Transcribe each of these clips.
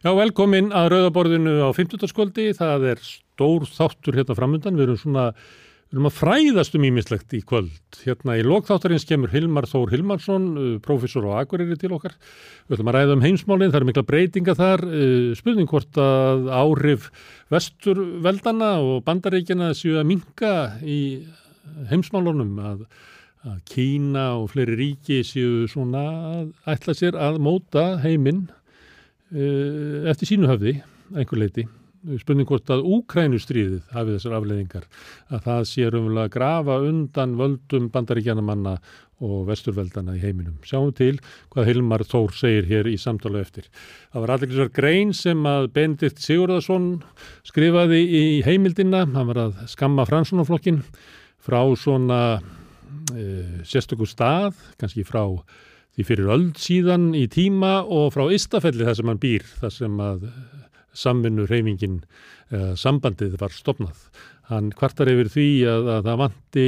Já, velkomin að Rauðaborðinu á 50. skvöldi. Það er stór þáttur hérna framöndan. Við erum svona, við erum að fræðast um ímislegt í kvöld. Hérna í lokþáttarins kemur Hilmar Þór Hilmarsson, uh, professor á Akureyri til okkar. Við ætlum að ræða um heimsmálinn, það er mikla breytinga þar. Uh, spurning hvort að áhrif vesturveldana og bandaríkjana séu að minka í heimsmálunum að að Kína og fleiri ríki séu svona að ætla sér að móta heiminn eftir sínu höfði, einhver leiti. Spurning hvort að Úkrænustríðið hafi þessar afleiðingar, að það sé raunverulega að grafa undan völdum bandaríkjanamanna og vesturveldana í heiminum. Sjáum til hvað Hilmar Þór segir hér í samtala eftir. Það var allir þessar grein sem að Benedikt Sigurðarsson skrifaði í heimildina, hann var að skamma Fransunaflokkin frá svona e, sérstökur stað, kannski frá því fyrir öll síðan í tíma og frá Ístafelli þar sem hann býr, þar sem að samvinnu reymingin e, sambandið var stopnað. Hann kvartar yfir því að, að það vanti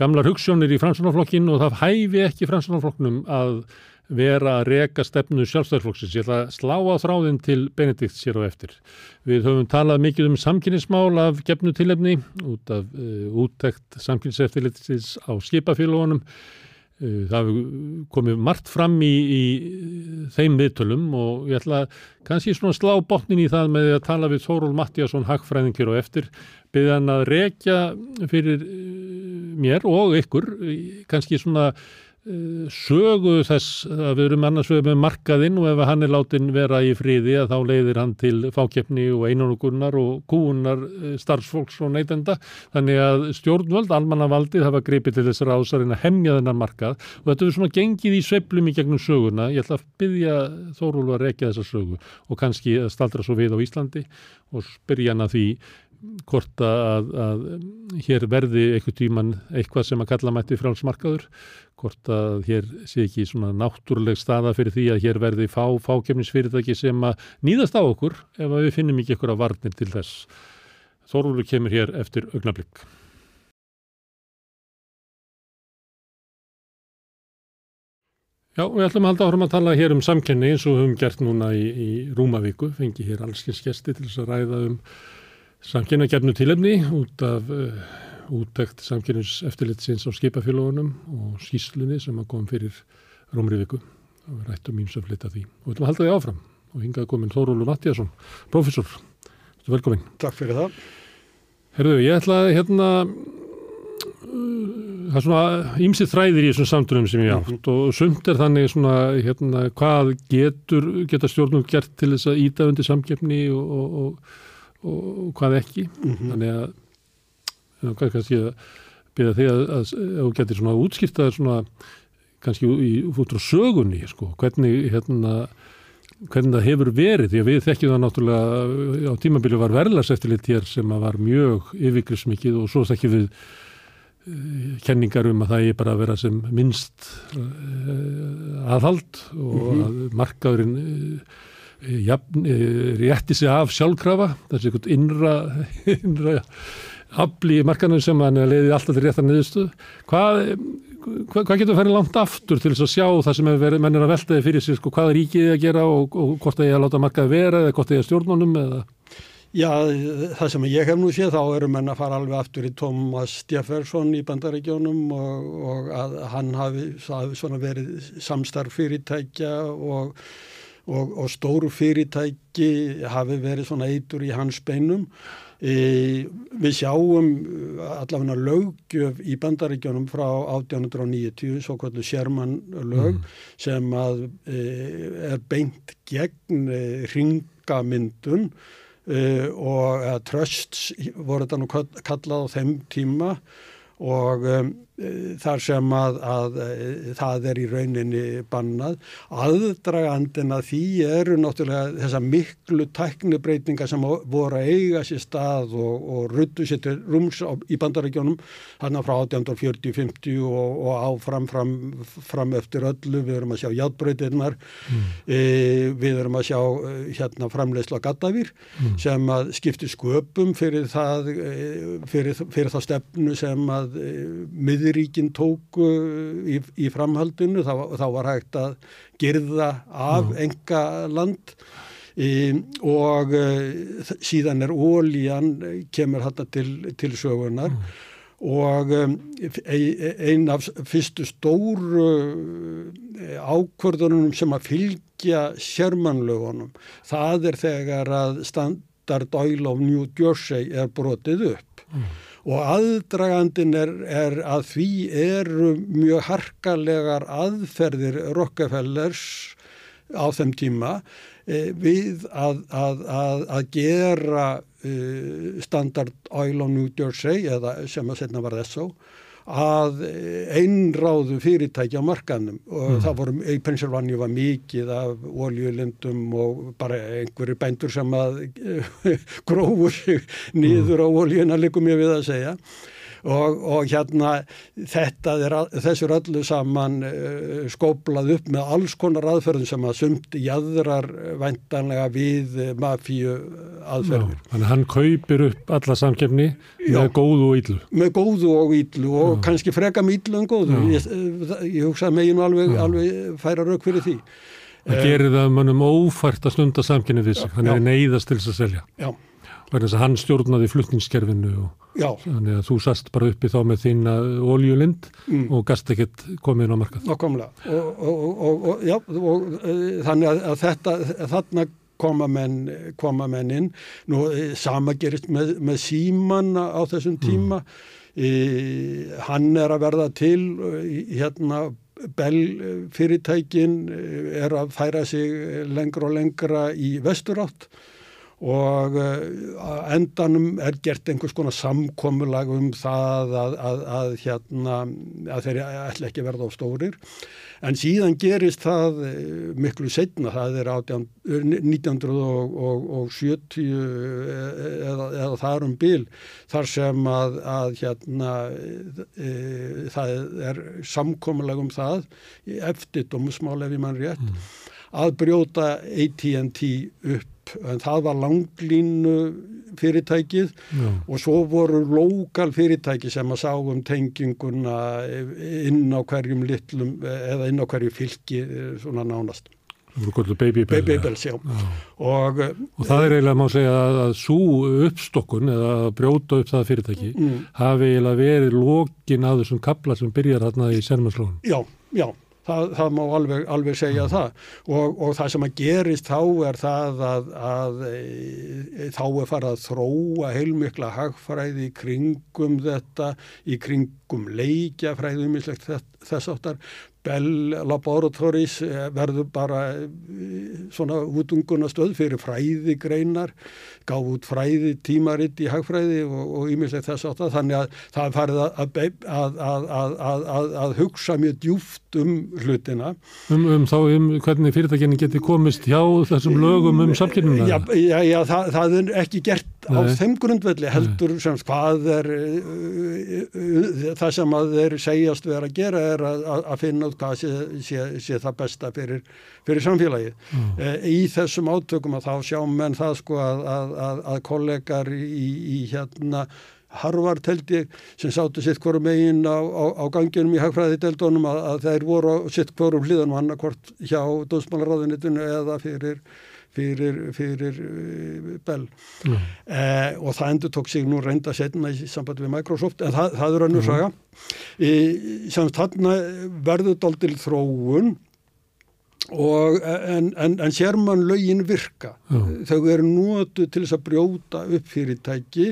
gamlar hugssjónir í fransunarflokkin og það hæfi ekki fransunarflokknum að vera að reka stefnu sjálfstæðarflokksins. Ég ætla að slá á þráðin til Benedikt sér á eftir. Við höfum talað mikið um samkynnismál af gefnu tilefni út af uh, úttekt samkynniseftilitsis á skipafélagunum. Uh, það komið margt fram í, í þeim viðtölum og ég ætla kannski svona slá botnin í það með að tala við Þóról Mattíasson hagfræðingir og eftir byggðan að rekja fyrir mér og ykkur kannski svona sögu þess að við erum annars vegar með markaðinn og ef hann er látin vera í fríði að þá leiðir hann til fákeppni og einonugunnar og kúunar starfsfólks og neytenda. Þannig að stjórnvöld, almannavaldið hafa gripið til þessar ásarinn að hemja þennan markað. Og þetta er svona gengið í sveplum í gegnum söguna, ég ætla að byggja Þórúlu að rekja þessa sögu og kannski að staldra svo við á Íslandi og spyrja hann að því hvort að, að hér verði eitthvað tíman eitthvað sem að kalla mætti frálsmarkaður, hvort að hér sé ekki svona náttúruleg staða fyrir því að hér verði fá fákjöfnisfyrirtæki sem að nýðast á okkur ef við finnum ekki eitthvað varnir til þess. Þorúlu kemur hér eftir augnablík. Já, við ætlum að halda áfram að tala hér um samkenni eins og við höfum gert núna í, í Rúmavíku, fengi hér allskynskesti til þess að ræða um samkynnagernu tilefni út af uh, úttækt samkynnus eftirlitsins á skipafélagunum og skýslunni sem að kom fyrir Rómriðviku og við rættum íms að flytta því. Og við ætlum að halda því áfram. Og hingað komin Þórólu Mattíasson, professor velkomin. Takk fyrir það. Herðu, ég ætla að hérna það er svona ímsið þræðir í þessum samtunum sem ég átt mm -hmm. og sumt er þannig svona hérna hvað getur geta stjórnum gert til þess að íta undir samkeppni og, og, og og hvað ekki mm -hmm. þannig að hvað kannski að byrja því að, þú getur svona útskýrtað svona kannski í út frá sögunni sko, hvernig hérna hvernig það hefur verið, því að við þekkjum það náttúrulega á tímabili var verðlarseftillit hér sem að var mjög yfirgrismikið og svo þekkjum við uh, kenningar um að það er bara að vera sem minnst uh, aðhald og -hmm. að markaðurinn uh, jafn, rétti sig af sjálfkrafa. Þessi einhvern innra, innra afli í markanum sem hann leiði alltaf til réttar niðurstuð hvað, hvað, hvað getur að færi langt aftur til þess að sjá það sem er, menn er að veltaði fyrir sig sko, hvað er ríkið að gera og, og hvort það er að láta markaði vera eða hvort það er stjórnunum eða? Já, það sem ég hef nú séð þá eru menn að fara alveg aftur í Thomas Jefferson í bandarækjónum og, og að hann hafi, hafi verið samstarf fyrirtækja og og, og stóru fyrirtæki hafi verið svona eitur í hans beinum. E, við sjáum allavega löggjöf í bandaríkjónum frá 1890, svo kvöldu Sherman lög mm. sem að e, er beint gegn e, ringamyndun e, og trusts voru þetta nú kallað á þeim tíma og um, þar sem að, að, að það er í rauninni bannað. Aðdragandin að því eru náttúrulega þessa miklu tæknibreitinga sem voru að eiga sér stað og, og ruttu sér til rúms á, í bandarækjónum hann frá 1840-50 og, og áfram fram, fram eftir öllu. Við erum að sjá játbreytinnar, mm. e, við erum að sjá hérna framleysla gattavýr mm. sem að skipti sköpum fyrir það, fyrir, fyrir það stefnu sem að e, mið Suðuríkin tóku í, í framhaldinu, þá, þá var hægt að gerða af mm. enga land e, og e, síðan er ólíjan kemur þetta til, til sögunar mm. og einn af fyrstu stóru ákvörðunum sem að fylgja sérmannlögunum það er þegar að Standard Oil of New Jersey er brotið upp mm. Og aðdragandin er, er að því eru mjög harkalegar aðferðir Rockefellers á þeim tíma e, við að, að, að, að gera e, Standard Oil of New Jersey eða sem að setna var þess á að einráðu fyrirtæki á markanum og mm. það voru, í Pennsylvania var mikið af oljulindum og bara einhverju bændur sem að grófur sig nýður á oljuna likum ég við að segja og, og hérna þetta er, þessur öllu saman uh, skóplað upp með alls konar aðferðum sem að sumt jæðrar væntanlega við mafíu aðferðir. Já, þannig að hann kaupir upp alla samkefni með góðu og íllu. Með góðu og íllu og Já. kannski freka með íllu en góðu. Ég, ég hugsa að meginu alveg, alveg færa rauk fyrir því. Það gerir það mannum ófært að stunda samkefni við sig. Hann er neyðast til þess að selja. Já. Verðin þess að hann stjórnaði flutningskerfinu og Já. Þannig að þú sast bara uppi þá með þína óljúlind mm. og gast ekkert komið inn á markað. Nákvæmlega og, og, og, já, og e, þannig að, þetta, þarna koma menn, koma menn inn. Nú e, sama gerist með, með síman á þessum tíma. Mm. E, hann er að verða til hérna Bell fyrirtækin er að færa sig lengra og lengra í vesturátt og uh, endanum er gert einhvers konar samkomulag um það að, að, að, hérna, að þeir ætla ekki verða á stórir en síðan gerist það eh, miklu setna, það er 18, 1970 eh, eða, eða þar um bil þar sem að hérna, e, það er samkomulag um það eftir dómusmál ef ég mann rétt mm. að brjóta AT&T upp en það var langlínu fyrirtækið Já. og svo voru lokal fyrirtæki sem að sáum tenginguna inn á hverjum litlum eða inn á hverju fylki svona nánast. Baby Bells, Baby Bells já. Já. Og, og það er eiginlega má segja að, að svo uppstokkun eða að brjóta upp það fyrirtæki mm. hafi eiginlega verið lókin að þessum kapla sem byrjar hérna í Sermarslónum. Já, já Það, það má alveg, alveg segja mm. það. Og, og það sem að gerist þá er það að, að e, þá er farið að þróa heilmikla hagfræði í kringum þetta, í kringum leikjafræði umislegt þess áttar Bell Laboratories eh, verður bara eh, svona útunguna stöð fyrir fræði greinar, gáð út fræði tímaritt í hagfræði og ímislegt þess að þannig að það er farið að, að, að, að hugsa mjög djúft um hlutina. Um, um þá um hvernig fyrirtækinni geti komist hjá þessum lögum um samkynnuna? Já, já, já það, það er ekki gert Nei. á þeim grundvelli heldur sem hvað er uh, uh, það sem að þeir segjast vera að gera er að finna út hvað sé, sé, sé það besta fyrir, fyrir samfélagið. Mm. Uh, í þessum átökum að þá sjá menn það sko að, að, að kollegar í, í hérna Harvard held ég sem sátu sitt hverju megin á, á, á ganginum í hagfræðiteldunum að, að þeir voru sitt hverju hlýðan og annarkvort hjá dósmálaráðunitinu eða fyrir fyrir, fyrir uh, Bell mm. eh, og það endur tók sig nú reynda setna í samband við Microsoft en það, það er önnur mm. saga mm. sem þarna verður daldil þróun og en, en, en sér mann lögin virka mm. þau eru nótu til þess að brjóta upp fyrirtæki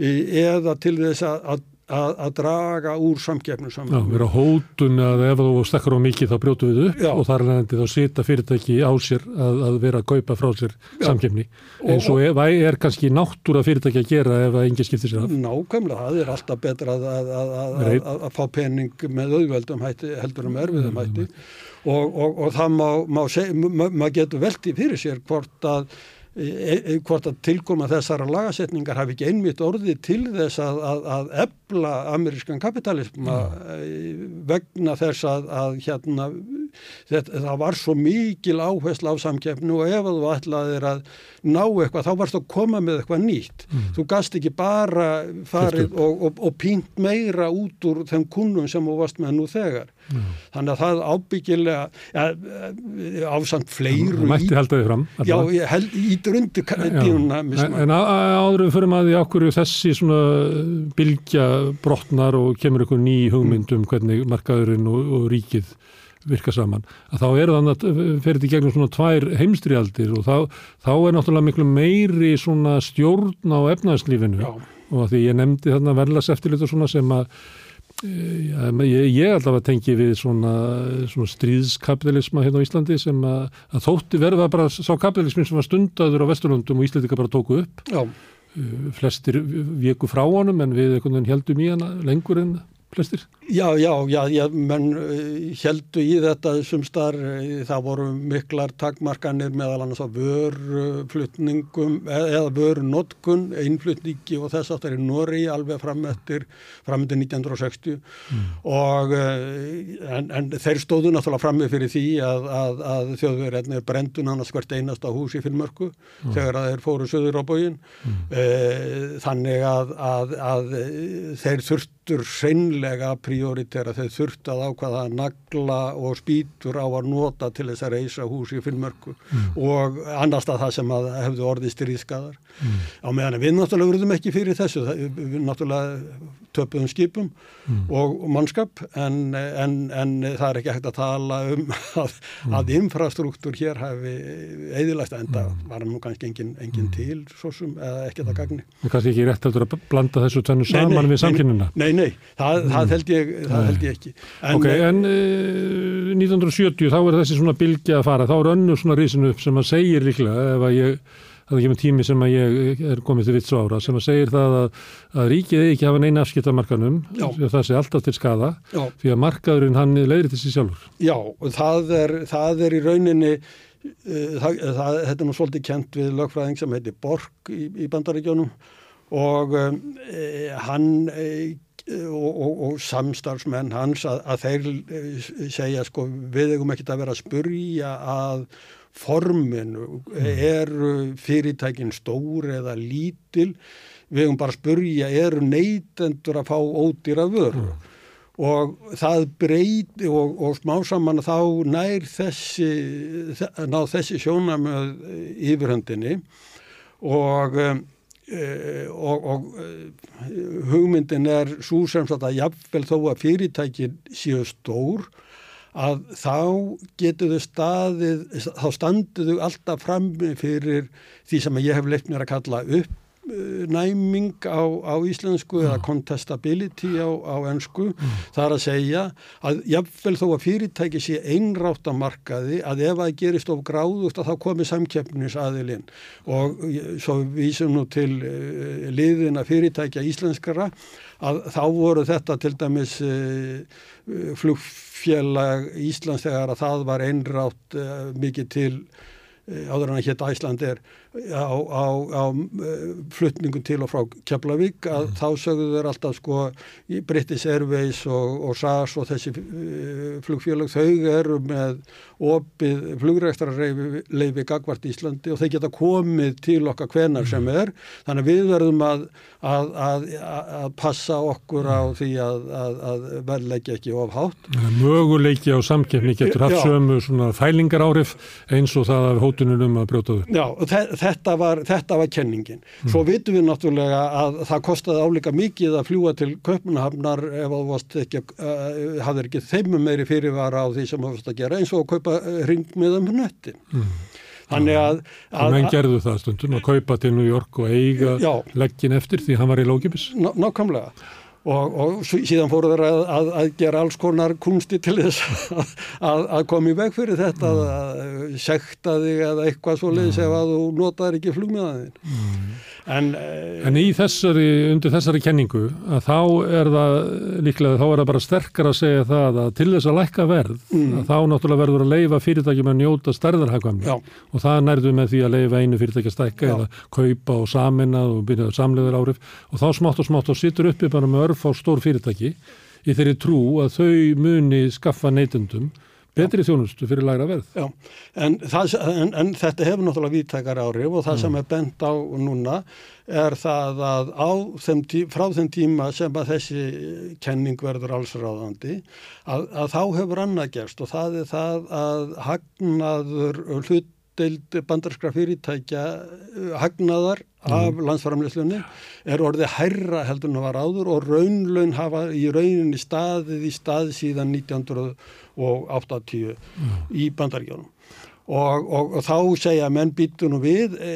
eða til þess að að, að draga úr samgefnum Já, vera hótun að ef þú stekkar á mikið þá brjótu við upp Já. og þar er þá sita fyrirtæki á sér að, að vera að kaupa frá sér samgefni eins og, og er, er kannski náttúra fyrirtæki að gera ef það engi skiptir sér af? Nákvæmlega, það er alltaf betra að, að fá pening með auðveldum hætti heldur um erfiðum hætti. og, og, og það má, má, má, má getur velti fyrir sér hvort að E, e, hvort að tilkoma þessara lagasetningar hafi ekki einmitt orði til þess að, að, að ebla amerískan kapitalism mm. vegna þess að, að hérna þetta, það var svo mikil áhersla á samkeppni og ef þú ætlaðir að ná eitthvað þá varst að koma með eitthvað nýtt mm. þú gast ekki bara farið og, og, og pínt meira út úr þeim kunnum sem þú varst með nú þegar mm. þannig að það ábyggilega ja, ásamt fleiru það mætti halda þið fram já, held, í drundi dýruna en, en áðurum fyrir maður því okkur þessi svona bilgja brotnar og kemur einhver ný hugmyndum hvernig markaðurinn og, og ríkið virka saman, að þá er þannig að fer þetta í gegnum svona tvær heimstrialdir og þá, þá er náttúrulega miklu meiri svona stjórn á efnaðslífinu og því ég nefndi þarna verðlas eftirlit og svona sem að ég, ég allavega tengi við svona, svona stríðskapitalisma hérna á Íslandi sem að, að þótti verða bara sá kapitalismin sem var stundaður á Vesturlundum og Íslandika bara tóku upp Já. flestir vieku frá honum en við heldum í hana lengur en flestir? Já, já, já, já menn heldu eh, í þetta sem starf, eh, það voru miklar takmarkanir meðal annars á vörflutningum eða vörnotkun, einflutningi og þess aftur í Nóri alveg fram eftir, fram eftir 1960 mm. og eh, en, en þeir stóðu náttúrulega frammi fyrir því að, að, að þjóðverðinni brendun hann að skvert einasta hús í Finnmörku mm. þegar þeir fóru söður á bógin mm. þannig að, að þeir þurftur hreinlega að prioritera þau þurft að ákvaða að nagla og spýtur á að nota til þess að reysa hús í Finnmörku mm. og annars að það sem að hefðu orðið stríðskadar. Mm. Á meðan við náttúrulega verðum ekki fyrir þessu, við náttúrulega töpuðum skipum mm. og, mannskap en, en, en það er ekki hægt að tala um að, mm. að infrastruktúr hér hafi eðilægt að enda mm. var nú kannski engin, engin mm. til svo sem eða ekki það gagni. Kannski ekki rétt að blanda þessu tvennu saman nei, nei, við samkynnuna. Nei, nei, það, það held ég, það held ég ekki. En, ok, en uh, 1970 þá er þessi svona bilgi að fara, þá er önnu svona rísinu upp sem að segir líklega ef að ég, það er ekki með tími sem að ég er komið til vitts ára, sem að segir það að, að ríkið ekki hafa neina afskipt af markanum, það sé alltaf til skada, Já. því að markaðurinn hann leiðir til sig sjálfur. Já, það er, það er í rauninni uh, það, það, þetta er nú svolítið kent við lögfræðing sem heitir Borg í, í bandaríkjónum og e, hann e, og, og, og samstarfsmenn hans að, að þeir eh, segja sko við eigum ekki að vera að spurja að forminu mm. eru fyrirtækin stór eða lítil við eigum bara að spurja eru neytendur að fá ódýra vöru mm. og það breyti og, og smá saman þá nær þessi ná þessi sjónamöð yfirhöndinni og Uh, og, og uh, hugmyndin er svo sem sagt að jafnvel þó að fyrirtækin séu stór að þá getur þau staðið, þá standuðu alltaf fram fyrir því sem ég hef leitt mér að kalla upp næming á, á íslensku eða contestability á, á ennsku mm. það er að segja að jáfnvel þó að fyrirtæki sé einrátt á markaði að ef það gerist of gráðust að þá komi samkeppnisaðilinn. Og svo vísum nú til uh, liðina fyrirtækja íslenskara að þá voru þetta til dæmis uh, flugfélag Íslands þegar að það var einrátt uh, mikið til áður en að hétta Æsland er á, á, á eh, flutningum til og frá Keflavík að mm. þá sögðu þeir alltaf sko British Airways og, og SAS og þessi uh, flugfélag þau eru með opið flugrækstrarleifi gagvart Íslandi og þeir geta komið til okkar hvenar mm. sem er þannig að við verðum að, að, að, að passa okkur á því að verðleikja ekki ofhátt. Möguleiki á samkefni getur haft sömu svona fælingar árif eins og það af hótununum að brjóta þau. Já og þetta var, þetta var kenningin. Svo mm. vitum við náttúrulega að það kostiði álíka mikið að fljúa til Kaupanahafnar ef það ekki, uh, hafði ekki þeimum meiri fyrirvara á því sem það varst að gera eins og að kaupa ring með um nöttin. Mm. Þannig að... að menn gerðu það stundum að kaupa til New York og eiga leggin eftir því hann var í lókipis. Nákvæmlega. Og, og síðan fóru þeir að, að, að gera alls konar kunsti til þess að, að koma í veg fyrir þetta mm. að sekta þig eða eitthvað svo leiðis mm. ef að þú notaður ekki flugmiðaðin mm. En, en í þessari, undir þessari kenningu að þá er það líklega, þá er það bara sterkar að segja það að til þess að lækka verð, mm. að þá náttúrulega verður að leifa fyrirtækjum að njóta stærðarhagvamni og það nærðu með því að leifa einu fyrirtækja stækka eða kaupa og samina og byrjaðu samleður árif og þá smátt og smátt og sittur uppi bara með örf á stór fyrirtæki í þeirri trú að þau muni skaffa neytendum betri þjónustu fyrir lagra verð. Já, en, það, en, en þetta hefur náttúrulega vítakar áhrif og það mm. sem er bent á núna er það að þeim tí, frá þeim tíma sem að þessi kenning verður allsráðandi að, að þá hefur annað gerst og það er það að hagnaður hlut deild bandarskra fyrirtækja uh, hagnaðar mm. af landsframleyslunni er orðið hærra heldur en það var áður og raunlaun hafa í rauninni staðið í stað síðan 1980 mm. í bandargjónum. Og, og, og þá segja menn býtunum við e,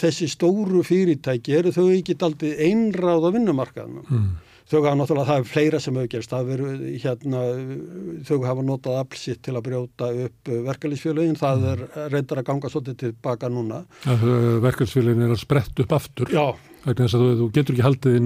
þessi stóru fyrirtæki eru þau ekki aldrei einráð á vinnumarkaðnum. Mm þau hafa náttúrulega, það er fleira sem hefur gerst, það veru hérna, þau hafa notað aflsitt til að brjóta upp verkefliðsfélagin, það er reyndar að ganga svolítið tilbaka núna. Verkefliðsfélagin er að sprett upp aftur. Já. Þannig að þú getur ekki haldið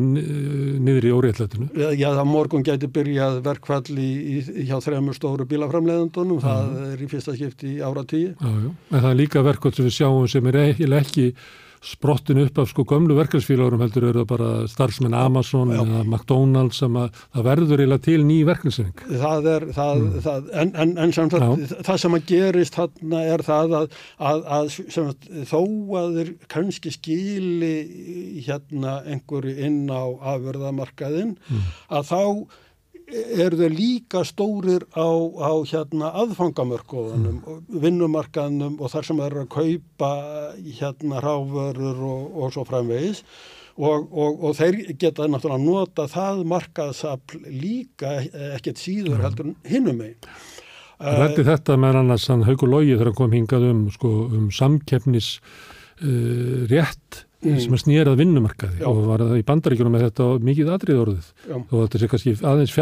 niður í óriðalletinu. Já, það morgun getur byrjað verkfall í, í, hjá þremur stóru bílaframleðandunum, það er í fyrsta skipti ára tíu. Já, já, en það er líka verkfall sem við sjáum sem er ekki sprottinu upp af sko gömlu verkefnsfélagurum heldur eru það bara starfsmenn Amazon Já. eða McDonalds sem að það verður eða til ný verkefnsfélag. Það er, það, mm. það, en, en, en samt að það sem að gerist þarna er það að, að, að að, þó að þeir kannski skili hérna einhverju inn á afverðamarkaðin mm. að þá eru þau líka stórir á, á hérna aðfangamörkoðunum, mm. vinnumarkaðnum og þar sem eru að kaupa hérna ráförur og, og svo framvegis og, og, og þeir geta náttúrulega nota það markaðsafl líka ekkert síður mm. heldur hinnum megin. Rætti þetta með annars hann Haugur Lógi þegar hann kom hingað um, sko, um samkeppnis uh, rétt mm. sem er snýrað vinnumarkaði Já. og var það í bandaríkjunum með þetta mikið aðrið orðið Já. og þetta sé kannski aðeins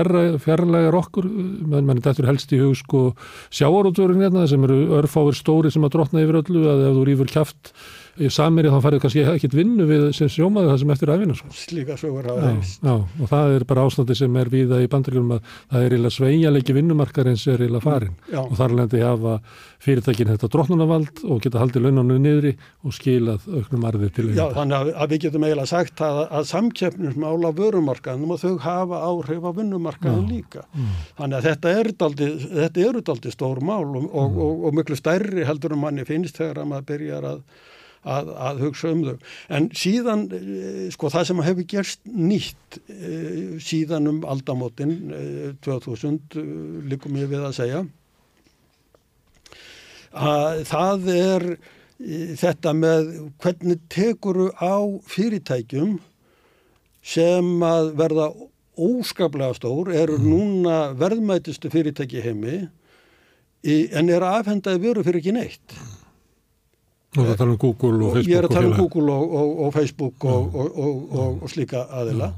fjarlægar okkur menn er þetta helst í hug sko sjáarútvörun hérna sem eru örfáir stóri sem að drotna yfir öllu að ef þú rýfur kæft samir þá farið kannski ekkit vinnu við sem sjómaði það sem eftir aðvinna sko. Slíka sögur hafa veist. Já, og það er bara ástandi sem er viða í bandriðum að það er eiginlega sveigjaleiki vinnumarkar eins er eiginlega farin já. og þar lendi hafa fyrirtækin þetta drotnunavald og geta haldið launanu niðri og skilað auknum arðið til Já, þannig að, við getum eiginlega sagt að, að samkeppnum ála vörumarkaðnum og þau hafa áhrif á vinnumarkaðum líka. Mm. Þannig að þetta er daldi, þetta eru daldi stór mál og, mm. og, og, og miklu stærri heldur um manni finnst þegar að maður byrjar að að, að hugsa um þau. En síðan, eh, sko það sem hefur gerst nýtt eh, síðan um aldamótin 2000, likum ég við að segja, að það er eh, þetta með hvernig tekuru á fyrirtækjum sem að verða óskaplega stór, eru mhm. núna verðmætistu fyrirtæki heimi en er aðfendaði veru fyrir ekki neitt. Þú er að tala um Google og Facebook. Ég er að tala um Google og, og, og Facebook og, og slíka aðila.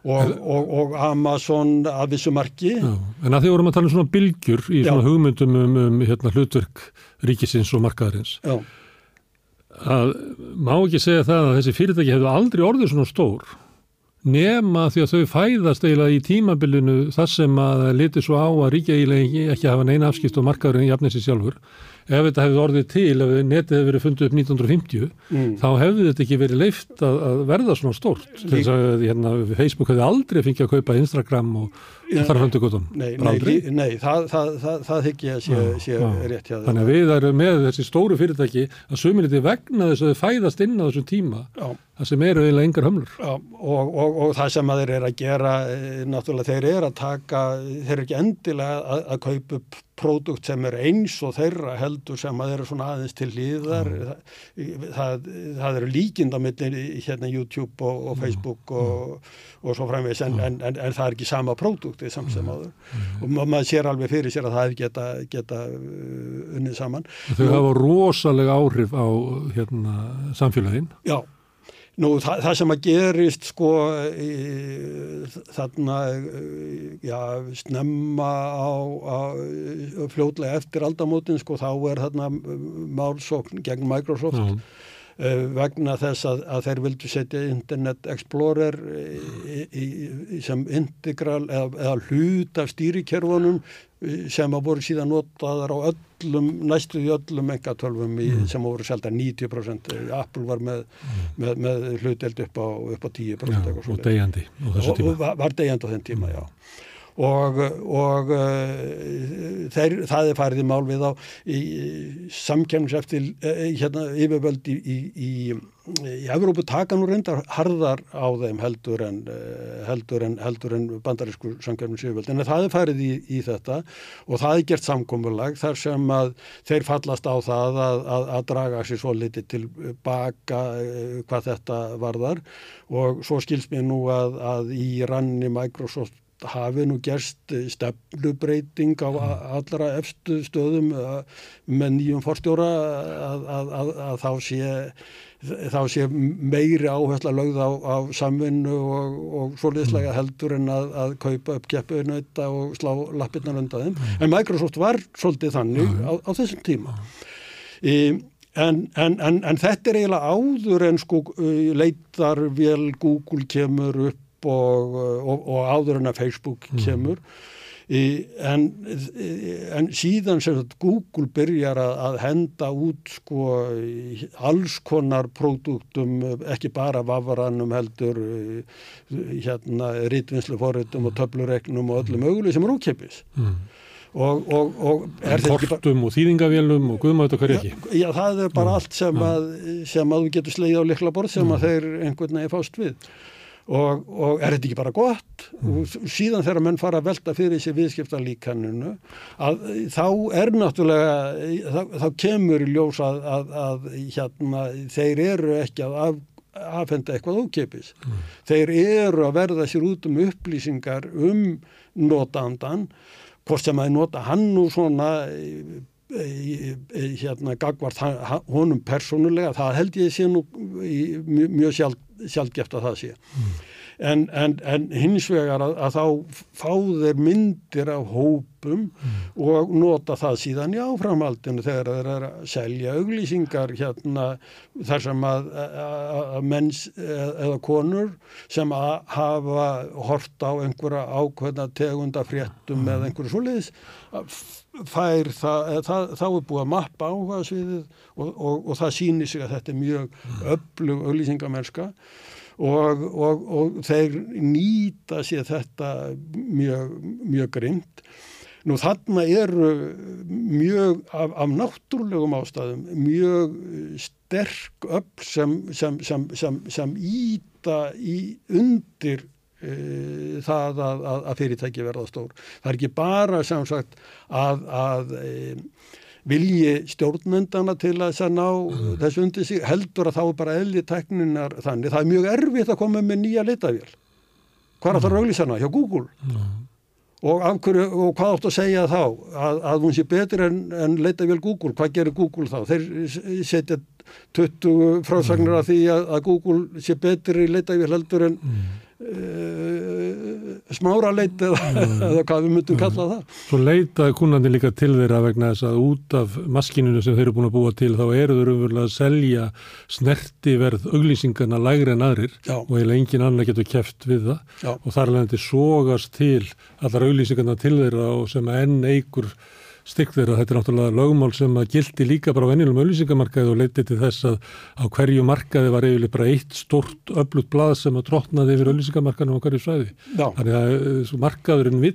Og Amazon að vissu marki. Já. En að því vorum að tala um svona bylgjur í svona Já. hugmyndum um, um hérna, hlutverk ríkisins og markaðarins. Já. Að má ekki segja það að þessi fyrirtæki hefðu aldrei orðið svona stór nema því að þau fæðast eiginlega í tímabilinu þar sem að liti svo á að ríkja eiginlega ekki hafa neina afskipt og markaðurinn jafnir sér sjálfur ef þetta hefði orðið til, ef netið hefði verið fundið upp 1950, mm. þá hefði þetta ekki verið leift að, að verða svona stórt. Þess að hérna, Facebook hefði aldrei fengið að kaupa Instagram og þar föndu gutun. Nei, nei, nei, það, það, það, það hekki að sé, sé rétt hjá það. Þannig að við erum með þessi stóru fyrirtæki að suminiti vegna þess að þau fæðast inn á þessum tíma, já. það sem eru eiginlega engar hömlur. Já, og, og, og það sem að þeir eru að gera, eh, náttúrulega þeir eru að taka, þeir eru ekki endilega að, að kaupa upp pródukt sem er eins og þeirra heldur sem að eru svona aðeins til líðar mm. það, það, það eru líkindamillir hérna YouTube og, og Facebook mm. og, og svo framvegs en, en, en, en það er ekki sama próduktið samt sem áður. Og maður sér alveg fyrir sér að það geta, geta uh, unnið saman. Þau hafa rosalega áhrif á hérna, samfélagin. Já Nú það, það sem að gerist sko í, þarna já snemma á, á fljóðlega eftir aldamótin sko þá er þarna málsókn gegn Microsoft já. Uh, vegna þess að, að þeir vildu setja Internet Explorer í, í, sem integral eða, eða hlut af stýrikerfunum sem að voru síðan notaðar á öllum, næstu í öllum engatölfum mm. sem voru selta 90% Apple var með, mm. með, með hluteld upp á, upp á 10% já, og degjandi og, og var degjandi á þenn tíma, já og, og uh, þeir, það er farið í mál við á samkjæmseftil uh, hérna, yfirvöld í, í, í í Evrópu taka nú reyndar harðar á þeim heldur en heldur en, heldur en bandarísku samkjörnum sjöfjöld en það er farið í, þetta og það er gert samkómulag þar sem að þeir fallast á það að, að, að draga sér svo litið til baka hvað þetta varðar. Og svo skilst mér nú að, að í ranni Microsoft hafi nú gerst stefnubreiting á allra efstu stöðum með nýjum forstjóra að, að, að, að þá sé þá sé meiri áhersla lögð á, á samvinnu og, og svoleiðslega heldur en að, að kaupa upp keppunauta og slá lappirnar undan þeim. Mm. En Microsoft var svolítið þannig mm. á, á þessum tíma. Í, en, en, en, en þetta er eiginlega áður en sko leitar vel Google kemur upp og, og, og áður en að Facebook mm. kemur. Mm. En, en síðan sem Google byrjar að, að henda út sko alls konar pródúktum, ekki bara vafaranum heldur hérna rítvinnslu forritum og töfluregnum og öllu möguleg sem er ókeppis. Mm. Og, og, og Kortum og þýðingavélum og guðmátt og hverju ekki já, það er bara mm. allt sem að, sem að þú getur sleið á likla borð sem mm. að þeir einhvern veginn fást við Og, og er þetta ekki bara gott mm. og síðan þegar menn fara að velta fyrir þessi viðskiptalíkaninu að þá er náttúrulega þá, þá kemur í ljós að, að, að hérna, þeir eru ekki að af, afhenda eitthvað ókipis mm. þeir eru að verða sér út um upplýsingar um notandan hvort sem að nota hann nú svona hérna gagvart honum persónulega það held ég sé nú mjög sjálf sjálfgeft að það sé. Mm. En, en, en hins vegar að, að þá fá þeir myndir af hópum mm. og nota það síðan í áframhaldinu þegar þeir eru að selja auglýsingar hérna þar sem að, að menns eða konur sem að hafa hort á einhverja ákveðna tegunda fréttum mm. eða einhverju svoleiðis fær það, það, þá er búið að mappa áhuga sviðið og, og, og það sýnir sig að þetta er mjög öflug auðlýsingamennska og, og þeir nýta sér þetta mjög, mjög grimt. Nú þarna eru mjög af, af náttúrulegum ástæðum mjög sterk öll sem, sem, sem, sem íta í undir það að, að, að fyrirtæki verða stór. Það er ekki bara sem sagt að, að uh, vilji stjórnmyndana til að þess að ná mm. þessu undir sig heldur að þá bara eðli tekninar þannig. Það er mjög erfitt að koma með nýja litavél. Hvað er það mm. rauglísana? Hjá Google. Mm. Og, hverju, og hvað átt að segja þá? Að, að hún sé betur en, en litavél Google. Hvað gerir Google þá? Þeir setja 20 frásagnir af því að, að Google sé betur í litavél heldur en mm smára leit eða, mm. eða hvað við myndum kalla það. Svo leitaði kunnandi líka til þeirra vegna þess að út af maskininu sem þeir eru búin að búa til þá eru þeir umverulega að selja snertiverð auglýsingarna lægri en aðrir Já. og eiginlega engin annar getur kæft við það Já. og þar leðandi sógast til allar auglýsingarna til þeirra og sem enn eigur stygg þeirra. Þetta er náttúrulega lögmál sem að gildi líka bara á venjulum auðlýsingamarkaði og leiti til þess að á hverju markaði var eiginlega bara eitt stort öflugt blað sem að drotnaði yfir auðlýsingamarkaðinu á hverju svæði. Já. Þannig að eh, markaðurinn vill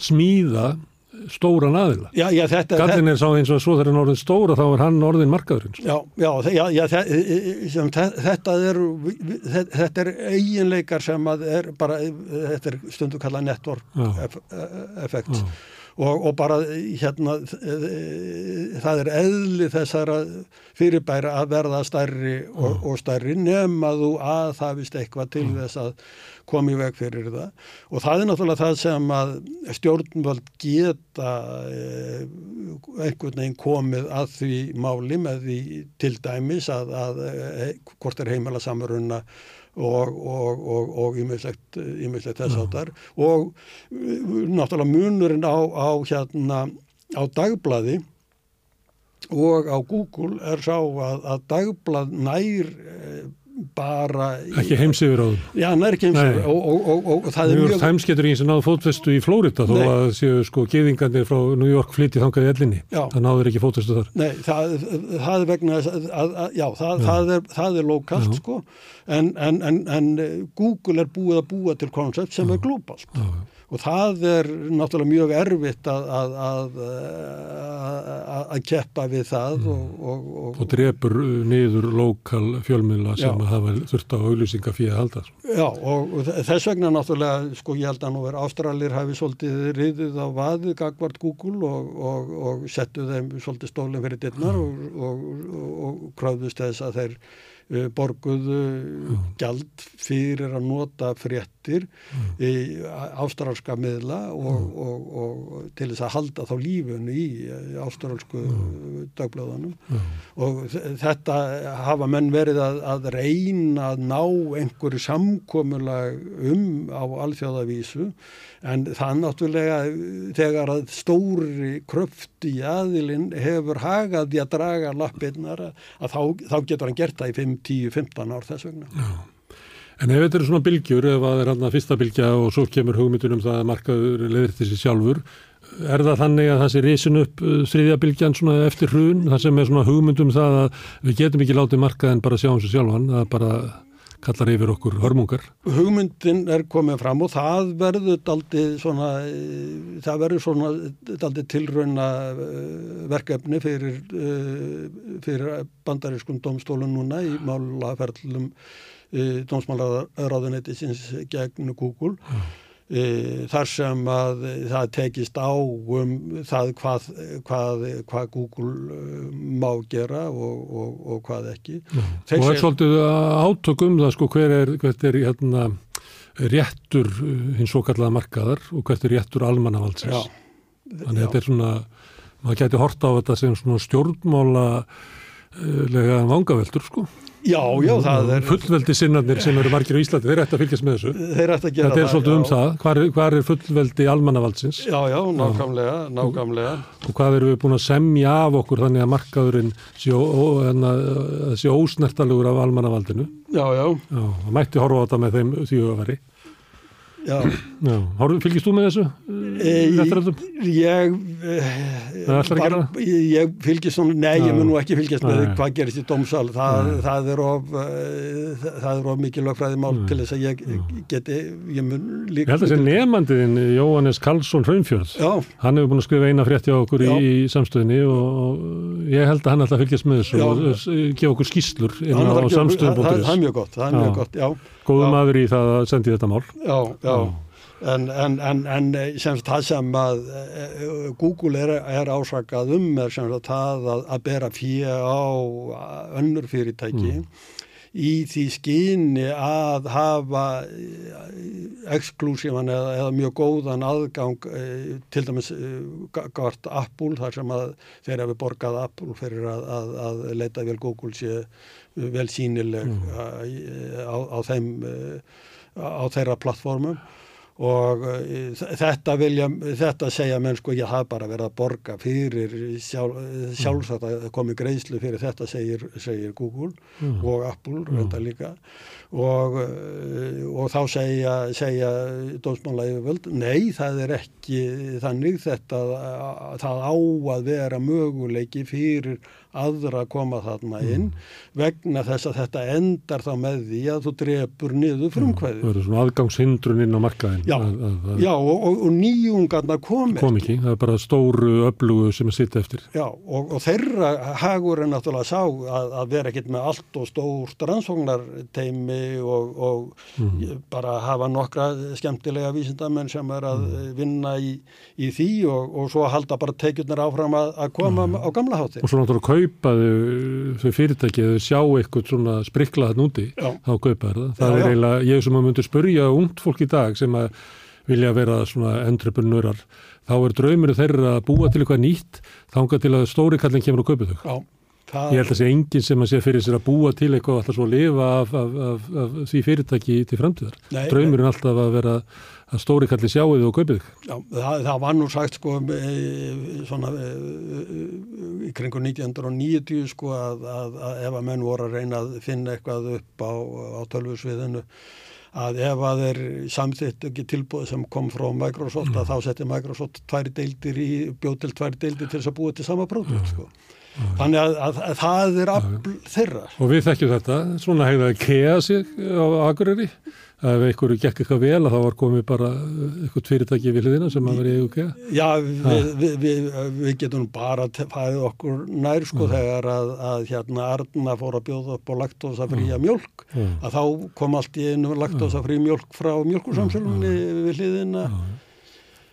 smíða stóran aðila. Já, já, þetta... Gallin er sá eins og að svo þegar hann orðin stóra þá er hann orðin markaðurinn. Já, já, já, já þetta er þetta er eiginleikar sem að er bara, þetta er stundu kallað network effekt og, og bara hérna það er eðli þessara fyrirbæra að verða stærri og, mm. og stærri nema þú að það vist eitthvað til mm. þess að koma í veg fyrir það og það er náttúrulega það sem að stjórnvöld geta eh, einhvern veginn komið að því máli með því til dæmis að, að, eh, hvort er heimala samrunna og ímyndslegt þess áttar og náttúrulega munurinn á, á hérna á dagblaði og á Google er sá að, að dagblad nær eh, bara... Ekki heimsifir á það. Já, hann er ekki heimsifir og, og, og, og það er mjög... New York Times getur eins og náðu fótvestu í Flórida þó að séu sko geðingarnir frá New York flytti þangað í ellinni. Já. Það náður ekki fótvestu þar. Nei, það, það er vegna að, að, að já, það, já. það er, það er lokalt sko en, en, en, en Google er búið að búa til koncept sem já. er globalt og það er náttúrulega mjög erfitt að, að, að, að keppa við það mm. og, og, og, og drefur niður lokal fjölmiðla sem hafa þurft á auðlýsinga fyrir að halda. Já og þess vegna náttúrulega sko ég held að nú er ástralir hafi svolítið riðið á vaðið gagvart Google og settu þeim svolítið stólinn fyrir dittnar og kröðust þess að þeir borguðu mm. gjald fyrir að nota fréttir mm. í ástrálska miðla og, mm. og, og til þess að halda þá lífun í ástrálsku dagblöðunum og þetta hafa menn verið að, að reyna að ná einhverju samkomulag um á alþjóðavísu en það náttúrulega þegar að stóri kröfti aðilinn hefur hagað í að draga lappinnar að þá, þá getur hann gert það í 5, 10, 15 ár þess vegna. Já. En ef þetta eru svona bylgjur, ef það er hérna fyrsta bylgja og svo kemur hugmyndunum það að markaður leðir til sig sjálfur, er það þannig að það sé risin upp uh, þriðja bylgjan svona eftir hrun, það sem er svona hugmyndum það að við getum ekki látið markað en bara sjá um sig sjálfan, það er bara kallar yfir okkur hörmungar. Hugmyndin er komið fram og það verður daldi svona, eh, það verður svona daldi tilrauna eh, verkefni fyrir, eh, fyrir bandarískun domstólun núna í málaferðlum dómsmálaráðunætisins gegn Google. Já þar sem að það tekist á um það hvað, hvað, hvað Google e, má gera og, og, og hvað ekki. Já, og er svolítið átök um það sko hver er, hvert er hérna, réttur e, hins svo kallaða markaðar og hvert er réttur almannavaldsins. Þannig að þetta er svona, maður gæti horta á þetta sem svona stjórnmála lega vangaveldur sko. Já, já, það er... Fullveldi sinnarnir sem eru margir á Íslandi, þeir ætti að fylgjast með þessu. Þeir ætti að gera það, já. Þetta er svolítið um það, hvað er, er fullveldi almannavaldsins? Já, já, nákvæmlega, nákvæmlega. Og, og hvað eru við búin að semja af okkur þannig að markaðurinn sé, ó, enna, sé ósnertalugur af almannavaldinu? Já, já. Já, það mætti horfa á þetta með þeim því að veri. Já. Já. Fylgist þú með þessu? E, ég, var, ég fylgist svona, nei, ég mun nú ekki fylgjast með nei. hvað gerist í dómsal. Það, það er of, það er of mikið lögfræði mál til þess að ég geti, ég mun líka... Ég held að þessi nefnandiðin, Jóhannes Karlsson Hraunfjörð, hann hefur búin að skrifa eina frétti á okkur í, í samstöðinni og, ég held að hann alltaf fylgjast með þessu og gefa okkur skýslur inn á samstöðum. Það er mjög gott, það er mjög gott, já góðum aður í það að sendi þetta mál. Já, já. En, en, en, en semst það sem að uh, Google er, er ásakað um er semst að það að, að bera fyrir á önnur fyrirtæki mm. í því skyni að hafa exklusívan eða, eða mjög góðan aðgang til dæmis gart Apple þar sem að þeir hafi borgað Apple fyrir að, að, að leita vel Google sé vel sínileg mm. á, á þeim á þeirra plattformum og þetta vilja þetta segja menn sko ég hafa bara verið að borga fyrir sjálf, sjálfsagt að komi greiðslu fyrir þetta segir, segir Google mm. og Apple mm. Og, og þá segja, segja dómsmála yfirvöld nei það er ekki þannig þetta það á að vera möguleiki fyrir aðra að koma þarna mm. inn mm. vegna þess að þetta endar þá með því að þú drefur niður frumkvæði. Það eru svona aðgangshindrun inn á markaðin. Já, að, að, já og, og, og nýjungarna kom ekki. Kom ekki, það er bara stóru öflugu sem er sitt eftir. Já, og, og þeirra hagur er náttúrulega sá að, að vera ekkit með allt og stórt rannsóknarteimi og mm. bara hafa nokkra skemmtilega vísindamenn sem er að mm. vinna í, í því og svo halda bara tekjurnar áfram að koma mm. á gamla hátti. Og svo náttúrulega kaupa þau fyrirtæki eða sjá eitthvað svona spriklað núti, já. þá kaupa það. Það já, er eiginlega, ég sem að myndi spurja ungd fólk í dag sem að vilja vera svona entreprenörar, þá er draumir þeirra að búa til eitthvað nýtt, þánga til að stóri kallin kemur og kaupa þau. Já. Það... Ég held að það sé enginn sem að sé fyrir sér að búa til eitthvað alltaf svo að lifa af, af, af, af því fyrirtæki til framtíðar. Draumurinn alltaf að vera að stóri kalli sjáuði og kaupið. Já, það, það var nú sagt sko e, svona e, í kringu 1990 sko að, að, að ef að menn voru að reyna að finna eitthvað upp á, á tölvusviðinu að ef að þeir samþitt ekki tilbúið sem kom frá Microsoft að þá setti Microsoft tvær deildir í bjóð til tvær deildir til þess að búa til sama pródúkt sko. Þannig að, að, að það er afl þeirra. Og við þekkjum þetta, svona hegðaði kea sig á að ef einhverju gekk eitthvað vel að þá var komið bara eitthvað fyrirtæki við hliðina sem að vera í EUK Já, við, við, við, við getum bara fæðið okkur nær sko mm. þegar að, að hérna Arna fór að bjóða upp á laktósafría mm. mjölk að þá kom allt í einu laktósafrí mjölk frá mjölkursamsölunni við hliðina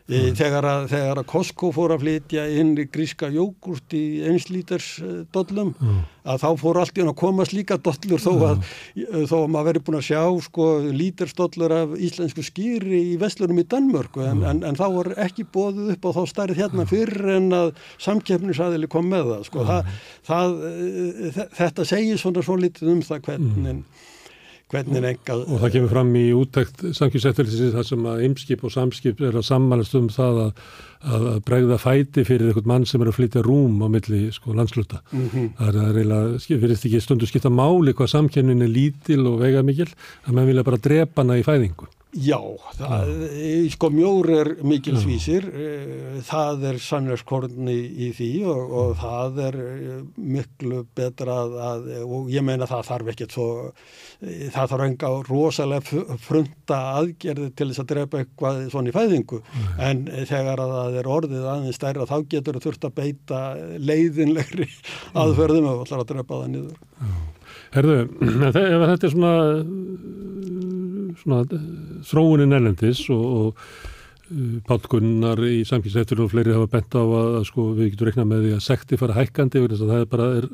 Mm. Þegar, að, þegar að Costco fór að flytja inn gríska jógurt í einslíters dollum mm. að þá fór allt í hann að koma slíka dollur þó að, mm. þó að maður veri búin að sjá sko lítersdollur af íslensku skýri í vestlunum í Danmörku en, en, en þá var ekki bóðið upp á þá stærð hérna fyrir en að samkeppnisæðili kom með það sko. Það, það, eh, þetta segir svona svo litið um það hvernig hvernig enga... Og það kemur fram í úttækt samkjömseftilsins þar sem að ymskip og samskip er að sammælast um það að, að bregða fæti fyrir einhvern mann sem er að flytja rúm á milli sko, landsluta. Mm -hmm. Það er eiginlega, verðist ekki stundu skipta máli hvað samkjömnin er lítil og vega mikil, að mann vilja bara drepa hana í fæðingu. Já, það, sko mjór er mikilsvísir, eh, það er sannleikskorni í því og, og það er eh, miklu betra að, að, og ég meina það þarf ekkert svo, það þarf enga rosalega frunda aðgerði til þess að drepa eitthvað svona í fæðingu, mm. en þegar að það er orðið aðeins stærra þá getur það þurft að beita leiðinlegri aðferðum og allar að drepa það niður. Herðu, ef þetta er svona svona þróunin elendis og, og uh, pálkunnar í samkynnseftur og fleiri hafa bent á að, að sko, við getum reiknað með því að sekti fara hækkandi það er bara er,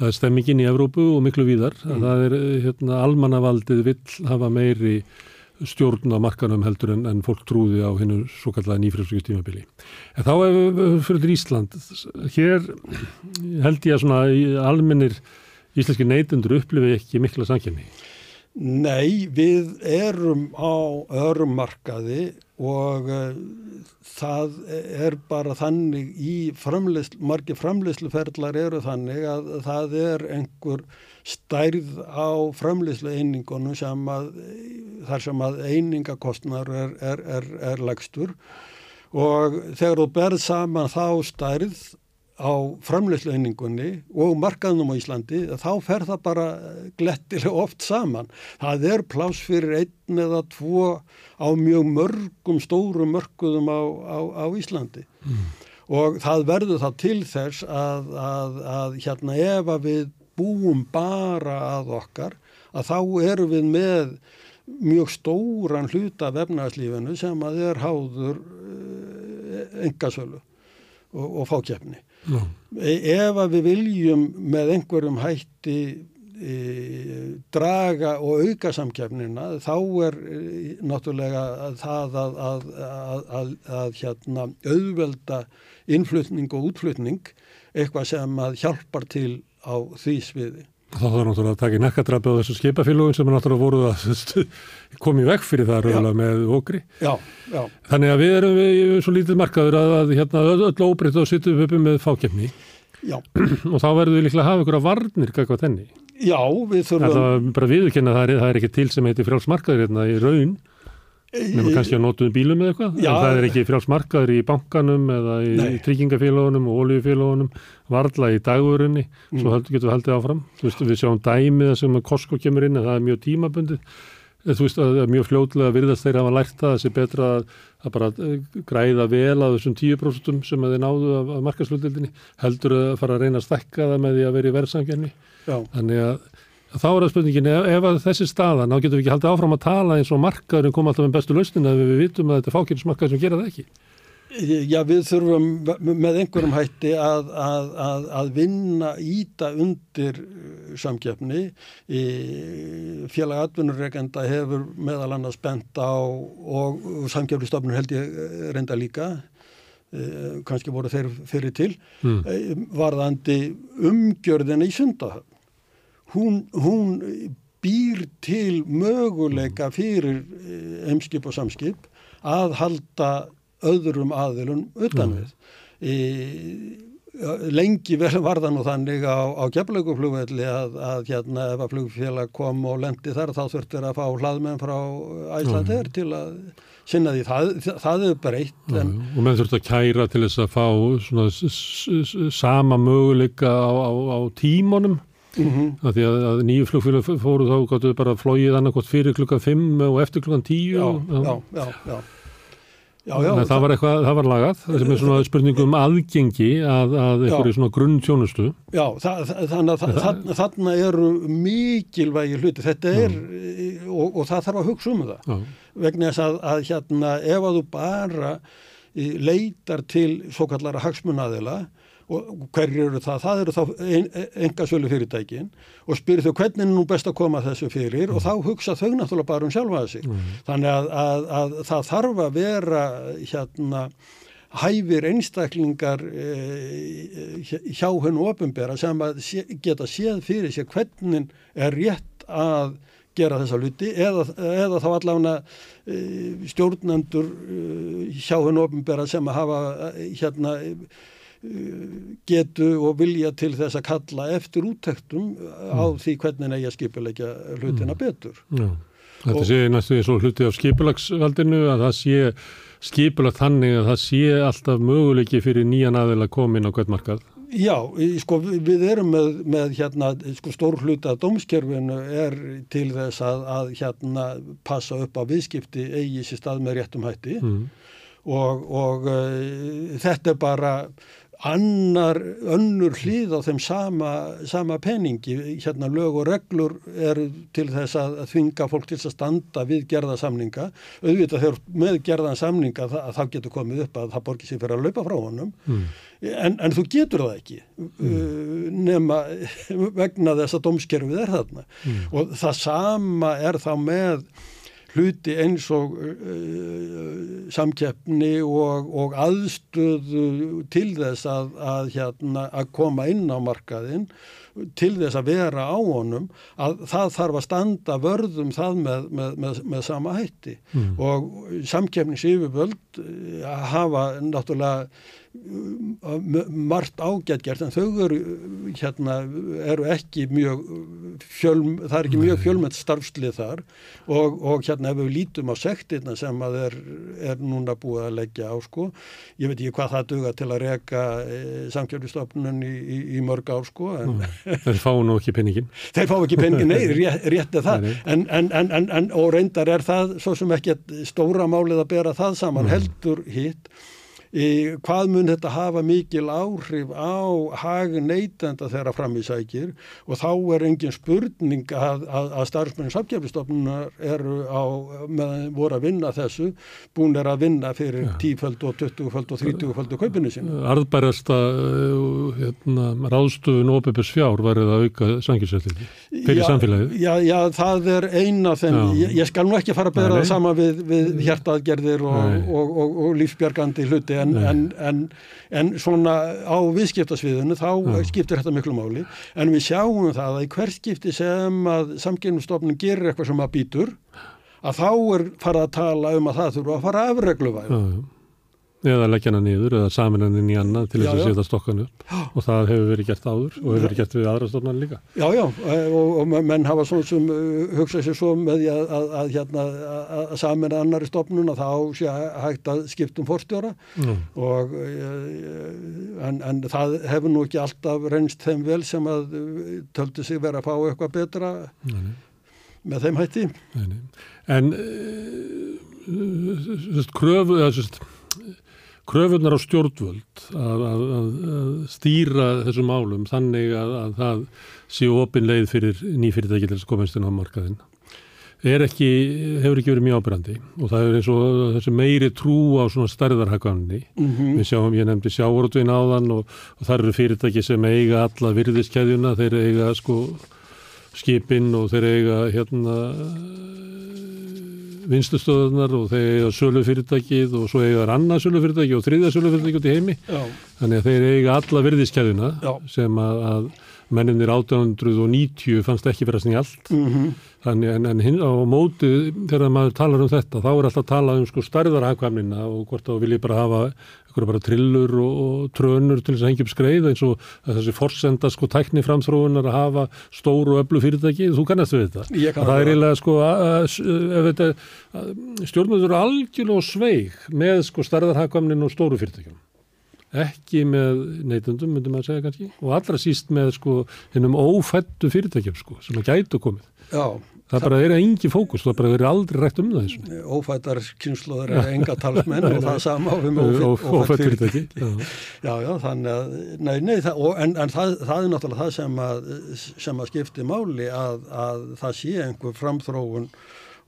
það er stemmingin í Evrópu og miklu víðar mm. það er hérna, almannavaldið vill hafa meiri stjórn á markanum heldur en, en fólk trúði á hennu svo kallega nýfrælsvíu tímabili. En þá fyrir Ísland, hér held ég að svona almennir íslenski neytendur upplifi ekki mikla samkynni. Nei, við erum á örum markaði og uh, það er bara þannig í framleysl, margi framleysluferðlar eru þannig að það er einhver stærð á framleyslu einingunum sem að þar sem að einingakostnar er, er, er, er lagstur og þegar þú berð saman þá stærð á framleysleiningunni og markaðnum á Íslandi þá fer það bara glettilega oft saman. Það er plás fyrir einn eða tvo á mjög mörgum stórum mörguðum á, á, á Íslandi mm. og það verður það til þess að, að, að hérna ef að við búum bara að okkar að þá erum við með mjög stóran hluta af efnarslífinu sem að er háður engasölu og, og fákjefni. No. E, ef að við viljum með einhverjum hætti e, draga og auka samkjafnina þá er e, náttúrulega það að, að, að, að hérna, auðvelda innflutning og útflutning eitthvað sem að hjálpar til á því sviði. Þá þarf náttúrulega að taka í nekkadrapi á þessu skipafélagum sem er náttúrulega voruð að komið vekk fyrir það röðulega með okri. Já, já. Þannig að við erum við svo lítið markaður að, að hérna, öll óbreytt og sittum uppi með fákjefni. Já. og þá verður við líklega að hafa ykkur að varnir kakvað þenni. Já, við þurfum... Það er bara viðurkenna að það er, það er ekki til sem heitir frjálfsmarkaður hérna í raun. Nefnum kannski að notuðu bílum eða eitthvað, en það er ekki frjálfsmarkaður í bankanum eða í Nei. tryggingafélagunum og oljufélagunum, varla í dagurunni, mm. svo getur við haldið áfram. Veist, við sjáum dæmið sem Costco kemur inn, það er mjög tímabundið. Þú veist, það er mjög fljóðlega virðast þeirra að hafa lært það, þessi betra að, að bara eh, græða vel að þessum 10% sem þeir náðu af, af markaslutildinni, heldur að fara að reyna að stekka það með því að vera í verðsangjörni. Þannig að Þá er það spurningin, ef, ef þessi staðan, þá getum við ekki haldið áfram að tala eins og markaðurinn koma alltaf með bestu lausnin að við vitum að þetta er fákjörnsmarkað sem gera það ekki. Já, við þurfum með einhverjum hætti að, að, að, að vinna íta undir samgefni. Félag atvinnurreikenda hefur meðal annars bent á og samgefnistofnun held ég uh, reynda líka, uh, kannski voru þeir fyrir til, mm. varðandi umgjörðina í sundahöfn hún, hún býr til möguleika fyrir heimskip og samskip að halda öðrum aðilum utan við. Mm. E, lengi var það nú þannig á, á keflauguflugvelli að, að hérna ef að flugfélag kom og lendi þar þá þurftir að fá hlaðmenn frá Æslandir til að sinna því. Það, það er breytt. En... Og menn þurft að kæra til þess að fá svona sama möguleika á, á, á tímonum. Mm -hmm. Því að, að nýju flugfélag fóru þá gáttu bara flóið annarkot fyrir klukkan 5 og eftir klukkan 10. Já, og, já, já, já. Já, já, það, það var eitthvað, það var lagað, það sem er svona spurningum aðgengi að, að einhverju svona grunn tjónustu. Já, það, þannig að það, þarna eru mikilvægi hluti, þetta er, og, og það þarf að hugsa um það, vegna þess að, að hérna ef að þú bara leitar til svo kallara hagsmunaðila, og hverju eru það? Það eru þá enga sölu fyrirtækin og spyrir þau hvernig er nú best að koma þessu fyrir mm. og þá hugsa þau náttúrulega bara um sjálfa þessi. Mm. Þannig að, að, að það þarf að vera hérna hæfir einstaklingar e, hjá hennu ofinbera sem að sé, geta séð fyrir sér hvernig er rétt að gera þessa luti eða, eða þá allavega e, stjórnendur e, hjá hennu ofinbera sem að hafa hérna getu og vilja til þess að kalla eftir úttektum á mm. því hvernig eigi að skipilegja hlutina mm. betur. Já. Þetta sé næstu eins og hluti á skipilagsvaldinu að það sé skipilag þannig að það sé alltaf möguleiki fyrir nýjan aðeil að koma inn á hvert markað. Já, sko við erum með, með hérna sko stór hluta dómskerfinu er til þess að, að hérna passa upp á viðskipti eigi sér stað með réttum hætti mm. og, og uh, þetta er bara annar, önnur hlýð á þeim sama, sama peningi, hérna lög og reglur er til þess að þvinga fólk til að standa við gerðasamninga, auðvitað þegar með gerðasamninga það, það getur komið upp að það borgir sér fyrir að laupa frá honum, mm. en, en þú getur það ekki mm. nema vegna þess að domskerfið er þarna mm. og það sama er þá með hluti eins og uh, samkeppni og, og aðstöðu til þess að, að, hérna, að koma inn á markaðin til þess að vera á honum að það þarf að standa vörðum það með, með, með, með sama hætti mm. og samkeppnisífuböld hafa náttúrulega margt ágætt gert en þau eru, hérna, eru ekki mjög fjöl, það er ekki mjög fjölmönd starfslið þar og, og hérna ef við lítum á sektirna sem að er, er núna búið að leggja á sko, ég veit ekki hvað það duga til að reka e, samkjörnustofnun í, í, í mörg ár sko en, Þeir fá nú ekki penningin Þeir fá ekki penningin, nei, rétt, rétt er það. En, en, og reyndar er það svo sem ekki stóra málið að bera það saman, mm. heldur hitt Í, hvað mun þetta hafa mikil áhrif á hagin neytenda þeirra fram í sækir og þá er engin spurning að, að, að starfsmennin samkjöfnistofnunar eru á, með voru að vinna þessu, búin er að vinna fyrir ja. 10-föld og 20-föld og 30-föld og kaupinu sína. Arðbærasta uh, hérna, ráðstufun og opipus fjár varðið að auka sanginsætlingi fyrir já, samfélagið. Já, já, það er eina þeim, ég, ég skal nú ekki fara að bera það sama við, við hjertaðgerðir og, og, og, og lífsbjörgandi hluti en, en, en, en svona á viðskiptasviðinu þá ja. skiptir þetta miklu máli. En við sjáum það að í hver skipti sem að samkynumstofnun gerir eitthvað sem að býtur að þá er farað að tala um að það þurfa að fara afregluvæg eða leggja hana niður eða samin hann inn í annað til þess að setja stokkan upp og það hefur verið gert áður og hefur verið gert við aðra stofnar líka. Já, já og, og menn hafa svona sem uh, hugsað sér svo með því að, að, að, hérna, að samin annari stofnun að þá sé hægt að skiptum forstjóra mm. og uh, en, en það hefur nú ekki alltaf reynst þeim vel sem að töldu sig verið að fá eitthvað betra Nei. með þeim hætti. Nei, en kröfu eða svona kröfunar á stjórnvöld að, að, að stýra þessum málum þannig að, að það séu opinleið fyrir nýfyrirtæki til þess að komast inn á markaðinn er ekki, hefur ekki verið mjög ábyrgandi og það er eins og þessi meiri trú á svona stærðarhagganni mm -hmm. við sjáum, ég nefndi sjávortvin áðan og, og það eru fyrirtæki sem eiga alla virðiskeiðjuna, þeir eiga sko skipinn og þeir eiga hérna vinslustöðunar og þeir eiga sölufyrirtækið og svo eiga annað sölufyrirtæki og þriðja sölufyrirtæki út í heimi. Já. Þannig að þeir eiga alla virðiskeiðuna Já. sem að, að menninir 1890 fannst ekki vera snjált. Mm Þannig en, en hinn á móti þegar maður talar um þetta, þá er alltaf talað um sko stærðarhagkvæmnina og hvort þá vil ég bara hafa ykkur bara trillur og, og trönur til þess að hengja upp skreið eins og að þessi forsenda sko tækni framþróunar að hafa stóru og öllu fyrirtæki, þú kannast við þetta. Það er eiginlega sko að- að- þetta, stjórnmjöndur algjörlega sveig með sko stærðarhagkvæmnin og stóru fyrirtækjum. Ekki með neytundum, myndum maður segja kannski, og allra síst með sko hennum ófættu fyrirtækjum sko, sem að gætu komið. Já, Það bara er engi fókus, það bara er aldrei rætt um það þessu. ófættar kynnslóður er enga talsmenn og það sama við með Og ófætt fyrirtæki. Já. Já, já, þannig að, nei, nei, það, og, en, en það, það er náttúrulega það sem að, sem að skipti máli að, að það sé einhver framþróun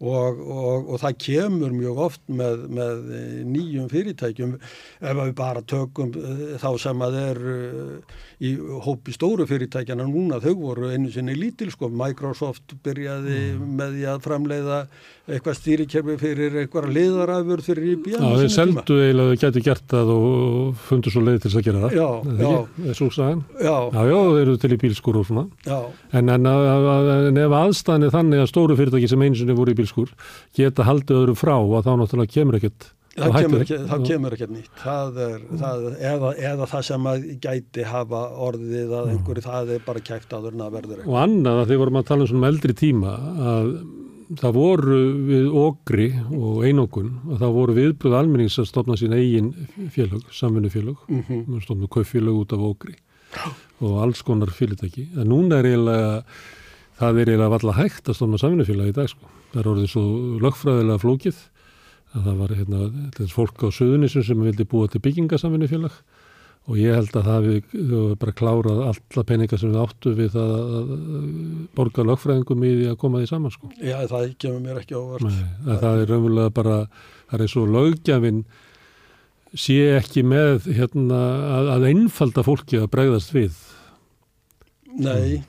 og, og, og það kemur mjög oft með, með nýjum fyrirtækjum ef við bara tökum eh, þá sem að er eh, í hópi stóru fyrirtækjana núna, þau voru einu sinni lítil, sko, Microsoft byrjaði með því að framleiða eitthvað stýrikerfi fyrir eitthvað liðarafur fyrir IBM Já, þeir seldu eiginlega að þau gætu gert það og fundu svo leið til þess að gera það. Já, það já. ekki? Er svo sagan? Já, Já, já, þeir eru til í bílskur og svona. já, En, en, en ef aðstæðan er þannig að stóru fyrirtæki sem einu sinni voru í bílskur geta haldið öðru frá að þá náttúrulega kemur ekkert Það kemur, ekki, það kemur ekki nýtt. Það er, það, eða, eða það sem að gæti hafa orðið að einhverju það er bara kæft áður en það verður Og annað að þið vorum að tala um svona eldri tíma að það voru við okri og einokun að það voru viðbröð almennings að stopna sín eigin félög, samvinnufélög, mm. -hmm. stopna kauffélög út af okri og alls konar fyrirtæki. En núna er eiginlega, það er eiginlega valla hægt að stopna samvinnufélag í dag sko. Það er orðið svo lögfræðilega flókið að það var hérna, þess fólk á söðunisum sem vildi búa til byggingasamvinnufélag og ég held að það höfum bara klárað alla peninga sem við áttu við það að borga lögfræðingum í því að koma því saman sko. Já, það kemur mér ekki óvart. Nei, að það er raunverulega bara, það er og lögjafinn sé ekki með hérna, að, að einfalda fólki að bregðast við. Nei,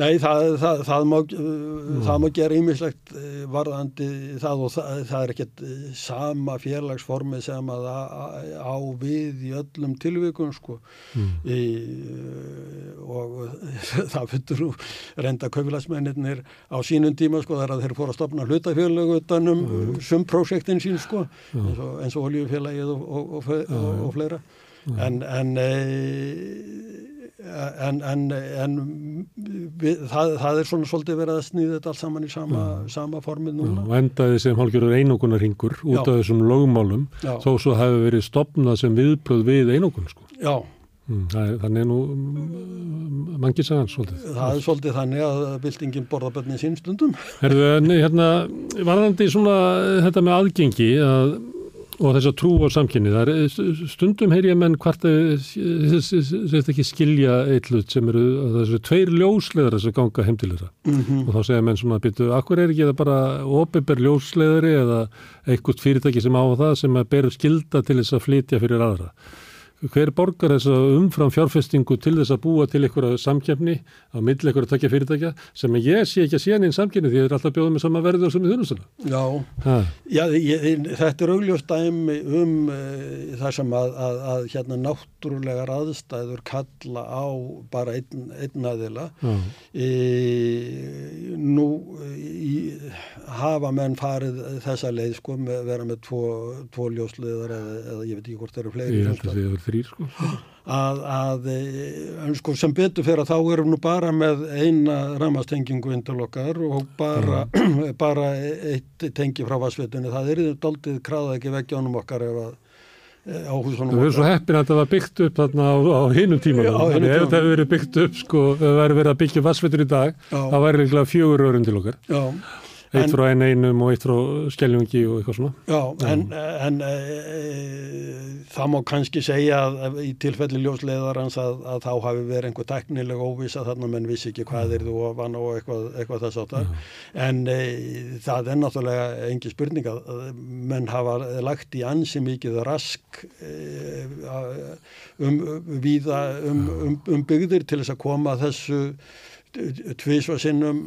nei það, það, það, má, uh, það má gera ímislegt varðandi það og það, er ekkert uh, sama félagsformi sem að á- við í öllum tilvikum sko. Mm. í, og það fyrir reynda kaupilagsmennir á sínum tíma sko þar að þeir fóru að stopna hlutafélög utanum mm. sumprojektin sín sko eins og, eins og oljufélagið og, og, og, og, og fleira en en, e, en, en, en við, það, það er svona svolítið verið að snýða þetta allt saman í sama, sama formið núna og endaði sem hálfgjörður einokunar ringur út Já. af þessum lögmálum Já. þó svo hefur verið stopnað sem viðbröð við einokun sko. Já, Mm, það er, þannig er nú mm, mangi sagans svolítið. það er svolítið þannig að byltingin borða bönnin sín stundum Herðu, en hérna, varðandi svona þetta með aðgengi að, og þess að trú á samkynni, er stundum heyr ég menn hvort þess ekki skilja eitt hlut sem eru, að það eru tveir ljósleðara sem ganga heim til þeirra. Mm og þá segja menn svona býtu, akkur er ekki það bara opiðber ljósleðari eða einhvert fyrirtæki sem á það sem að ber skilda til þess að flytja fyrir aðra. Hver borgar þess að umfram fjárfestingu til þess að búa til einhverja samkefni á milli einhverja takja fyrirtækja sem ég sé ekki að sé hann í samkefni því það er alltaf bjóðum með sama verður sem í þunustuna. Já, Já, ég, þetta er augljóst dæmi um uh, það sem að, að, að hérna náttúrulegar aðstæður kalla á bara einn, einn aðila. E, nú í, hafa menn farið þessa leið sko með vera með tvo, tvo ljósliðar eða, eða ég veit ekki hvort það eru fleiri. ég held að það er þrýr sko. að, að e, sko sem betur fyrir að þá erum nú bara með eina ramastengingu indal okkar og bara, bara eitt tengi frá vassvetunni það er doldið kraða ekki veggjónum okkar ef að e, húsunum Við erum svo heppin að þetta var byggt upp þarna á, á hinum tímanum. Þannig ef þetta hefur verið byggt upp sko, það hefur verið að byggja vassvetur í dag, Já. þá væri líklega fjögur örun til okkar. Já, Eitt frá einn einum og eitt frá skelljungi og eitthvað svona. já, en, en e, það má kannski segja að, í tilfelli ljósleiðarans að, að þá hafi verið einhver teknileg óvisa þarna menn vissi ekki hvað er þú ofan og eitthvað, eitthvað þess áttar en e, það er náttúrulega engi spurning að að menn hafa lagt í ansi mikið rask e, um, víða um, um, um byggðir til þess að koma þessu tvísva sinnum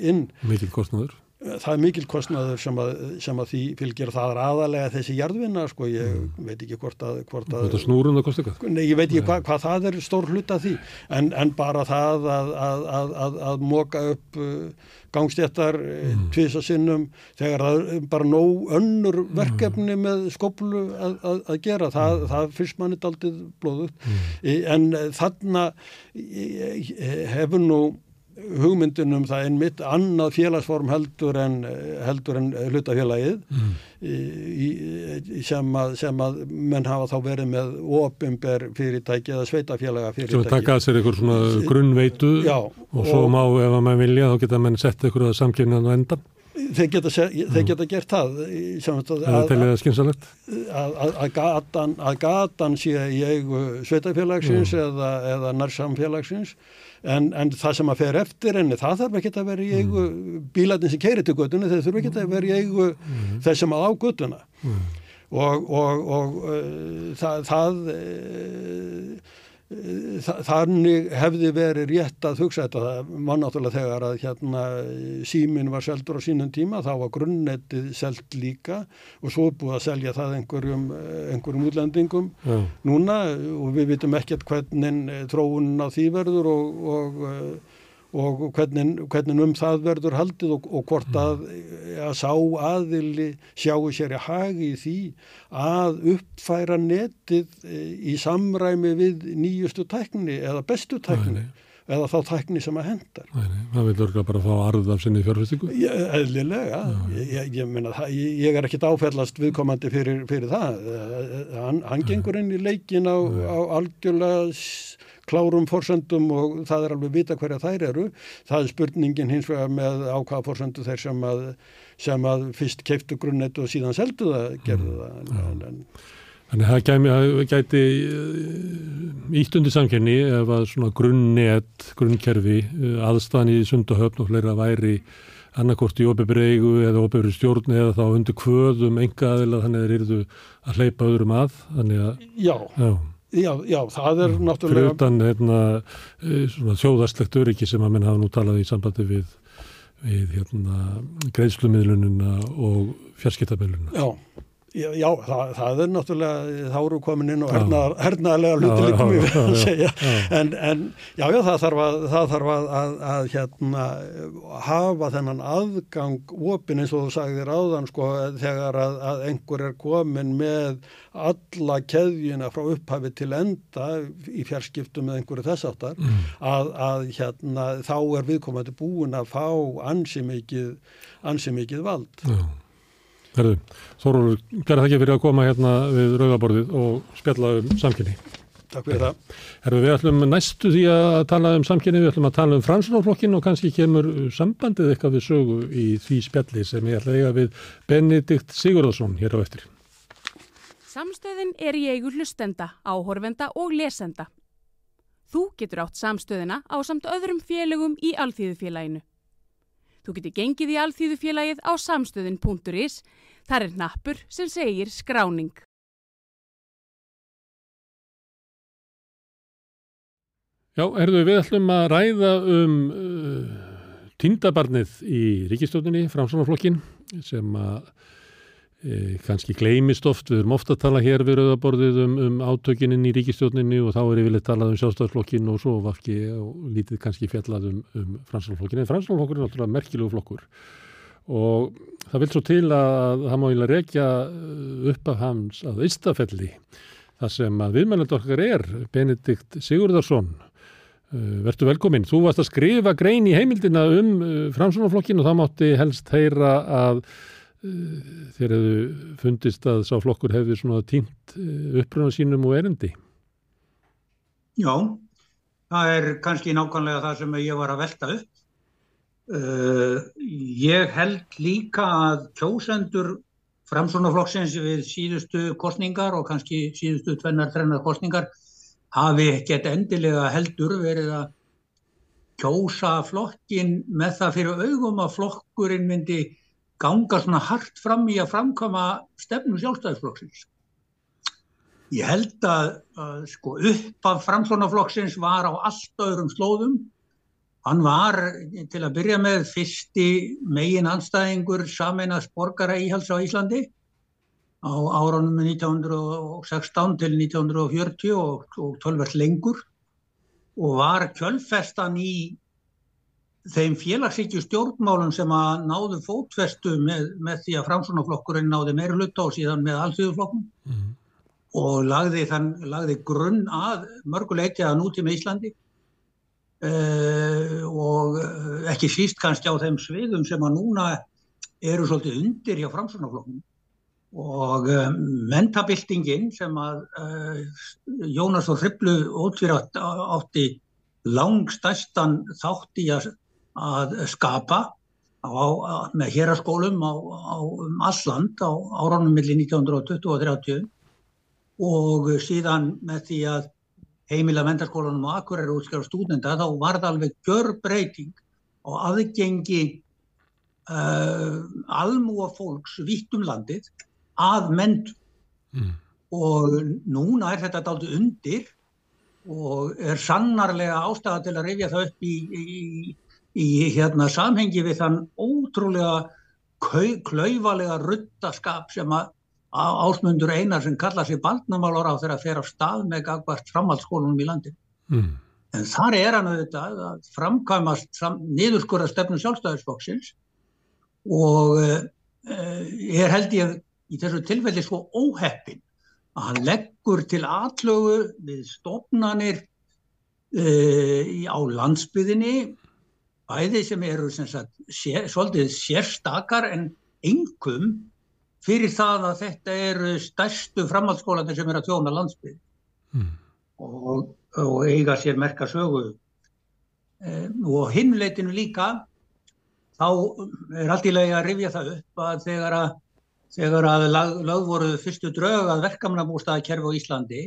inn. Mikið kostnaður. Það er mikil kostnaður sem að, sem að því fylgir það er aðalega þessi jarðvinna sko, ég mm. veit ekki hvort að, hvort að snúrun það kosti eitthvað nei, ég veit ekki hvað hva það er stór hlut af því en, en bara það að, að móka upp uh, gangstjættar uh, mm. tvisa sinnum þegar það er bara nóg önnur mm. verkefni mm. með skoplu að gera, það, mm. það fyrst mann er aldrei blóðut mm. en þarna hefur nú hugmyndunum það einmitt annað félagsform heldur en, heldur en hlutafélagið mm. í, sem, að, sem að menn hafa þá verið með ofinber fyrirtæki eða sveitafélaga fyrirtæki. Svo takað sér einhver svona grunnveitu Já, og svo og, má ef að maður vilja þá geta menn sett einhverja samkynnan á endan. Þeir geta, þeir geta gert það að, að, að gatan, gatan sé í eigu sveitafélagsins mm. eða, eða nærsamfélagsins en, en það sem að fer eftir henni það þarf ekki að vera í eigu mm. bílætin sem keirir til göttuna þeir þurfa ekki að vera í eigu mm. þessum að á göttuna mm. og, og, og uh, það, það uh, þannig hefði verið rétt að hugsa þetta það var náttúrulega þegar að hérna símin var seldur á sínum tíma þá var grunnettið selt líka og svo búið að selja það einhverjum, einhverjum útlendingum Já. núna og við vitum ekkert hvernig tróun á því verður og, og og hvernig, hvernig um það verður haldið og, og hvort að, að sá aðili sjáu sér í hagi í því að uppfæra netið e, í samræmi við nýjustu tækni eða bestu tækni eða þá tækni sem að hendar. Það vil örgulega bara fá arð af sinni fjárfestingu? Eðlilega, ég, ég, ég, meina, það, ég er ekkit áfællast viðkomandi fyrir, fyrir það. Hann, hann gengur inn í leikin á, á algjörlega klárum forsendum og það er alveg vita hverja þær eru. Það er spurningin hins vegar með ákvaða forsendu þeir sem að, sem að fyrst keiftu grunnet og síðan seldu það, gerðu það. En, en, Þannig að það gæmi, gæti ítt undir samkenni ef að svona grunnnet, grunnkerfi, eh, aðstæðan í sundahöfn og fleira væri annarkort í óbefregu eða óbefri stjórn eða þá undir kvöðum enga aðila þannig að þeir eru að hleypa öðrum að. Að, já, já. Já, já, það er náttúrulega... Fyrir utan hérna, eh, þjóðarslegt öryggi sem að menn hafa nú talað í sambandi við, við hérna, greiðslumiðlununa og fjarskiptabelluna. Já, Já, já það, það er náttúrulega þá eru komin inn og hernaðar, hernaðarlega hluti líkum við að segja. En, en já, já, það þarf að, það þarf að, að, að hérna, hafa þennan aðgang opin eins og þú sagðir áðan sko, þegar að einhver er komin með alla keðjuna frá upphafi til enda í fjarskiptum með einhverju þessartar mm. að hérna, þá er viðkomandi búin að fá ansi mikið, ansi mikið vald. Já Herðu, Þórólur, gerð það ekki fyrir að koma hérna við rauðaborðið og spjalla um samkynni. Takk fyrir það. Herðu, við ætlum næstu því að tala um samkynni, við ætlum að tala um fransunarflokkin og kannski kemur sambandið eitthvað við sögu í því spjalli sem ég ætla að eiga við Benedikt Sigurðarsson hér á eftir. Samstöðin er í eigu hlustenda, áhorfenda og lesenda. Þú getur átt samstöðina á samt öðrum félögum í Alþýðufélaginu. Þú getur gengið í alþýðufélagið á samstöðin.is. Þar er nappur sem segir skráning. Já, erðu við ætlum að ræða um uh, tindabarnið í ríkistjóninni, framsvonarflokkin, sem að kannski gleimist oft, við erum ofta að tala hér við rauðaborðið um, um átökininn í ríkistjóninni og þá er yfirleitt talað um sjálfstæðsflokkin og svo vafki og lítið kannski fjallað um, um fransalflokkin en fransalflokkur er náttúrulega merkilegu flokkur. Og það vil svo til að það má eiginlega rekja uh, upp af hans að Ístafelli þar sem að viðmæland okkar er Benedikt Sigurðarsson uh, Vertu velkominn, þú varst að skrifa grein í heimildina um fransalflokkin og það mátti helst heyra að þegar hefðu fundist að sá flokkur hefði svona tínt eh, uppröðan sínum og erendi? Já, það er kannski nákvæmlega það sem ég var að velta upp. Uh, ég held líka að kjósendur framsvonarflokksins við síðustu kostningar og kannski síðustu tvennar, þrennar kostningar hafi ekkert endilega heldur verið að kjósa flokkin með það fyrir augum að flokkurinn myndi ganga svona hart fram í að framkama stefnu sjálfstæðisflokksins. Ég held að, að sko, upp af framslónaflokksins var á allt öðrum slóðum Hann var til að byrja með fyrsti megin anstæðingur sameinast borgara íhals á Íslandi á árunum 1916 til 1940 og, og 12 lengur og var kjölfestan í þeim félagsíkju stjórnmálum sem að náðu fótfestu með, með því að framsunaflokkurinn náði meira hluta og síðan með allþjóðuflokkum mm. og lagði, þann, lagði grunn að mörguleiti að nútíma Íslandi. Uh, og ekki síst kannski á þeim sviðum sem að núna eru svolítið undir hjá framsunaflokkum og um, mentabildingin sem að uh, Jónas og Hriblu ótvírætt átti langstæstan þátt í að, að skapa á, með héraskólum á, á um alland á áránum millir 1920 og 30 og síðan með því að heimila mentarskólanum og akkurir útskjára stúdenda þá var það alveg gjör breyting og aðgengi uh, almúa fólks vitt um landið að mentu mm. og núna er þetta aldrei undir og er sannarlega ástæða til að rifja það upp í, í, í hérna, samhengi við þann ótrúlega klauvalega ruttaskap sem að ásmundur einar sem kalla sér baldnamálar á þegar að fer á stað með gagvart framhaldsskólunum í landi. Mm. En þar er hann auðvitað að framkvæmast fram, niðurskura stefnum sjálfstæðisflokksins og uh, er held ég í þessu tilfelli svo óheppin að hann leggur til atlögu við stofnanir uh, á landsbyðinni bæði sem eru sem sagt, sér, svolítið sérstakar en engum fyrir það að þetta eru stærstu framhaldsskólanir sem eru að tjóna landsbyð mm. og, og eiga sér merka sögu um, og hinleitinu líka þá er allt í lagi að rifja það upp að þegar að þegar að lög voru fyrstu drög að verkamannabústaðakerfi á Íslandi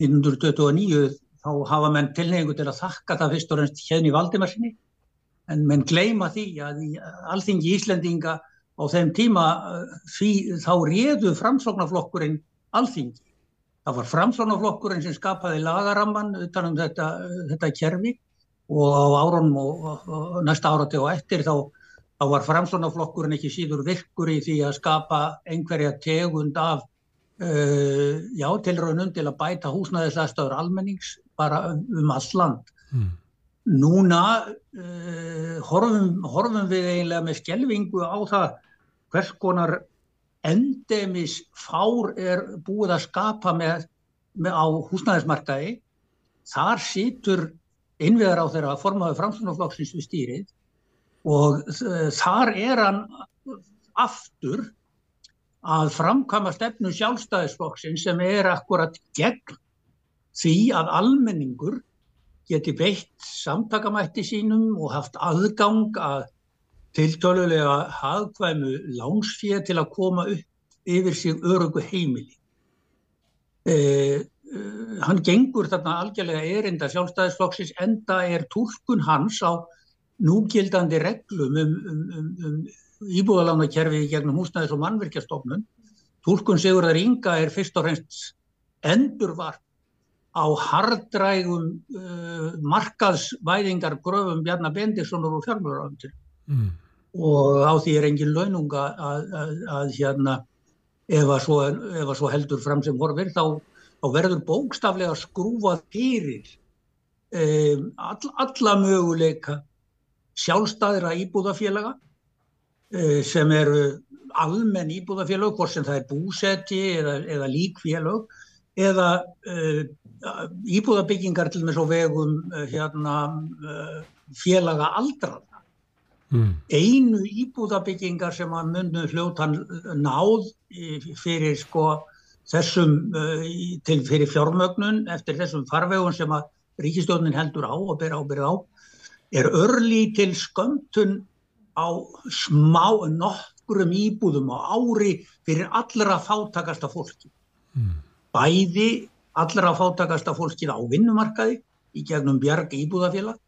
1929 þá hafa menn tilhengu til að þakka það fyrst og reynst hérna í Valdimarsinni en menn gleima því að í alþingi Íslendinga á þeim tíma því, þá réðu framsóknarflokkurinn alþingi. Það var framsóknarflokkurinn sem skapaði lagaramman utanum þetta, þetta kerfi og á árunum og, og, næsta árati og eftir þá þá var framsvonaflokkurinn ekki síður virkur í því að skapa einhverja tegund af uh, já, tilraunum til að bæta húsnæðisastöður almennings bara um, um all land. Mm. Núna uh, horfum, horfum við eiginlega með skjelvingu á það hvers konar endemis fár er búið að skapa með, með á húsnæðismarkaði. Þar sítur innviðar á þeirra formaðu framsvonaflokksins við stýrið og þar er hann aftur að framkama stefnu sjálfstæðisflokksinn sem er akkurat gegn því að almenningur geti veitt samtakamætti sínum og haft aðgang að tiltölulega hagkvæmu lánsfér til að koma upp yfir sig örugu heimili. Eh, hann gengur þarna algjörlega erinda sjálfstæðisflokksins enda er tólkun hans á núgildandi reglum um, um, um, um íbúðalánakerfi gegnum húsnæðis og mannverkjastofnun. Tólkun Sigurðar Inga er fyrst og fremst endurvart á hardrægum uh, markaðsvæðingar gröfum Bjarnar Bendikssonur og fjármjörðaröndir mm. og á því er engin laununga að, að, að hérna ef að, svo, ef að svo heldur fram sem horfir þá, þá verður bókstaflega skrúfað fyrir um, all, alla möguleika sjálfstæðra íbúðafélaga eh, sem eru almenn íbúðafélag, hvort sem það er búsetti eða, eða líkfélag eða uh, íbúðabyggingar til með svo vegum uh, hérna, uh, félaga aldraða. Mm. Einu íbúðabyggingar sem að mundu hljótan náð fyrir sko þessum, til fyrir fjármögnun eftir þessum farvegum sem að ríkistjónin heldur á og ber ábyrð á er örlítil skömmtun á smá nokkrum íbúðum á ári fyrir allra fátakasta fólki. Mm. Bæði allra fátakasta fólkið á vinnumarkaði í gegnum bjarg íbúðafélag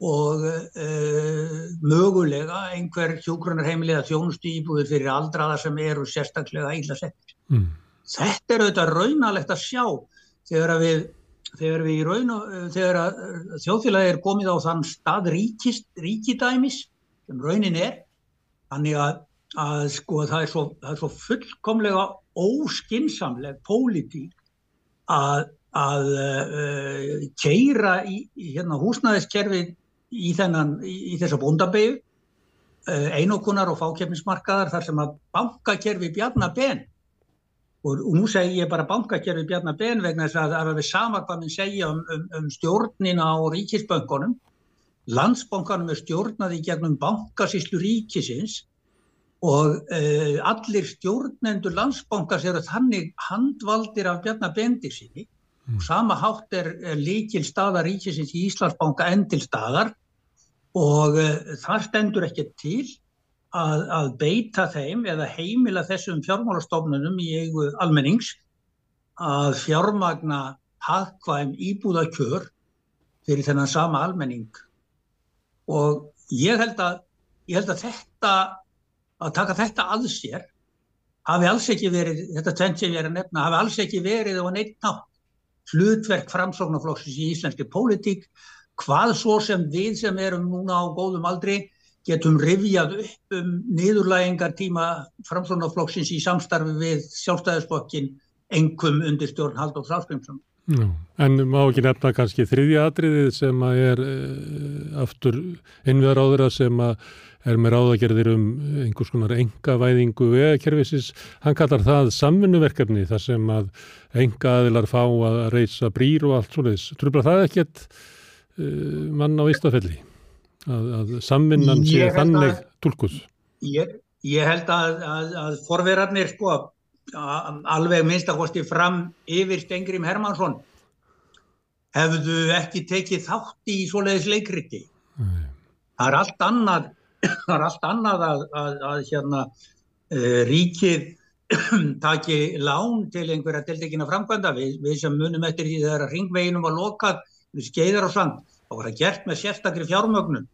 og uh, mögulega einhver hjókrunarheimilega þjónustu íbúður fyrir aldraða sem eru sérstaklega ílla settir. Mm. Þetta er auðvitað raunalegt að sjá þegar að við þegar við í raun og þegar þjóðfélagi er komið á þann stað ríkist, ríkidæmis sem raunin er, þannig að, að sko það er svo, það er svo fullkomlega óskinsamleg pólitík að, að uh, keira í, hérna, húsnæðiskerfi í, þennan, í, þessa bóndabegu uh, einokunar og fákjefnismarkaðar þar sem að bankakerfi bjarnabenn og, og nú segi ég bara bankakerfi bjarnabenn vegna þess að það er við sama hvað minn segja um, um, um stjórnina á ríkisböngunum landsbánkanum er stjórnaði gegnum bankasíslu ríkisins og uh, allir stjórnendur landsbánkas eru þannig handvaldir af Bjarnabendir sinni mm. og sama hátt er, er líkil staðar ríkisins í Íslandsbánka endil staðar. Og uh, þar stendur ekki til að, að beita þeim eða heimila þessum fjármálastofnunum í eigu almennings að fjármagna hafðkvæm íbúðakjör fyrir þennan sama almenning. Og ég held að, ég held að þetta, að taka þetta að sér hafi alls ekki verið, þetta tvent sem ég er að nefna, hafi alls ekki verið á neitt nátt hlutverk framsóknarflokksins í íslenski pólitík, hvað svo sem við sem erum núna á góðum aldri getum rivjað upp um niðurlægingartíma framsóknarflokksins í samstarfi við sjálfstæðisflokkin engum undir stjórn Haldur Sáskrimsson. En má ekki nefna kannski þriðja atriðið sem að er uh, aftur innviðar áður að sem að er með ráðagerðir um einhvers konar engavæðingu vegakerfisins. Hann kallar það samfunnuverkefni þar sem að enga aðilar fá að reysa brýr og allt svoleiðis. Trúbla það ekkert uh, mann á Ístafelli að, að samvinnan sé þannig tólkuð? Ég, ég held að, að, að forverarnir sko að alveg minnstakosti fram yfir Stengrim Hermansson hefðu ekki tekið þátt í svoleiðis leikriti mm. það er allt annað það er allt annað að, að, að hérna uh, ríkið taki lán til einhverja tildekina framkvæmda við, við sem munum eftir því þegar ringveginum var lokað við skeiðar og sand þá var það gert með sérstakri fjármögnum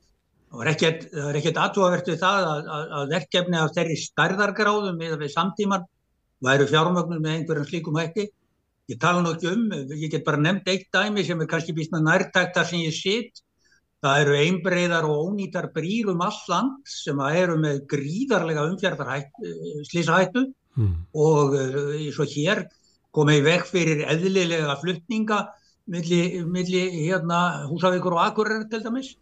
það var ekkert aðtúavert við það að, að verkefni af þeirri stærðargráðum eða við samtíman væru fjármögnum með einhverjum slíkum hætti. Ég tala nú ekki um, ég get bara nefnt eitt dæmi sem er kannski býstna nærtækt þar sem ég sitt. Það eru einbreyðar og ónýtar brýr um all land sem eru með gríðarlega umfjörðarslýsahættu mm. og eins og hér komið vekk fyrir eðlilega fluttninga millir milli, hérna, húsavíkur og akureyrar til dæmis.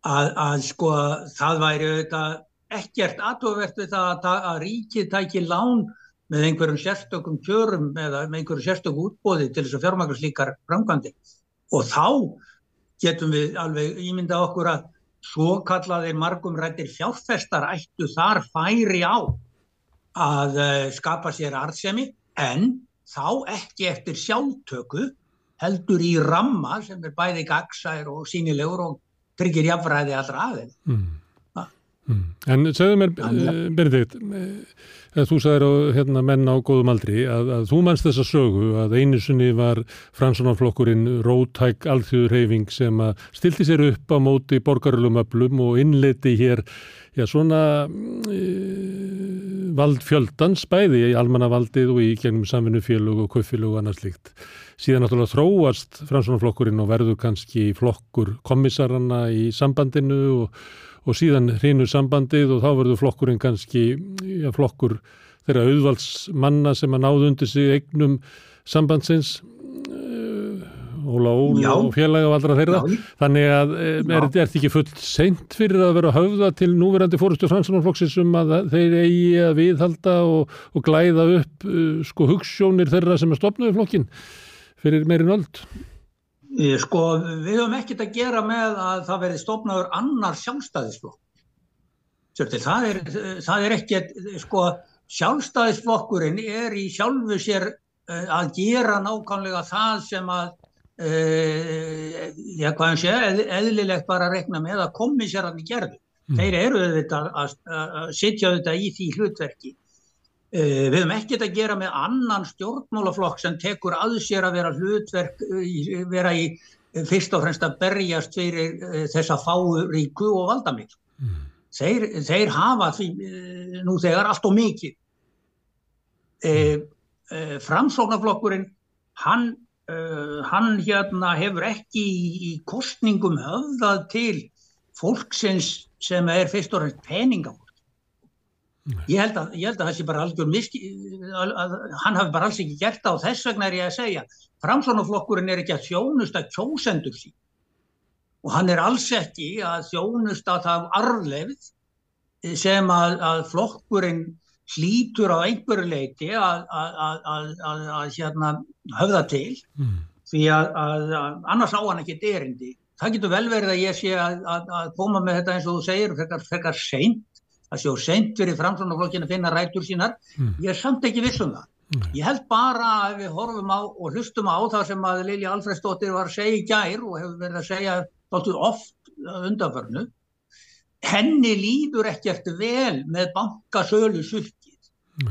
Að, að sko það væri auðvitað ekkert aðtóvert við það að, að ríkið tæki lán með einhverjum sérstökum kjörum eða með einhverjum sérstökum útbóði til þess að fjármækla slíkar framkvæmdi og þá getum við alveg ímynda okkur að svo kallaðir margum rættir fjárfestar ættu þar færi á að uh, skapa sér arðsemi en þá ekki eftir sjálftöku heldur í ramma sem er bæði gagsær og sínilegur og tryggir jafnfræði allra aðeins. Mm. Mm. En segðu mér, uh, Benedikt, uh, þú sagðir á hérna, menn á góðum aldri að, að þú mannst þessa sögu að einu sunni var fransunarflokkurinn rótæk alþjóðurheyfing sem að stilti sér upp á móti borgarlumöflum og innleiti hér já, svona uh, valdfjöldans bæði í almannavaldið og í gegnum samfinnufélug og kaufélug og annars líkt. Síðan náttúrulega þróast fransunarflokkurinn og verður kannski flokkur komissaranna í sambandinu og og síðan hrinu sambandið og þá verður flokkurinn kannski ja, flokkur þeirra auðvaldsmanna sem að náðu undir sig eignum sambandsins uh, Óla Óla og félaga og allra þeirra. Já. þannig að eh, er þetta ekki fullt seint fyrir að vera höfða til núverandi fórustu fransunarflokksins um að þeir eigi að viðhalda og, og glæða upp uh, sko hugssjónir þeirra sem er stopnuði flokkin fyrir meirinn öll Sko við höfum ekkert að gera með að það verði stofnaður annar sjálfstæðisflokk. Það er, það er ekkert, sko sjálfstæðisflokkurinn er í sjálfu sér uh, að gera nákvæmlega það sem að, uh, já hvað hann sé, eð, eðlilegt bara að rekna með að komissararni gerðu. Mm. Þeir eru þetta að, að, að sitja þetta í því hlutverki. Eh, við höfum ekkert að gera með annan stjórnmálaflokk sem tekur að sér að vera hlutverk, eh, vera í eh, fyrst og fremst að berjast fyrir þessa fáríku og valdamil. Mm. Þeir, þeir hafa því nú þegar allt og mikið. E, e, Framsóknarflokkurinn, hann uh, hann hérna hefur ekki í, í kostningum höfðað til fólksins sem er fyrst og reynst peningafólk. Ég held, að, ég held að sé bara algjör miski, hann hafi bara alls ekki gert það og þess vegna er ég að segja framsónaflokkurinn er ekki að þjónusta kjósendur sín og hann er alls ekki að þjónusta það arflefð sem að, að flokkurinn hlýtur á einhverju leiti að, að hérna, höfða til mm. því að annars á hann ekki derindi. Það getur vel verið að ég sé að koma með þetta eins og þú segir frekar, frekar seint, að sjá seint fyrir framsvonarflokkinu að finna rætur sínar. Mm. Ég er samt ekki vissum það. Mm. Ég held bara að við horfum á og hlustum á það sem að Lilja Alfredsdóttir var að segja í gær og hefur verið að segja oft undanförnu henni líður ekkert vel með bankasölu sukkið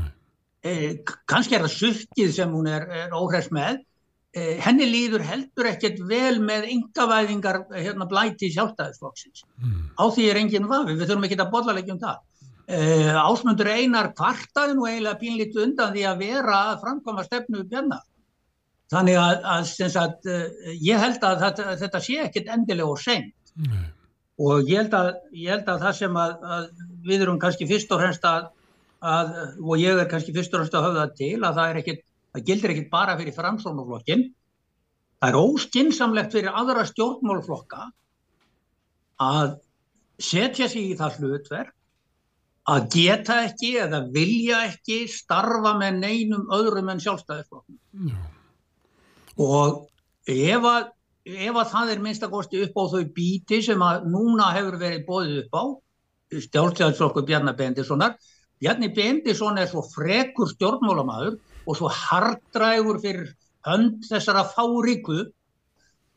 eh, kannski er það sukkið sem hún er, er óhress með eh, henni líður heldur ekkert vel með yngavæðingar hérna, blæti sjálfstæðisflokksins mm. á því er enginn vafi, við þurfum ekki að bolla leggjum það eh, Ásmundur Einar kvartaði nú eiginlega pínlítið undan því að vera að framkoma stefnu björna þannig að, að, að eh, ég held að þetta, þetta sé ekkert endilega og seint. Mm og ég held að, ég held að það sem að, að við erum kannski fyrst og fremst að, og ég er kannski fyrst og fremst að höfða til að það er ekkit, það gildir ekkit bara fyrir framsónuflokkin það er óskinsamlegt fyrir aðra stjórnmálflokka að setja sig í það hlutverk að geta ekki eða vilja ekki starfa með neinum öðrum en sjálfstæðisflokkum og ef að ef að það er minnstakosti upp á þau bíti sem að núna hefur verið bóðið upp á stjórnstjálfsflokkur Bjarnar Bendissonar Bjarni Bendisson er svo frekur stjórnmálamæður og svo hardrægur fyrir hönd þessara fáríku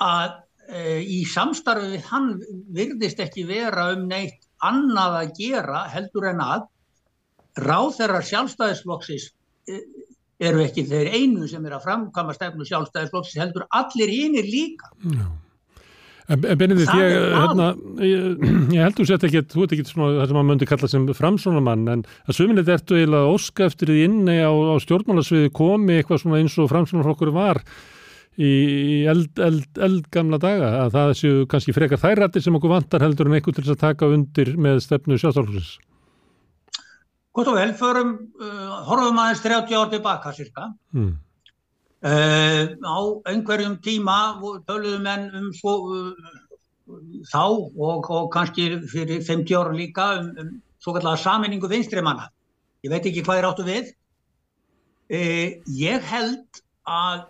að e, í samstarfi við hann virðist ekki vera um neitt annað að gera heldur en að ráð þeirra sjálfstæðisflokksins e, eru ekki þeir einu sem er að framkama stefnu sjálfstæðisflokks heldur allir hínir líka Já. En, en Benedikt, ég, hérna, ég, ég heldur sér ekki, þú ert ekki svona það sem maður myndi kalla sem framsónamann en að sömunnið ertu eiginlega óska eftir því inni á, á stjórnmálasviði komi eitthvað svona eins og framsónaflokkur var í, í eld, eld, eldgamla daga að það séu kannski frekar þærrættir sem okkur vantar heldur en eitthvað til þess að taka undir með stefnu sjálfstæðisflokksins Hvort og vel, förum, uh, horfum aðeins 30 ár tilbaka cirka. Mm. Uh, á einhverjum tíma töluðum enn um svo, uh, þá og, og kannski fyrir 50 ára líka um, um svo kallega saminningu vinstrimanna. Ég veit ekki hvað er áttu við. Uh, ég held að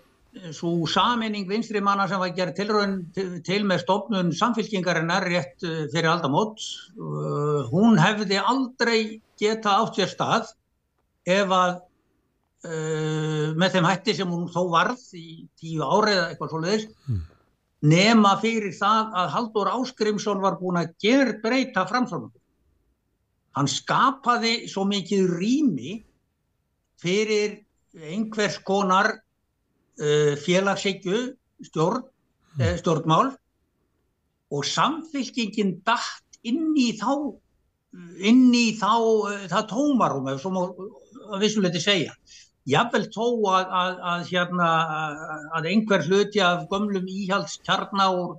svo saminning vinstrimanna sem var gerð tilröðin til, til með stofnun samfélkingarinnar rétt uh, fyrir aldamót, uh, hún hefði aldrei geta átt sér stað ef að uh, með þeim hætti sem hún þó varð í tíu árið eða eitthvað svolítið mm. nema fyrir það að Haldur Áskrimsson var búin að ger breyta framframöndum. Hann skapaði svo mikið rými fyrir einhvers konar uh, félagsegju stjórn, mm. eh, stjórnmál og samfélkingin dætt inn í þá inn í þá, eh, það tómarum ef svo má vissuleiti segja jáfnvel tó að, að, að, hérna, að einhver hluti af gömlum íhaldskjarna úr,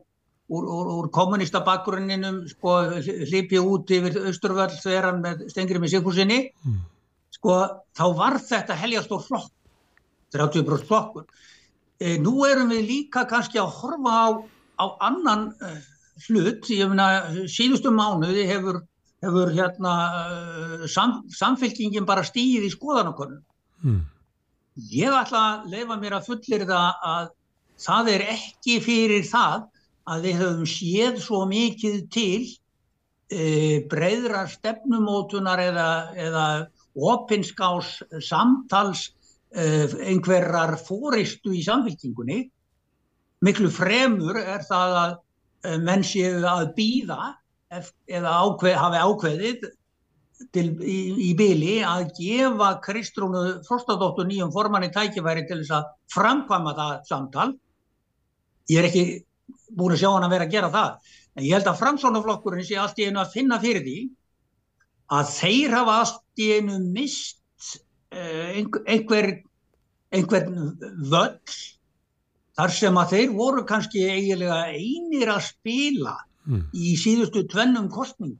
úr, úr, úr kommunista bakgrunninum sko, hlipi út yfir Östurvöld þegar með stengri með Sigfúsinni mm. sko, þá var þetta heljastór flokk 30% flokkur e, nú erum við líka kannski að horfa á, á annan uh, hlut, ég meina síðustu mánuði hefur hefur hérna uh, sam, samfélkingin bara stýð í skoðanakonum. Mm. Ég ætla að leifa mér að fullir það að það er ekki fyrir það að við höfum séð svo mikið til e, breyðra stefnumótunar eða, eða opinskás samtals einhverjar fóristu í samfélkingunni. Miklu fremur er það að e, menn séu að býða eða ákveð, hafi ákveðið til, í, í byli að gefa Kristrúnu Frostadóttur nýjum formanni tækifæri til þess að framkvæma það samtal. Ég er ekki búin að sjá hann að vera að gera það. En ég held að framsónaflokkurinn sé allt í einu að finna fyrir því að þeir hafa allt í einu mist einhver, einhver völl þar sem að þeir voru kannski eiginlega einir að spila Mm. í síðustu tvennum kostningum.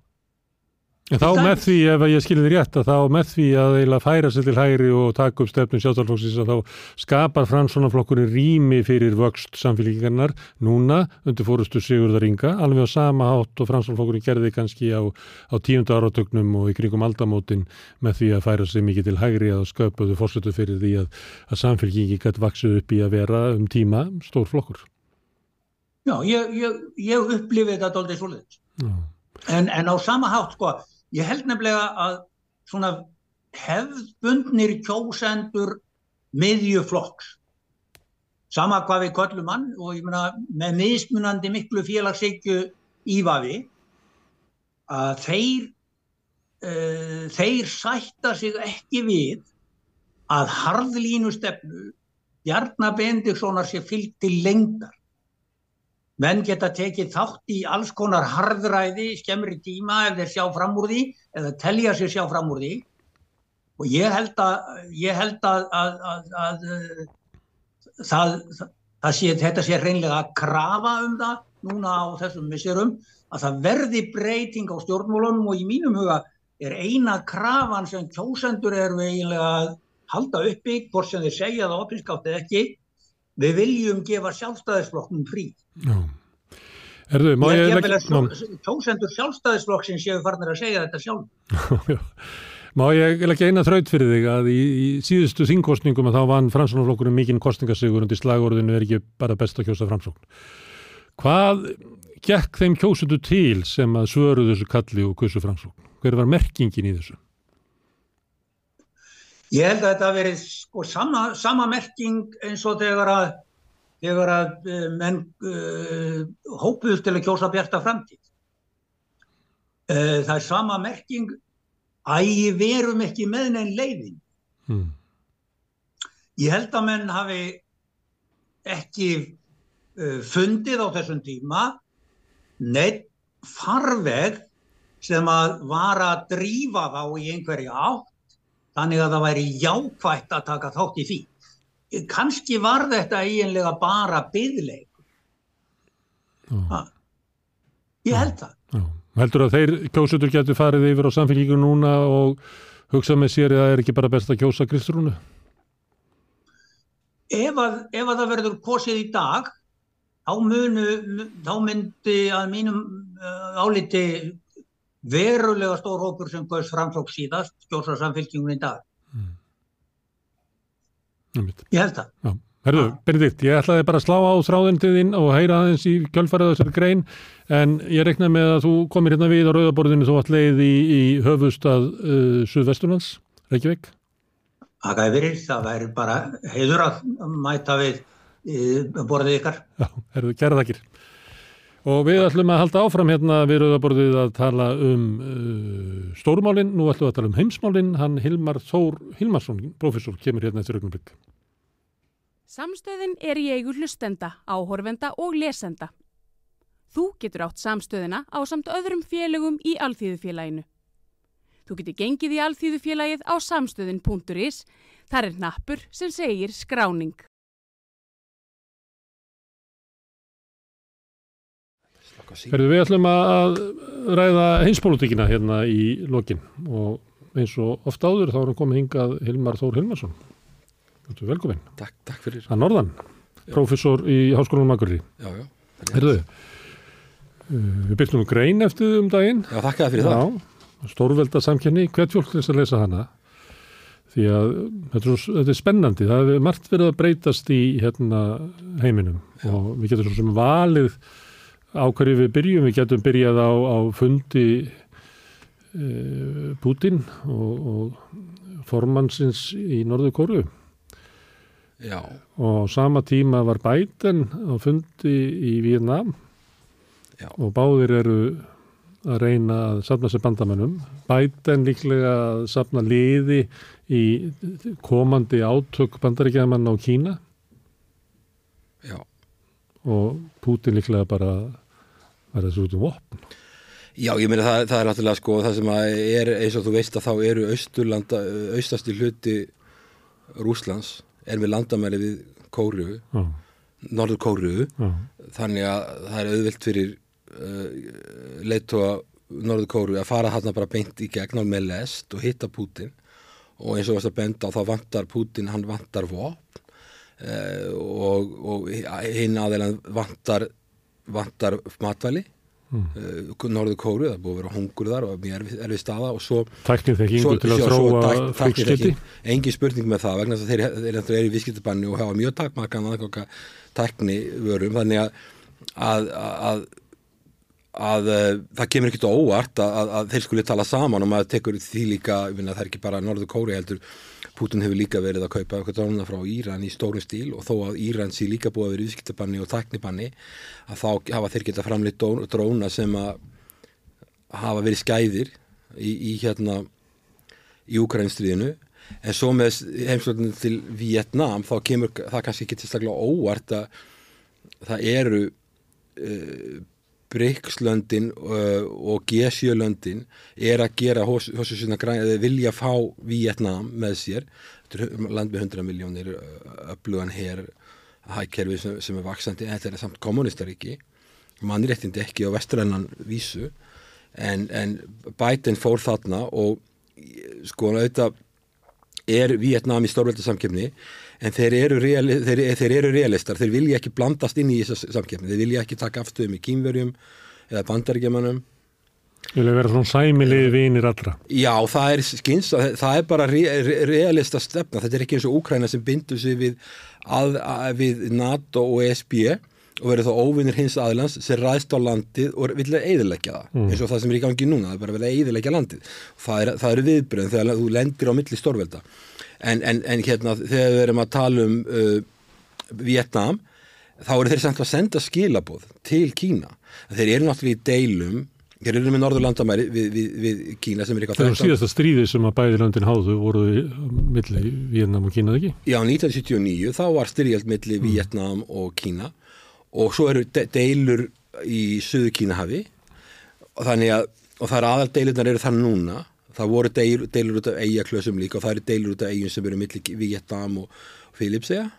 En þá með því, ef ég skilir þið rétt, að þá með því að eiginlega færa sér til hægri og taka upp stefnum sjálfstæðarflokksins að þá skapar framsvonarflokkurinn rými fyrir vöxt samfélíkingarnar núna undir fórustu Sigurðar Inga, alveg á sama hátt og framsvonarflokkurinn gerði kannski á, á tíundu áratögnum og í kringum aldamótin með því að færa sér mikið til hægri að sköpuðu fórsötu fyrir því að, að samfélkingi gætt vaksið upp í að vera um tíma stór flokkur. Já, ég, ég, ég ég held nefnilega að svona hefðbundnir kjósendur miðjuflokks, sama hvað við köllum hann og ég meina með mismunandi miklu félagsíkju ívafi, að þeir, uh, þeir sætta sig ekki við að harðlínu stefnu Bjarnar Bendikssonar sé fyllt til lengdar. Menn geta tekið þátt í alls konar harðræði, skemmri tíma ef þeir sjá fram úr því eða telja sér sjá fram úr því. Og ég held að, ég held að, að, að, uh, það, það sé, þetta sé reynlega að krafa um það núna á þessum misserum að það verði breyting á stjórnmálunum og í mínum huga er eina krafan sem kjósendur eru eiginlega að halda uppi, hvort sem þeir segja það opinskátt eða ekki, við viljum gefa sjálfstæðisflokknum frí. Já. Erðu, má Ég ég... legg- jafnvel að kjósendur sjálfstæðisflokksinn séu farnir að segja þetta sjálf. Já. Má ég leggja eina þraut fyrir þig að í, í síðustu þingkostningum að þá vann Franssonarflokkurinn mikinn kostningasögur undir slagorðinu er ekki bara best að kjósa framsókn. Hvað gekk þeim kjósundu til sem að svöru þessu kalli og kjósu framsókn? Hver var merkingin í þessu? Ég held að þetta hafi verið sko, sama, sama merking eins og þegar að, þegar að uh, menn uh, hópuðust til að kjósa bjarta framtíð. Uh, það er sama merking að ég verum ekki með neinn leiðin. Hmm. Ég held að menn hafi ekki uh, fundið á þessum tíma neitt farveg sem að var að drífa þá í einhverja átt þannig að það væri jákvætt að taka þátt í því. Kanski var þetta eiginlega bara byðleik. Já. Ég held það. Já. Heldur að þeir kjósutur getur farið yfir á samfélgíku núna og hugsa með sér að það er ekki bara best að kjósa Kristrúnu? Ef að, ef að það verður kosið í dag, þá, munu, þá myndi að mínum uh, áliti verulega stór hópur sem kaus framflokk síðast, kjósa samfélkingun í dag. Mm. Ég held það. Já. Herðu, Benedikt, ég ætlaði bara að slá á þráðin til þín og heyra aðeins í kjölfarið þessari grein en ég rekna með að þú komir hérna við á rauðaborðinu þú leið í, í höfustad uh, Suðvestunlands, Reykjavík. Þakka fyrir, það væri bara heiður að mæta við uh, borðið ykkar. Já, herðu, kæra þakkir. Og við ætlum að halda áfram hérna við rauðaborðið að tala um uh, stórmálinn, nú ætlum við að tala um heimsmálinn, hann Hilmar Þór Hilmarsson, professor, kemur hérna eftir augnablik. Samstöðin er í eigu hlustenda, áhorfenda og lesenda. Þú getur átt samstöðina á samt öðrum félögum í Alþýðufélaginu. Þú getur gengið í Alþýðufélagið á samstöðin.is. Þar er nappur sem segir skráning. Herðu, við ætlum að ræða heimspolítikina hérna í lokin og eins og oft áður þá erum komið hingað Hilmar Þór Hilmarsson. Velkominn. Takk, takk fyrir. Að Norðan, professor í Háskólanum Akureyri. Já, já. Herðu, uh, við byrjum grein eftir um daginn. Já, þakka það fyrir það. Stórvelda samkenni, hvert fólk þess að lesa hana. Því að er, þetta er spennandi, það hefur margt verið að breytast í hérna, heiminum Já. og við getum svo sem valið á hverju við byrjum, við getum byrjað á, á fundi e, Putin og, og formannsins í Norður Kóru Já, og sama tíma var Biden á fundi í Vietnam Já. og báðir eru að reyna að safna sér bandamönnum. Biden líklega að safna liði í komandi átök bandaríkjaman á Kína já. og Putin líklega bara var þessu út um vopn. Já, ég meina það, það er náttúrulega sko það sem að er eins og þú veist að þá eru austurlanda, austasti hluti Rúslands er við landamæli við Kóru Já, Norður Kóru Já. þannig að það er auðvilt fyrir uh, leiðtóa Norður Kóru að fara þarna bara beint í gegn með lest og hitta Pútin og eins og varst að benda á þá vantar Pútin, hann vantar vopn uh, og, og hinn aðeinan vantar vantar matvæli mm. Norður Kóru, það búið að vera hungur þar og mjög erfið, erfið staða og svo Tæknið þegar yngur til að þróa tæknir ekki. engin spurning með það vegna þess að þeir, þeir, þeir eru í viðskiptabanni og hafa mjög takmarkan aðganga tækni vörum þannig að, að, að, að, að það kemur ekkert á óvart að, að, að þeir skuli tala saman og maður tekur því líka, það er ekki bara Norður Kóri heldur, Putin hefur líka verið að kaupa eitthvað dróna frá Íran í stórum stíl og þó að Íran sé líka búið að vera viðskiptabanni og tæknibanni að þá hafa þeir geta framleitt dróna sem að hafa verið skæðir í, í hérna í Úkrænstriðinu en svo með heimsvöldinu til Vietnam þá kemur það kannski ekki tilstaklega óvart að það eru uh, Brikslöndin uh, og G7-löndin er að gera hósu svona græn eða vilja fá Vietnam með sér. Land með 100 miljónir öflugan hér hækkerfi sem, sem er vaksandi en þetta er samt kommunistaríki mannréttindi ekki á vestrænan vísu. En, en Biden fór þarna og sko auðvitað er Vietnam í stórveldasamkefni en þeir eru, reali, þeir, þeir eru realistar, þeir vilja ekki blandast inn í þessa samkefni, þeir vilja ekki taka afstöðum í kýmverjum eða bandaríkjamannum Vilja vera svona sæmilið vinir allra. Já, það er skins, það er bara re, re, realista stefna, þetta er ekki eins og Úkræna sem bindur sig við, að, að, við NATO og ESB og verður þá óvinnir hins aðlands sem ræðst á landið og vilja eiðilegja það. Mm. eins og það sem er í gangi núna, það er bara að vilja eiðilegja landið. Það, er, það eru viðbröðin þegar þú lendir á milli stórvelda en, en, en hérna þegar við erum að tala um uh, Vietnam þá eru þeir samt að senda skilabóð til Kína, þeir eru náttúrulega í deilum Hér erum við norðurlandamæri við, við, við Kína sem er eitthvað Það er síðasta stríði sem að bæði landin háðu voru milli Vietnam og Kína, ekki? Já, 1979 þá var styrjald milli mm. Vietnam og Kína. Og svo eru de deilur í söðu Kínahafi og þannig að, og það er aðal deilurnar eru það núna, það voru deilur, deilur út af eigaklösum líka og það eru deilur út af eigin sem eru milli Vietnam og Filipsega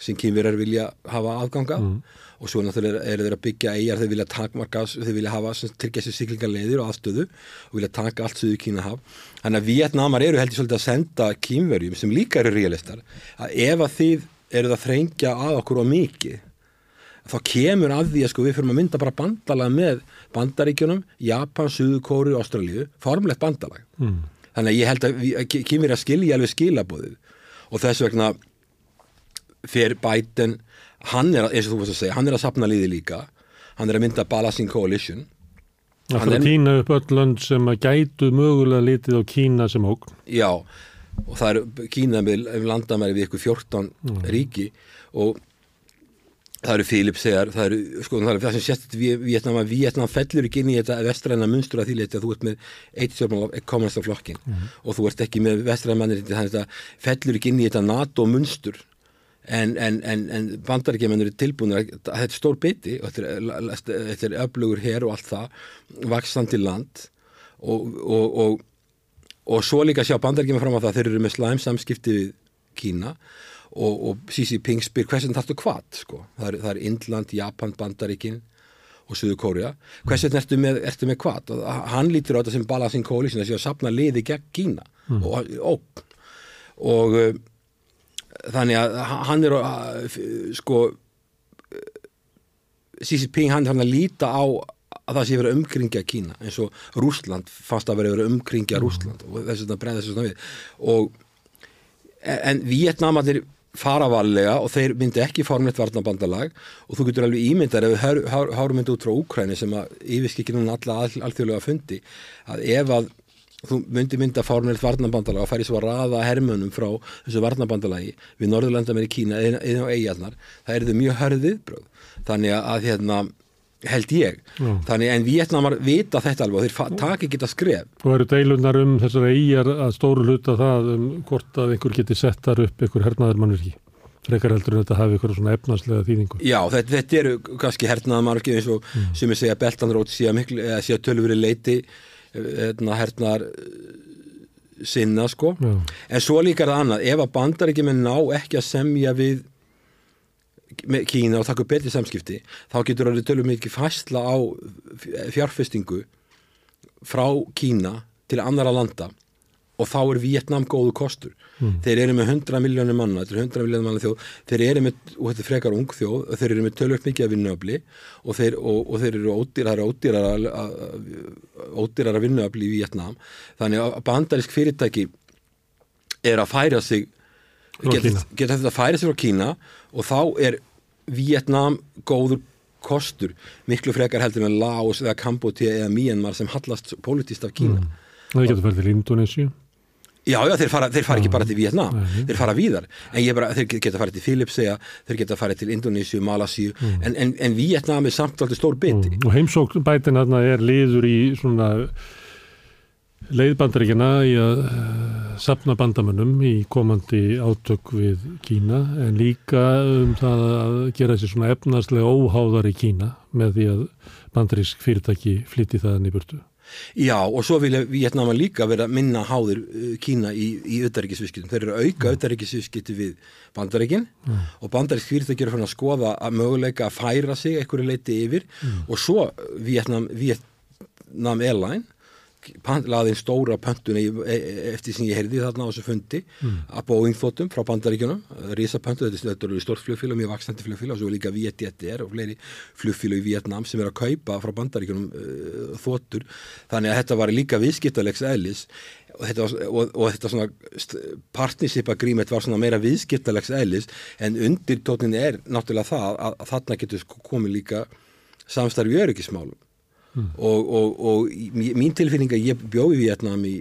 sem kynverjar vilja hafa aðganga mm. og svo náttúrulega eru þeir að byggja eigjar, þeir vilja takmarka, þeir vilja hafa tryggja sér siklingarleiðir og aðstöðu og vilja taka allt söðu Kína haf. Þannig að Vietnamar eru heldur svolítið að senda kynverjum sem líka eru realistar að ef að þið eru að þrengja að okkur á mikið þá kemur að því að sko við fyrir að mynda bara bandalag með bandaríkjunum, Japan, Suðukóri og Ástralíu, formlegt bandalag. Mm. Þannig að ég held að, að kemur að skilja alveg skilabóðið og þess vegna fyrir Biden hann er, eins og þú varst að segja, hann er að sapna líði líka hann er að mynda Balancing Coalition Það fyrir að týna upp öll lönd sem að gætu mögulega litið á Kína sem ógn Já, og það er Kína með landamæri við ykkur 14 mm. ríki og það eru Filipsegar, það eru sko það er það sem sést Vietnam að Vietnam fellur ekki inn í þetta vestræna munstur að því leiti að þú ert með eitt stjórnmál kommunista flokkin mm. og þú ert ekki með vestræna mannir þannig að þetta fellur ekki inn í þetta NATO munstur. En, en, en, en bandaríkjumennur er tilbúinir að þetta er stór biti og þetta er, öflugur hér og allt það vaksandi land. Og, og, og, og svo líka sjá bandaríkjumenn fram á það þeir eru með slæm samskipti við Kína. og, og Xi Jinping spyr hversin þarftu hvað sko? það er, það er Indland, Japan, Bandaríkin og Suður Kórea hversin ertu með, ertu með hvað og hann lítur á þetta sem balancing coalition þess að sapna liði gegn Kína mm. og, og, og þannig að hann er sko Xi Jinping hann er hann að líta á að það sé verið umkringja Kína eins og Rúsland fannst að verið verið umkringja mm. Rúsland og þess að breyða þessu svona við og en Vietnamandir fara varlega og þeir myndi ekki formlegt varnabandalag og þú getur alveg ímyndar ef við hárum myndi út frá Úkræni sem að yfirskikki núna alla alþjóðlega fundi að ef að þú myndi mynda formlegt varnabandalag og færi svo að raða hermönum frá þessu varnabandalagi við Norðurlandameri Kína eða á eigarnar, það er þau mjög hörðið bröð þannig að hérna held ég, Já. þannig en Vietnamar vita þetta alveg og þeir taka ekki þetta skref og eru deilunar um þessar eigjar að stóru hluta það um hvort að einhver geti sett þar upp einhver hernaðarmannverki frekar heldur en þetta hafi eitthvað svona efnarslega þýðingu Já, þetta, þetta eru kannski hernaðarmannverki eins og mm. sem ég segja Beltanrót síðan, tölvuri leiti hérna, hernaðar sinna sko Já. en svo líka er það annað, ef að bandaríkjuminn ná ekki að semja við með Kína og taka upp betri samskipti þá getur orðið tölum mikið fæsla á fjárfestingu frá Kína til annara landa. Og þá er Vietnam góðu kostur. Mm. þeir eru með 100 miljónir manna þetta er 100 miljónir manna þjóð. Þeir eru með, og þetta er frekar ung þjóð þeir eru með tölvöld mikið að vinnuöfli og þeir, og, og þeir eru ódýrar ódýrar, að vinnuöfli í Vietnam þannig að bandarísk fyrirtæki er að færa sig geta, geta þetta færa sig frá Kína og þá er Vietnam góður kostur miklu frekar heldur með Laos eða Kambodja eða Myanmar sem hallast politist af Kína mm. Það getur færð til Indonési Já, já, þeir fara, þeir fara ekki bara til Vietnam, Nei. þeir fara víðar, en ég bara, þeir geta farið til Filipsega, þeir geta farið til Indonísju, Malasíu, mm. en, en, en Vietnam er samt alltaf stór biti. Mm. Og heimsókn bætin er liður í svona leiðbandaríkjana í að uh, sapna bandamönnum í komandi átök við Kína, en líka um það að gera þessi svona efnarslega óháðar í Kína með því að bandarísk fyrirtæki flytti þaðan í burtu. Já og svo vilja Vietnama líka vera minna háður uh, Kína í, í auðaríkisviskittum. Þeir eru auka auðaríkisviskittu við bandaríkin mm. og bandarísk fyrirtæki eru að skoða að möguleika að færa sig einhverju leiti yfir mm. og svo Vietnam, Vietnam Airline laðin stóra pöntuna e, e, eftir sem ég heyrði þarna á þessu fundi mm. að Boeing þóttum frá bandaríkjunum risapöntu, þetta eru stort flugfélag mjög vaksandi flugfélag og svo líka Vietjet og fleiri flugfélag í Vietnam sem er að kaupa frá bandaríkjunum uh, þóttur þannig að þetta var líka viðskiptalegs eðlis og þetta, og, og þetta svona partnership agreement var svona meira viðskiptalegs eðlis en undir tónin er náttúrulega það að, að þarna getur komið líka samstarfi öryggismálum mm. og, og, og mín tilfinning að ég bjóði í Vietnam í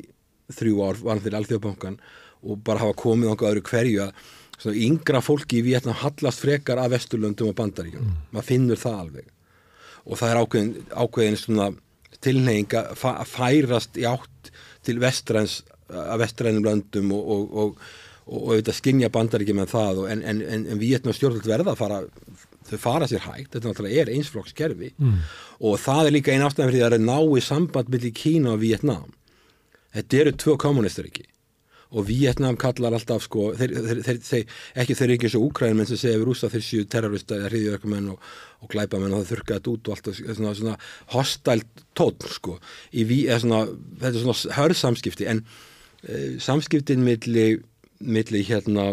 þrjú ár vann fyrir Alþjóðbankan og bara hafa komið ánga öðru hverju að svona, yngra fólki í Vietnam hallast frekar af Vesturlöndum og Bandaríkjum mm. maður finnur það alveg og það er ákveðin, ákveðin svona tilneying að færast í átt til vestræns að vestrænum löndum og, og, og, og auðvitað skinja bandaríkjum með það en, en, en, en Vietnam stjórnvöld verða að fara þau fara sér hægt, þetta náttúrulega er einsflokkskerfi mm. og það er líka einn ástæðan fyrir það að ná í samband millir Kína og Vietnam þetta eru tvö kommunistar ekki og Vietnam kallar alltaf sko þeir, þeir, þeir, ekki þeir eru ekki eins og Úkrænum en sem segja við rúsa þeir séu terrorista eða hriðjörgumenn og, og glæpamenn og það þurka þetta út og allt svona, svona hostælt tótt sko í, svona, þetta er svona hörðsamskipti en e, samskiptin millir milli hérna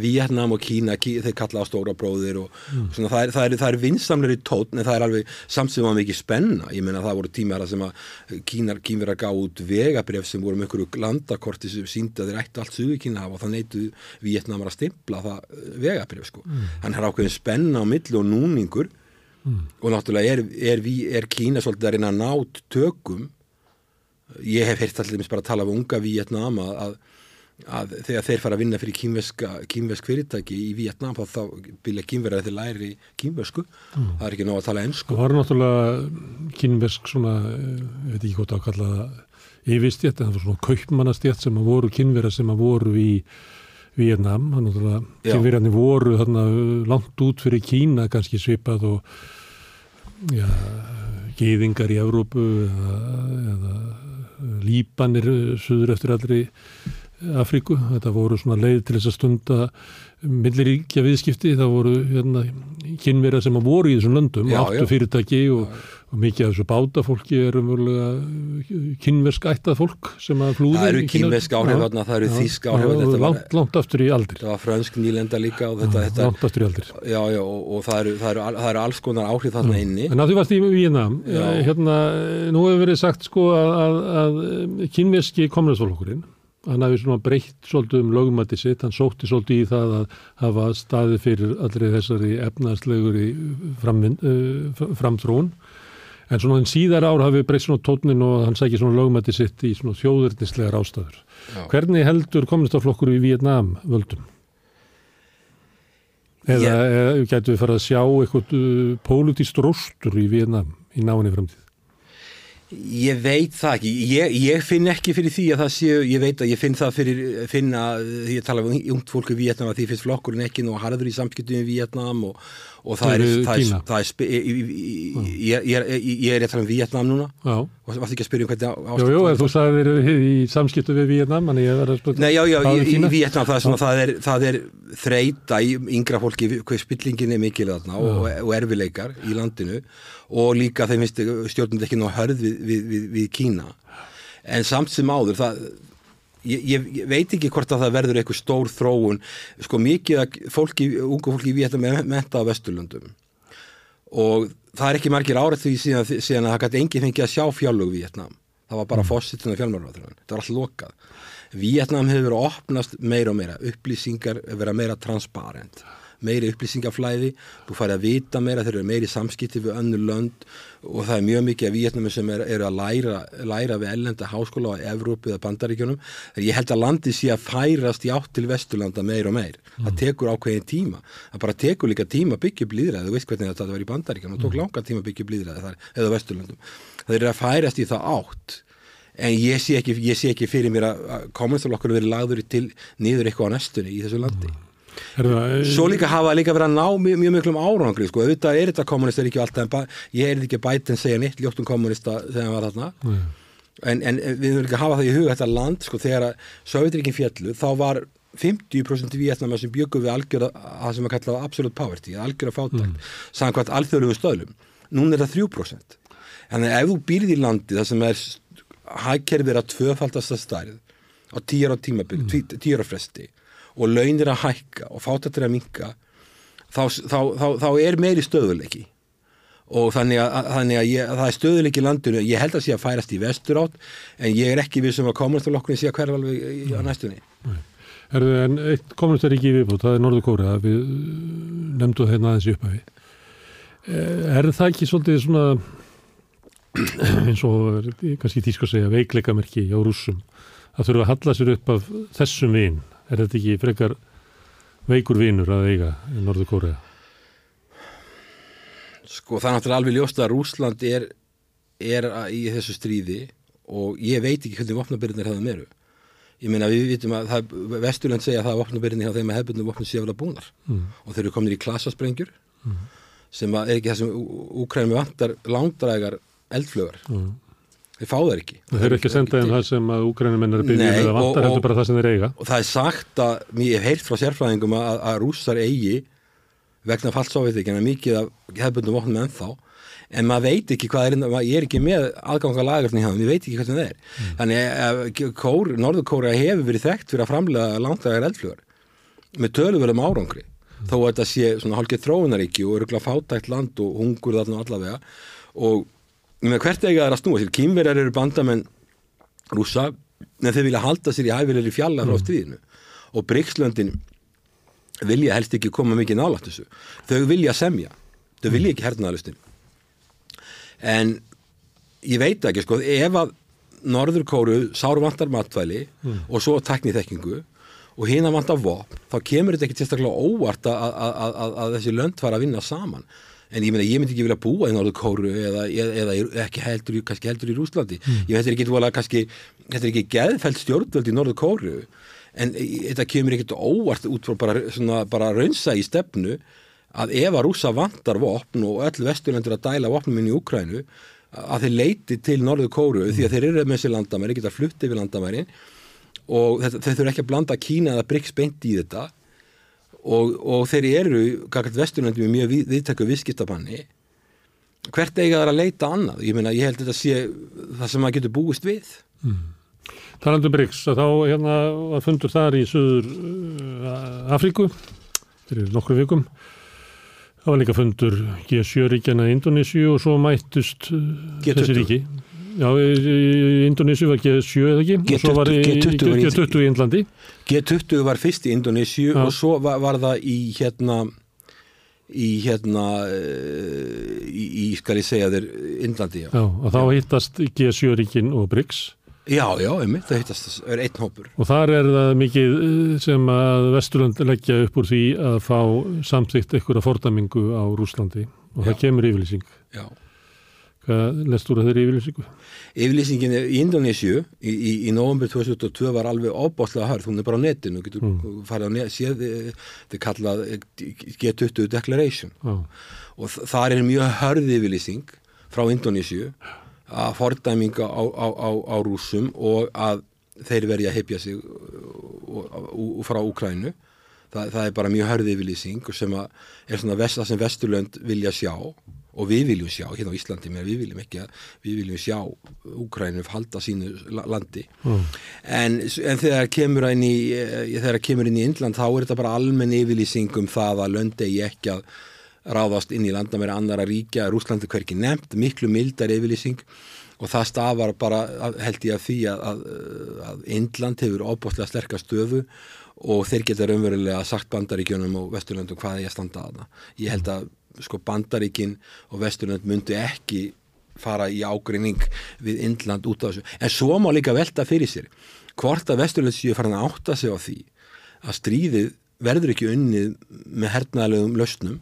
Vietnam og Kína, Kí, þeir kalla á stóra bróðir og, mm. og svona, það er, er, er vinsamlega í tótn en það er alveg samt sem var mikið spenna ég menna það voru tímara sem að Kínar að gá út vegabref sem voru með einhverju landakorti sem síndi að þeir ættu allt suðu Kína hafa og það neytu Vietnamar að stimpla það eh, vegabref sko. Mm. Hann har ákveðin spenna á milli og núningur mm. og náttúrulega er, er, er Kína svolítið að reyna að nátt tökum ég hef heyrt allir bara að tala um unga Vietnama að að þegar þeir fara að vinna fyrir kýmvesk fyrirtæki í Vietnam þá, þá vilja kýmverðar þeir læri kýmvesku mm. það er ekki ná að tala ennsku Það var náttúrulega kýmvesk svona, ég veit ekki hvort að kalla það yfirstjætt, en það var svona kaupmannastjætt sem að voru kýmverðar sem að voru í Vietnam, þannig að náttúrulega kýmverðarnir voru þarna langt út fyrir Kína kannski svipað og já, geyðingar í Evrópu eða, eða lípanir suður eftir allri Afríku. Þetta voru svona leið til þess að stunda milliríkja viðskipti. Það voru hérna, kynverða sem að voru í þessum löndum, já, áttu já. fyrirtæki og, og mikið af þessu bátafólki er umverulega kynversk ættað fólk sem að flúði. Það eru kynversk áhrif þarna, það eru þísk áhrif. Það eru langt, langt aftur í aldir. Það var fransk nýlenda líka. Þetta, þetta, langt aftur í aldir. Já, já, og, og það, eru, það, eru, það eru alls konar áhrif þarna inni. En að því varst í Vína, hérna, nú hefur verið sagt sko að, að, að kynverski komnarsfólkurinn hann hafi svona breytt svolítið um lögumætti sitt, hann sótti svolítið í það að hafa staði fyrir allri þessari efnarslegur í uh, framþrún en svona en síðar ár hafi breytt svona tónin og hann sækir svona lögumætti sitt í svona þjóðurnislegar ástæður. Já. Hvernig heldur komunistaflokkur í Vietnám völdum? Eða, eða getur við farið að sjá eitthvað uh, pólitíst róstur í Vietnám í náinni framtíð? Ég veit það ekki, ég, ég finn ekki fyrir því að það séu, ég veit að ég finn það fyrir, finna, því ég tala um ungt fólku í Vietnam að því finnst flokkurinn ekki nú harður í samskiptum í Vietnam og, og það, það er, það er, það er, ég, ég er að tala um Vietnam núna Já. Og varst ekki að spyrja um hvernig Jú, ástand jú, var? en þú sagði þér í samskiptu við Vietnam, en ég verði að spyrja. Nei, já, já, í, í? Vietnam það er, svona, það er, það er þreita í yngra fólki hvað spillingin er mikil þarna og, og erfileikar í landinu og líka þeim finnst stjórnum ekki ná hörð við, við, við, við Kína en samt sem áður það ég, ég, veit ekki hvort að það verður eitthvað stór þróun sko mikið að fólki, ungu fólki í Vietnam er menta á Vesturlöndum og það er ekki margir árætt því síðan, síðan að það gæti enginn fengið að sjá fjárlög Vietnam það var bara fósitun og fjármálaráður það var allt lokað. Vietnam hefur verið að opnast meira og meira. Upplýsingar vera meira transparent meiri upplýsingaflæði, þú farið að vita meira þeir eru meiri samskipti við önnur lönd og það er mjög mikið af Vietnami sem eru er að læra, læra við ellenda háskóla á Evrópu eða Bandaríkjunum. Þegar ég held að landi sé að færast í átt til Vesturlanda meir og meir. Það tekur ákveðin tíma, það bara tekur líka tíma að líðræði, þú veist hvernig þetta var í Bandaríkjunum. Það tók langa tíma að þar eða Vesturlandum, það að færast í það átt. En ég sé ekki, ég sé ekki fyrir mér að kommunistalokkur verið lagður til niður eitthvað á næstunni í þessu landi. Það, Svo líka hafa líka verið að ná mjög, mjög miklum árangri sko, auðvitað er þetta kommunista ekki alltaf en ég er ekki bætinn segja neitt ljótt um kommunista þegar hann var þarna. En, en við höfum líka að hafa það í huga þetta land sko, þegar að Sovjetríkin fjallu þá var 50% vietnama sem bjögum við algjöra, það sem að kalla absolute poverty, algjöra fátækt mm. samkvæmt alþjóðlegu stöðlum. Núna er það 3% þannig að ef þú býrð í landi það sem er hagkerfið að tvöfaldasta stærð á tíjar á tímabil, mm. tíjar á fresti og launir að hækka og fátættir að minka þá, þá, þá, þá er meiri stöðuleiki og þannig að, þannig að, ég, að það er stöðuleiki í landinu, ég held að sé að færast í vestur átt en ég er ekki við sem að kommunistalokkurinn sé að hverfa alveg í, á næstunni er það, en eitt komunistar viðbútt, það er Norður Kóra, við nefndu hérna aðeins í upphæfi. Eh, Er það ekki svolítið svona, eins og er kannski tísk að segja, veikleikamerki á rússum, að þurfa að halla sér upp af þessum vin? Er þetta ekki frekar veikur vinur að eiga í Norður Kóra? Sko það er náttúrulega alveg ljóst að Rúsland er, er í þessu stríði og ég veit ekki hvernig vopnabyrðinir hefðum eru. Ég meina við vitum að það, Vesturland segja að það er vopnabyrðinir hjá þeim að hefbundum vopnum alveg búnar Mm. og þeir eru komin í klasasprengjur sem að er ekki það sem Úkrænum vantar langdrægar eldflögar. Mm. Þeir fá þær ekki. Það er ekki að senda þeim það sem að úgrænumenn er að að og- vantar heldur bara það sem þeir eiga. og það er sagt að, ég hef heyrt frá sérfræðingum að, að rússar eigi vegna fallsófiðtíkina mikið af hefbundum vopnum ennþá. En maður veit ekki hvað er, inn- ég er ekki með aðganga lagarni ég veit ekki hvað það er. Þannig að kór, Norðurkóra hefur verið þekkt fyrir að framlega langtægar eldflugar með töluverðum árangri. Þó að þetta sé svona hálfgeð þróunaríki og öruglega fátækt land og hungur þarna allavega og hvert eiga það er að snúa sér, kýmverjar eru bandamenn rússa en þeir vilja halda sér í hæfilegri fjalla frá stríðinu. Og Brygslöndin vilja helst ekki koma mikið nálægt þessu. Þau vilja semja, þau vilja ekki hernaðalustin en ég veit ekki sko ef að Norður Kóru sár vantar matvæli og svo tekni þekkingu og hinn að vantar vopn þá kemur þetta ekki tilstaklega óvart að þessi lönd fara að vinna saman en ég, meina, ég myndi ekki vilja búa í Norður Kóru eða, eða, eða ekki heldur, heldur í Rúslandi ég veit ekki þetta er ekki geðfælt stjórnvöld í Norður Kóru en þetta kemur ekkert óvart út frá bara, svona, bara raunsa í stefnu að ef að rúsa vantar vopn og öll vesturlendur að dæla vopnum inn í Úkrænu að þeir leiti til Norður Kóru því að þeir eru með sér landamæri, geta flutt yfir landamæri og þeir þurfa ekki að blanda Kína eða Bryggs beint í þetta og, og þeir eru kakart vesturlöndum í mjög við, viðtæku viðskiptabanni hvert eiga þar að leita annað ég meina ég held þetta sé það sem maður getur búist við Talandu Bryggs, að þá hérna var fundur þar í Suður uh, Afríku fyrir nokkru vikum. Það var líka fundur G7-ríkjana í Indonésiu og svo mættust uh, G20. þessi ríki. Já, í, Indonésiu var G7 eða ekki? G20 og svo var í, G20 var í- G20 í Indlandi. G20 var fyrst í Indonésiu Já. og svo var, var það í hérna í hérna eh, í, í skal ég segja þér Indlandi, já. Já, og þá hittast G7-ríkin og Bryggs. Já, já, einmitt, það hittast þess, er einn hópur. Og þar er það mikið uh, sem að Vesturland leggja upp úr því að fá samþygt einhverja fordamingu á Rúslandi og það Já. kemur yfirlýsing. Já. Hvað lest úr að þeirri yfirlýsingu? Yfirlýsingin í Indonésiu í, í, í november 2002 var alveg óbáslega hörð, hún er bara á netinu, getur mm. farið á net, séð, eh, þetta er kallað eh, G20 Declaration. Já, og þ- þar er mjög hörð yfirlýsing frá Indonésiu að fordæminga á, á, á, á rúsum og að þeir verði að heipja sig frá Úkrænu það, það er bara mjög hörði yfirlýsing sem að er það sem Vesturlönd vilja sjá. og við viljum sjá, hérna á Íslandi mér, við viljum ekki að við viljum sjá Úkrænum halda sínu landi mm. en, en þegar kemur inn í eh, þegar kemur inn í Indland þá er þetta bara almenn yfirlýsing um það að löndi ekki að ráðast inn í landamæri annara ríkja, Rúslandi hverki nefnt miklu mildar yfirlýsing og það stafar bara held ég að því að, að, Indland hefur óbústlega sterkast stöfu og þeir geta raunverulega sagt bandaríkjunum og vesturlöndum hvað er ég að standa að það. Ég held að sko bandaríkin og vesturlönd myndi ekki fara í ágrinning við Indland út af þessu. En svo má líka velta fyrir sér hvort að vesturlönd séu farin að átta sig á því að stríðið verður ekki unnið með hernaðlegum lausnum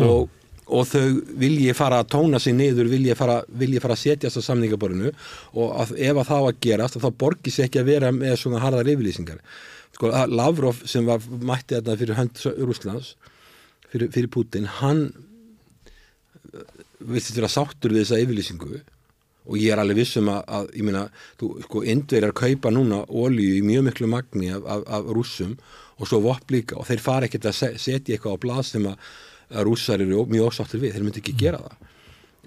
og, og þau vilji fara að tóna sig niður, vilji fara, vilji fara að setjast á samningaborinu og að, ef að það var að gerast þá borgir sér ekki að vera með svona harðar yfirlýsingar sko, Lavrov sem var mætti þetta fyrir hönd Rúslands fyrir, fyrir Putin, hann vistist vera sáttur við þessa yfirlýsingu? Og ég er alveg vissum að, að ég meina, þú, sko, indverjar kaupa núna ólíu í mjög miklu magni af, af, af rússum og svo vopp líka og þeir fara ekkert að setja eitthvað á blad sem að, rússar eru mjög ósáttur við, þeir myndi ekki gera það.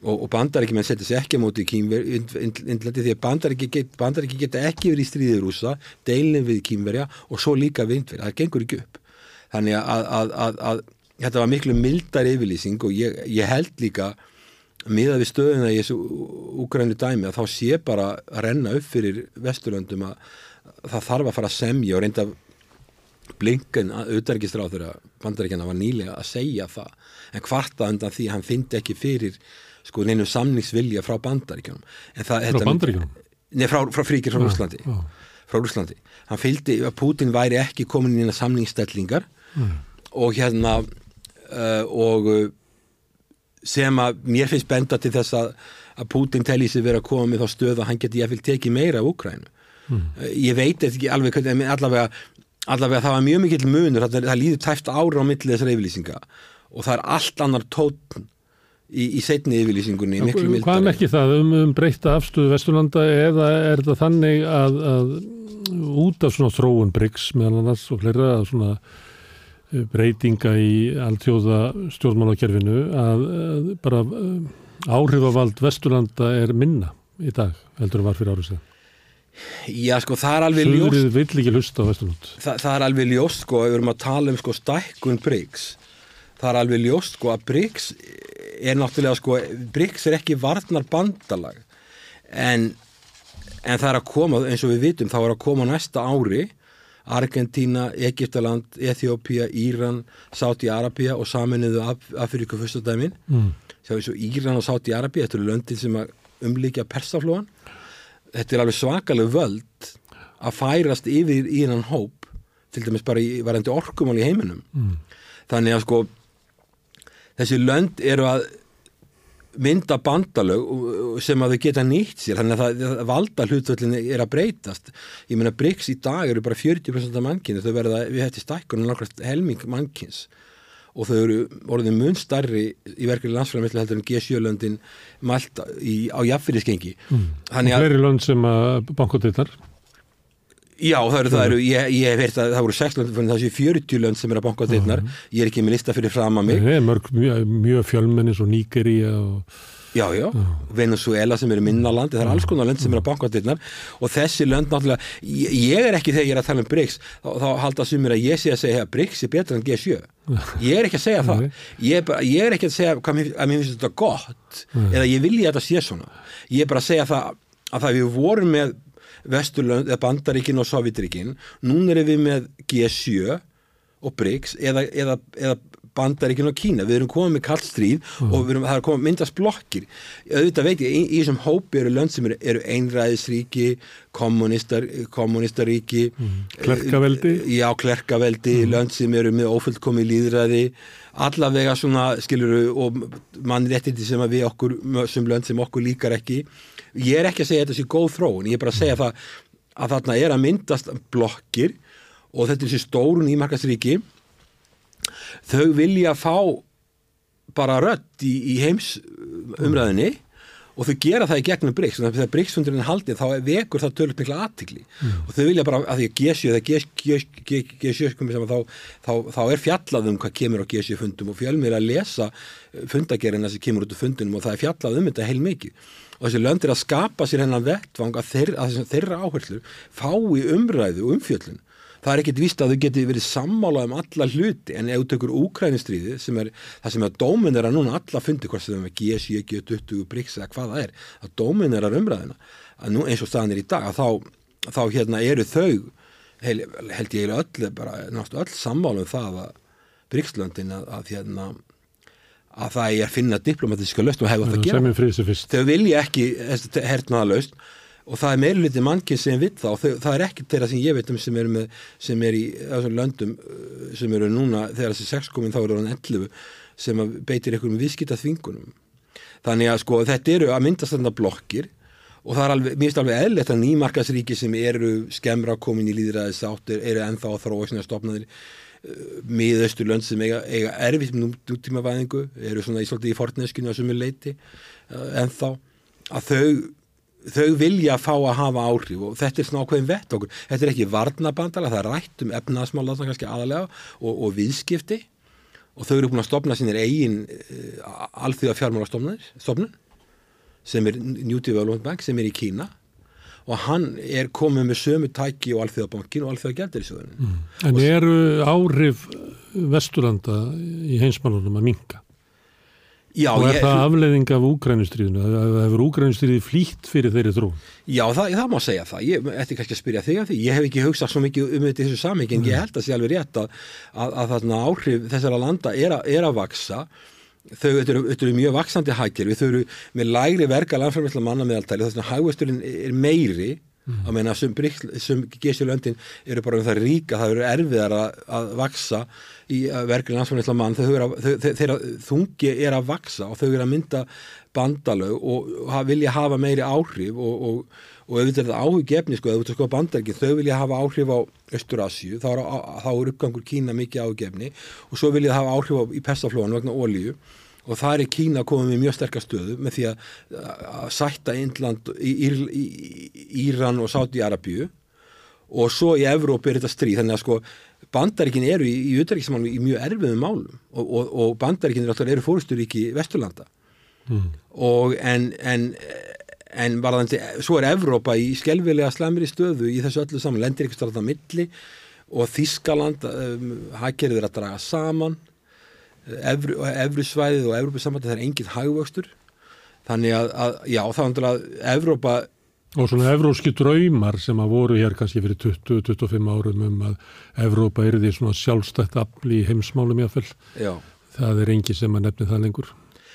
Og, og bandarækjum en setja sér ekki á móti Kýmverja því að bandarækjum get, geta ekki verið í stríðið rúsa deilin við Kýmverja og svo líka vindverja, það gengur ekki upp. Þannig að, að, að þetta var miklu mildar yfirlýsing og ég, ég held líka miða við stöðuna í þessu úgrænu dæmi að þá sé bara að renna upp fyrir vesturlöndum að það þarf að fara að semja og reynda blinken auðverkistráð þegar bandaríkjana var nýlega að segja það en hvarta undan því að hann fyndi ekki fyrir sko neinu samningsvilja frá bandaríkjónum frá bandaríkjónum? Nei, frá, frá fríkir frá Úslandi ah. frá Úslandi, hann fylgdi að Putin væri ekki komin inn í samningsstellingar mm. og hérna uh, og uh, sem að mér finnst benda til þess að, að Putin telli sig verið að koma með þá stöð að hann geti vil tekið meira af Ukrænu mm. uh, ég veit ekki alveg allavega, allavega það var mjög mikill munur það, það líður tæft ára á millið þessar yfirlýsinga og það er allt annar tótn í, í setni yfirlýsingunni Hvað er ekki það? Um, um breyta afstöðu Vesturlanda eða er þetta þannig að, að út af svona þróun Briggs meðal annars og fleira að svona eh, breytinga í alltjóða stjórnmálakerfinu að, bara eh, áhrifavald Vesturlanda er minna í dag heldur að var fyrir árið sér Já sko það er alveg ljóst. Söðrið vill ekki hlusta á Vesturland Þa, Það er alveg ljóst sko að við erum að tala um sko stækkun Briggs það er alveg ljóst sko að Briggs er náttúrulega sko, BRICS er ekki varnar bandalag en, en það er að koma, eins og við vitum, þá er að koma næsta ári Argentína, Egiptaland, Ethiopia, Íran, Sáti-Arabia og saminuðu af, Afríku fyrstadæmin mm. sjá eins og Íran og Sáti-Arabia þetta eru löndin sem umlíkja persaflóan þetta er alveg svakalega völd að færast yfir í einan hóp til dæmis bara í varandi orkumál í heiminum mm. þannig að sko þessi lönd eru að mynda bandalög sem að þau geta nýtt sér. Þannig að það valda hlutvöldinni er að breytast. Ég meina Bryggs í dag eru bara 40% af mannkynni þau verða við hætti stækkunum nákvæmst helming mannkynns. Og þau eru orðin mun starri í verkefni landsfæðarmesslu heldur en G7-löndin mælt í, á jafnfyrirskengi mm. og fleiri lönd sem bankotittar Já, það eru, það eru, ég, ég hef heyrt að það voru 16, það séu 40 lönd sem er að banka þeirnar, ég er ekki með lista fyrir fram að mig. Er mörg, mjög, mjög fjölmennis og Nígeria og... Já, já, Venezuela sem eru minna landi, það er alls konar lönd sem er að banka þeirnar og þessi lönd náttúrulega, ég, ég er ekki þegar ég er að tala um BRICS, þá, þá halda sumir að ég sé að segja að BRICS er betra en G7. Ég er ekki að segja það. Ég, ég er ekki að segja að mér finnst þetta gott eða ég vilja að þetta sé svona. Ég er bara að segja það að það við vorum með Vesturlönd, eða Bandaríkin og Sovjetríkin núna erum við með G7 og BRICS eða, eða, eða Bandaríkin og Kína, við erum komið með kallstríð mm. og við erum, það er komið myndast blokkir auðvitað veit ég, í, þessum hópi eru lönd sem eru, eru einræðisríki kommunistar, kommunistaríki mm. Klerkaveldi Já, klerkaveldi, mm. lönd sem eru með ofullkomið líðræði allavega svona, skiluru og mannréttindi sem við okkur sem lönd sem okkur líkar ekki ég er ekki að segja þetta sé góð þróun, ég er bara að segja það að þarna er að myndast blokkir og þetta er þessi stórun í markastríki þau vilja fá bara rött í, í heims umræðinni og þau gera það í gegnum BRICS og þegar BRICS-fundurinn er haldið þá vekur það tölur mikla aðtikli og þau vilja bara að því að G7 eða G7 þá, þá, þá er fjallað um hvað kemur á G7 fundum og fjölmir að lesa fundagerina sem kemur út úr fundunum og það er fjallað um þetta heil mikið og þessi löndir að skapa sér hennan vettvang að, þeir, að þeirra áherslur fái umræðu og umfjöllun. Það er ekkit víst að þau geti verið sammála um alla hluti en ef þú tekur úkrænistriði sem er það sem er dóminera núna alla fundi hvort sem er G7, G20, BRICS eða hvað það er að dóminera umræðina að nú eins og staðan er í dag að þá, þá hérna eru þau heil, held ég öll, bara náttúrulega öll sammála um það að BRICS-löndin að, að hérna að það er að finna diplomatíska löst og hefur það að gera. Þau vilja ekki hernaða löst og það er meirliti mannkinn sem það og þau, það er ekki þeirra sem ég veit um sem er, með, sem er í þessum löndum uh, sem eru núna þegar þessi sexkomin þá eru hann 11 sem beitir einhverjum viðskita þvingunum þannig að sko þetta eru að myndast þarna blokkir og það er alveg, mér finnst alveg eðlert að nýmarkasríki sem eru skemmra komin í líðræðis áttur eru ennþá að þróa svona stopnaðir uh, miðaustur lönd sem eiga, eiga erfitt nútímavæðingu eru svona í, í forneskinu að sumur leiti uh, ennþá að þau þau vilja fá að hafa áhrif og þetta er svona ákveðin vett okkur. Þetta er ekki varnabandala, það er rætt um efnaðsmála þannig kannski aðalega og, og viðskipti og þau eru búin að stopna sínir eigin uh, alþjóða fjármálastofnun sem er New Development Bank sem er í Kína og hann er komið með sömu tæki og alþjóðabankin og alþjóðagjaldirisöðun mm. En eru áhrif Vesturlanda í heimsmálunum að minka? Já, og er ég, það afleiðing af úgrænustriðinu? Hefur úgrænustriði flýtt fyrir þeirri þrú? Já, það, það má segja það. Ég ætti kannski að spyrja þig af því. Ég hef ekki hugsað svo mikið um þetta í þessu samhengi en ég held að það sé alveg rétt að, að, að áhrif þessara landa er, a, er að vaksa. Þau eru, eru mjög vaksandi hækjir. Þau eru með lægri verka landframhersla manna meðaltæli þess að hægvesturinn er meiri Mm. að meina sem, sem G7-löndin eru bara um það ríka, það eru erfiðar að, að vaksa í verkefni landsfólkið mann, þeirra þungi er að vaksa og þau eru að mynda bandalög og vilja hafa meiri áhrif og, og, og þetta er áhuggefni sko, er sko bandalögin, þau vilja hafa áhrif á Östurasju, þá er, er uppgangur Kína mikið áhuggefni og svo vilja hafa áhrif á, í pestaflónu vegna ólíu og það er Kína komið með mjög sterkast stöðu með því að, að sætta Índland, Ír, Íran og Sáti-Arabíu og svo í Evróp er þetta stríð. Þannig að sko bandaríkin eru í, í utæriksmálum í mjög erfiðum málum. Og, og, og bandaríkin eru fórsturíki Vesturlanda. Mm. og en, en, en varðandi, svo er Evrópa í skelvilega slemri stöðu í þessu öllu saman, lendir ykkur starfða milli og Þískaland um, haggerðir að draga saman. Evru, Evru svæðið og Evrópa samvætti það er enginn hagvöxtur. Þannig að, að já þá að Evrópa og svona evróski draumar sem að voru hér kannski fyrir 20-25 árum um að Evrópa er því svona sjálfstætt afli í heimsmálum jáfnvel það er enginn sem að nefni það lengur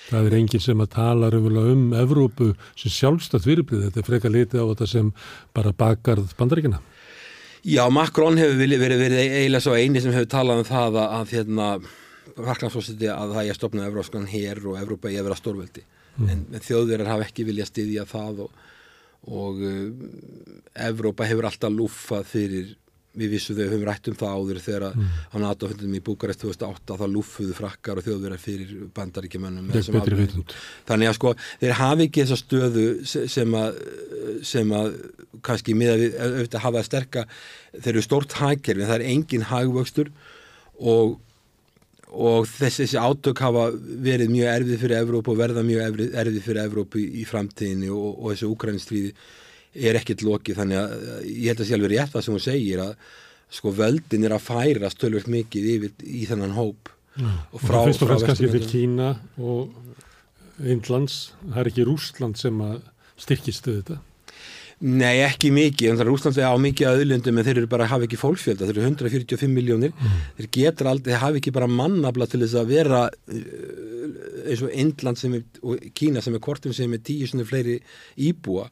það er enginn sem að tala um Evrópu sem sjálfstætt fyrirbrið þetta er freka litið á þetta sem bara bakarð bandaríkina Já, Macron hefur verið, verið, verið eiginlega svo eini sem hefur talað um það að, að hérna Fraklandsfósiti að það er stopnað Evróskan hér og Evrópa í að vera stórveldi. Mm. en, en þjóðverðar hafa ekki vilja styðja það og, og uh, Evrópa hefur alltaf lúfað fyrir við vissum þau höfum rætt um það áður þegar mm. á NATO-fundum í Búkarest 2008 þá lúfuðu frakkar og þjóðverðar fyrir bandaríkjumönnum þannig að sko þeir hafi ekki þessa stöðu sem að, sem að kannski miða við auðvitað hafa að sterka þeir eru stórt hækjær en það er engin hægvöxtur og og þessi, þessi átök hafa verið mjög erfið fyrir Evrópu og verða mjög erfið fyrir Evrópu í, í framtíðinni og, og þessu úkrænistríði er ekkert lokið þannig að ég held að sé alveg rétt það sem hún segir að sko völdin er að færast tölvöld mikið yfir í þennan hóp. Ja. og frá, og frá kannski fyrir Kína og Indlands. Það er ekki Rúsland sem að styrkistu þetta. Nei, ekki mikið, en það er útlandið á mikið aðlundum en þeir eru bara að hafa ekki fólksfjölda, þeir eru 145 miljónir, mm. þeir getur aldrei, þeir hafa ekki bara mannabla til þess að vera uh, eins og er, og Kína sem er kortum sem er tíu svona fleiri íbúa,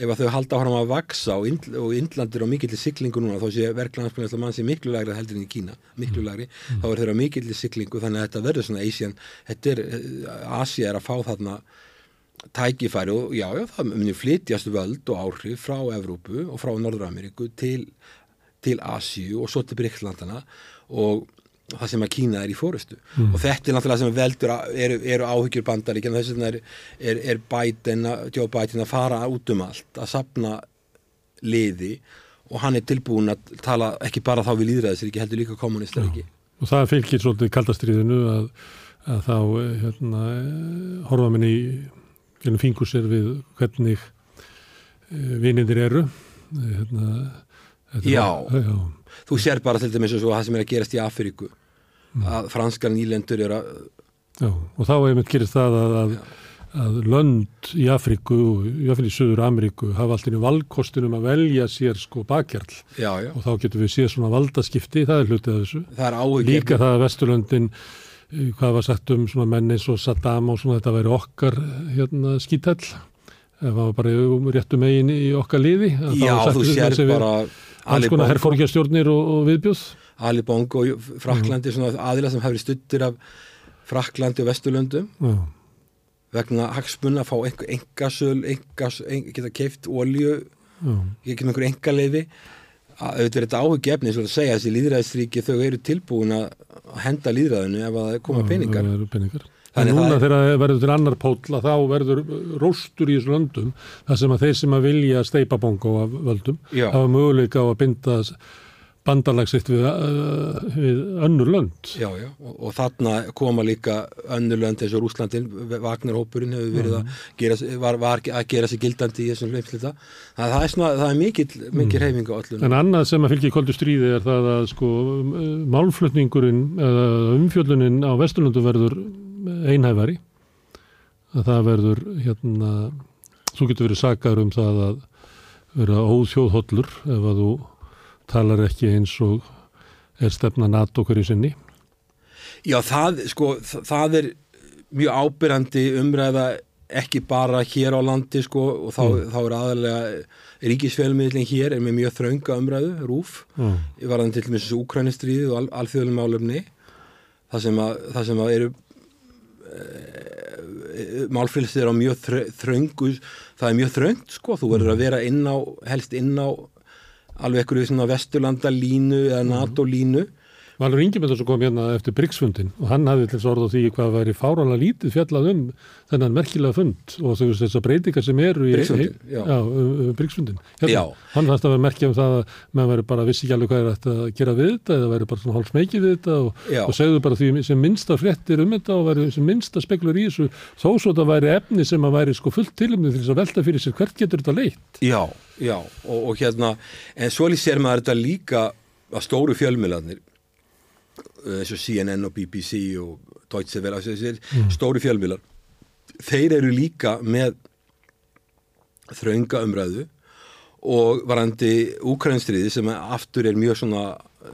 ef að þau halda áhra að vaksa og, Ind, og Indland er á mikill siklingu núna, þá sé verklandsbyrjast mann sé miklu lagri heldur enn í Kína, miklu lagri, mm. þá er þeir á mikill siklingu þannig að þetta verður svona Asian, þetta er, uh, Asia er að fá þarna tækifæri og já, já, það munir flytjast völd og áhrif frá Evrópu og frá Norður-Ameríku til, til Asíu og svo til Bríklandana og það sem að Kína er í fórustu og þetta er náttúrulega sem veldur að- eru, eru áhyggjur bandaríkjana þess vegna er, er, er að- Joe Biden að fara út um allt að sapna liði. Og hann er tilbúin að tala ekki bara þá við líðræðisríki heldur líka kommunistríki Og það fylgir svolítið kaldastriðinu að, að þá eh, hérna, eh, horfa minni í gennum fingur sér við hvernig vinindir eru. Eh, Hérna, Já. já. þú sér bara til dæmis og það sem er að gerast í Afríku að franskar nýlendur eru að Já, og þá einmitt gerist það að, að, að lönd í Afríku og jáfnvel í Suður Ameríku hafa alltaf í valkostunum að velja sér sko bakkjarl já, já, og þá getum við séð svona valdaskipti, það er hlutið af þessu. það er áhyggjur Líka það að Vesturlöndin, eh, hvað var sagt um svona menn eins og Saddam og svona þetta væri okkar hérna skítall, ef það var bara um réttu megin í okkar liði. já, þú sér við- bara Alls konar herfórkjastjórnir og, og viðbjóð. Ali Bongo og Fraklandi svona aðila sem hefur stuttir af Fraklandi og Vesturlöndum. Já, vegna hagsmunna að fá einhver engasöl, engas, en, geta keift olju, já, ekki með einhver engaleifi að auðvitað er þetta áhuggefni svo að segja þessi líðræðisríki þau eru tilbúin að henda líðræðinu ef að koma peningar. eru peningar. En Þannig núna það er- þegar verður til annar pótla þá verður róstur í þessu löndum þar sem að þeir sem að vilja steipa bongo af völdum Já. hafa möguleika á að binda bandalagsitt við, uh, við önnur lönd. Já, já, og, og þarna koma líka önnur lönd eins og Rúslandin, Vagnarhópurinn hefur verið að gera, var, var að gera sig gildandi í þessum hlumslita. Það, það er svona, það er mikill, mikill reyfing á öllum. En annað sem að fylgja koldu stríði er það að sko málflutningurinn eða umfjöllunin á Vesturlundu verður einhæfari að það verður hérna þú getur verið sakaður um það að vera óþjóðhollur ef að þú talar ekki eins og er stefna NATO hverju sinni. Já, það, sko, það, er mjög ábyrrandi umræða ekki bara hér á landi, sko, og þá, þá er aðalega ríkisfélmiðlinn hér er með mjög þrönga umræðu, rúf, í varðan til dæmis úkrænistriðið og al, alþjóðlega málefni, það sem að, það sem að eru e, málfrælsið er á mjög þrö, þröngu, það er mjög þröngt, sko, þú verður að vera inn á, helst inn á alveg ekkur svona vesturlanda línu eða NATO línu Valur Ingemyndur sem kom hérna eftir Bryggsfundin og hann hafði til þess orð á því hvað væri fáranlega lítið fjallað um þennan merkilega fund og þú veist þessar breytingar sem eru í já, um, um Bryggsfundin. Já. Hann fannst að vera merkja um það að maður væri bara vissi ekki alveg hvað er að gera við þetta eða væri bara hálf smekið við þetta og, og segðu bara því sem minnsta fréttir um þetta og væri sem minnsta speklur í þessu þó svo þetta væri efni sem að væri sko fullt tilumni til þess að velta fyrir sér hvert getur þetta leitt. Já, já, og, og hérna, en svo sér maður þetta líka að stóru fjölmiðlarnir, eins og CNN og BBC og Deutsche Welle, þessir. Stóru fjölmiðlar, þeir eru líka með þrönga umræðu og varandi úkrænstriði sem aftur er mjög svona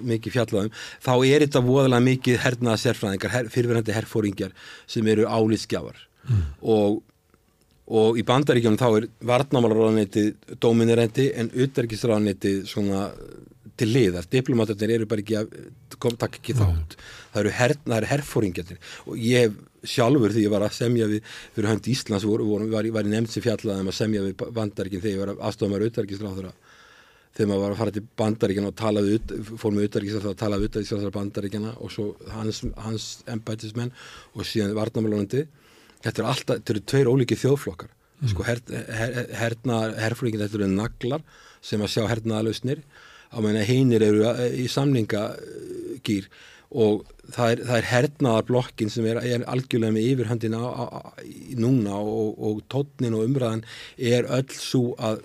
mikið fjallaðum, þá er þetta voðalega mikið hernaða sérfræðingar, her, fyrirverandi herfóringjar sem eru álitskjafar og og í bandaríkjum þá er varnamálaráðanetið dóminirandi en utverkisráðanetið svona til liðar, diplomatarnir eru bara ekki að takk ekki þátt. Það eru, her, eru herfóringjarnir og ég sjálfur því ég var að semja við fyrir hönd Íslands voru, voru, var, var í nefnd sem fjallaðum að semja við bandaríkjum þegar ég var aðstofamæður utverkisráðara þegar maður var að fara til bandaríkjana og tala við, fór með utverkisráðara að tala við utverkisráðara bandaríkjana og svo hans, hans embætismenn og síðan varnamálaráðanetið þetta eru alltaf, þetta eru tveir ólíki þjóðflokkar. Sko her, her, herna herflingin þetta eru naglar sem að sjá hernaðalausnir á meina hinir eru í samningagýr og það er, það er hernaðarblokkin sem er, er algjörlega með yfirhöndin á, á, núna og, og tónnin og umræðan er öll svo að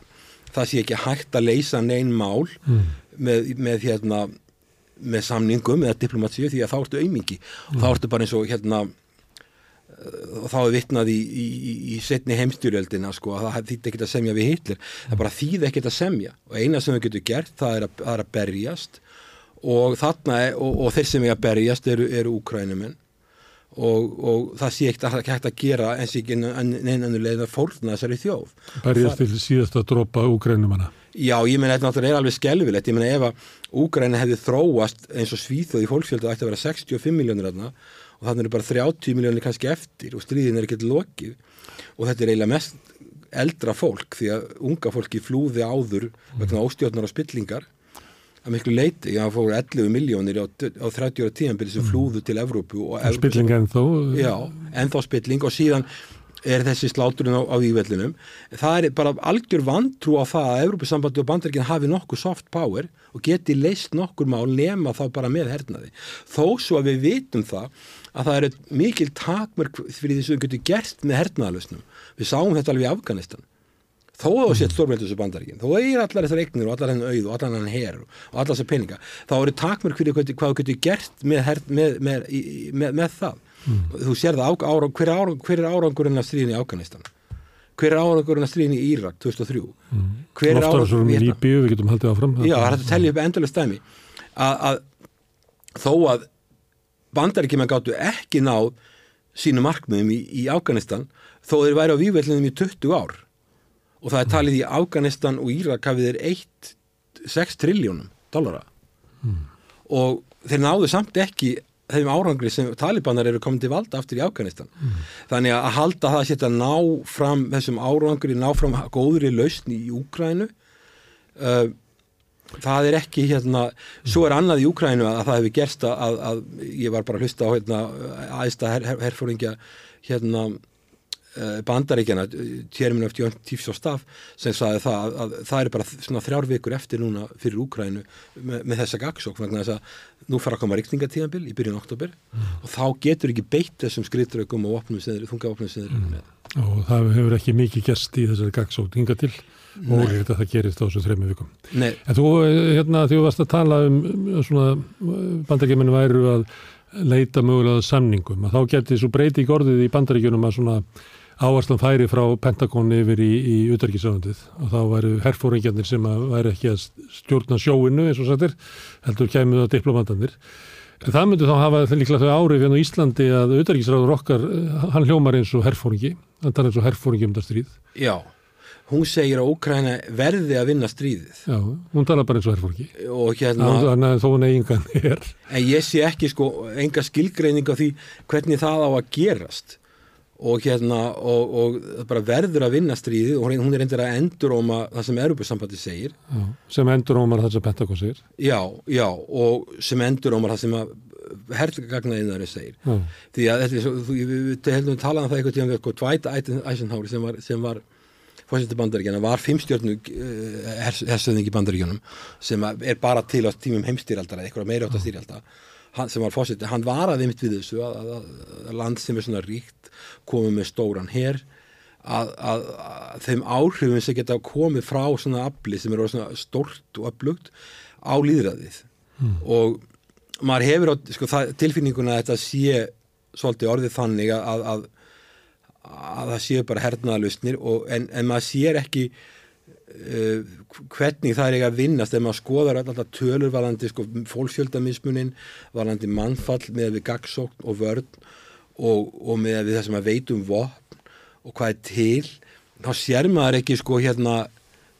það sé ekki hægt að leysa neinn mál mm. með, með hérna með samningum eða diplomatíu því að þá ertu aumingi og þá ertu bara eins og hérna og þá er vitnað í, í, í, setni heimstyrjöldina sko að það þýtti ekkert að semja við Hitler. Það bara þýði ekkert að semja. Og eina sem þau getur gert það er að, það er að berjast. Og þarna er, og, og þeir sem er að berjast eru, eru úkrænumenn og, og það sé ekkert að hægt að gera eins og ekki neina leið að fórna þessari þjóð. Berjast til síðast að dropa úgrænumanna. Já, ég meina þetta er alveg skelvilegt ég meina ef að Úgræna hefði þróast eins og Svíþjóð í fólksfjöldu ætti að vera 65 miljónir þarna og þannig eru bara 30 miljónir kannski eftir og stríðin er ekkert lokið og þetta er eiginlega mest eldra fólk því að unga fólki flúði áður vegna óstjórnar og spillingar að miklu leiti, já, fóru 11 miljónir á, á 30 ára tíðanbili sem flúðu til Evrópu og Evrópu Spilling en þó. Já, ennþá spilling og síðan er þessi sláturinn á, á vývellinum. Það er bara algjör vantrú á það að Evrópusambandi og bandaríkinn hafi nokkuð soft power og geti leist nokkur mál nema þá bara með hernaði. Þó svo að við vitum það að það eru mikil takmörk fyrir því sem við getum gert með hernaðalösnum. Við sáum þetta alveg í Afganistan þó að það sétt stórmjöldur sem bandaríkinn, þó er allar þessar eignir og allar henni auð og allar henni her og allar þessar peninga, þá eru takmörk fyrir hvað, þú getur gert með, með, með, með, með það. Mm. Þú sér það, á, hver, ára, hver er árangurinn að stríðin í Afganistan? Hver er árangurinn að stríðin í Írak 2003? Mm. Hver er árangurinn í Líbíu, við getum haldið áfram. Já, það er að tellja upp endalega stæmi að, að þó að bandaríkjum að gáttu ekki náð sínu markmiðum í, í Afganistan þó þeir væri á výveldinum í 20 ár og það er talið í Afganistan og Írak hafið þeir 1,6 triljónum dollara mm. og þeir náðu samt ekki þeim árangri sem talibanar eru komið til valda aftur í Afganistan. Mm. Þannig að halda það að setja ná fram þessum árangri, ná fram góðri lausni í Úkrænu uh, það er ekki hérna, svo er annað í Úkrænu að það hefur gerst að, að, ég var bara að hlusta á hérna, aðsta her, herfóringja hérna bandaríkjana, Tjermin of Tífs og Staff sem sagði það að, að það er bara svona þrjár vikur eftir núna fyrir Úkrænu með, með þessa gagsók vegna þess að nú fara að koma ríkningatíðanbil í byrjun oktober mm. og þá getur ekki beitt þessum skriðdraugum og þungafopnum sinni mm. og það hefur ekki mikið gæst í þessari gagsók hinga til og þetta það gerist á þessu þrejmi vikum Nei. en þú, eh, hérna, þú varst að tala um svona bandaríkjuminu væru að leita mögulega samningum að þá geti svo breyti í gorðið í bandaríkjunum að svona áherslan færi frá Pentagon yfir í, í utarkisöfundið og þá væru herfóringjarnir sem að væri ekki að stjórna sjóinu eins og sættir, heldur kemur það diplomatanir. Það myndi þá hafa líklega þau árið hérna á Íslandi að utarkisræður okkar, hann hljómar eins og herfóringi, hann tar eins og herfóringi um það stríð. Já, hún segir að Ókræna verði að vinna stríðið. Já, hún tala bara eins og herfóringi. Og hérna... Þannig að þó hún er. En ég sé ekki sko enga skilgreining á því hvernig það á að gerast og hérna og, og bara verður að vinna stríðið og hún er endur að enduróma það sem Europasambandi segir. Já, sem endurómar það sem Pentagon segir. Já, já, og sem endurómar það sem að herrgagnaðinari segir. Já. því að þetta er þú, við, við heldum að tala um það eitthvað tíma við, sko, Dwight Eisenhower sem var, sem var fórsætti bandaríkjana, var fimmstjórnu uh, hersöðingi bandaríkjanum sem er bara til á tímum heimstýraldara eitthvað meira átt að stýrjalda sem var fórsætti, hann var að einmitt við þessu að, að, að land sem er svona ríkt komið með stóran hér að, að, að þeim áhrifin sem geta komið frá svona afli sem eru svona stórt og upplugt á líðræðið mm. og maður hefur á sko, það, tilfinninguna að þetta sé svolítið orðið þannig að, að það séu bara hernaðalustnir en, en maður sér ekki uh, hvernig það er ekki að vinnast ef maður skoðar alltaf tölur varandi sko, fólksfjöldamismunin varandi mannfall með við gagsókn og vörn og, og með það sem að veitum vopn og hvað er til þá sér maður ekki sko hérna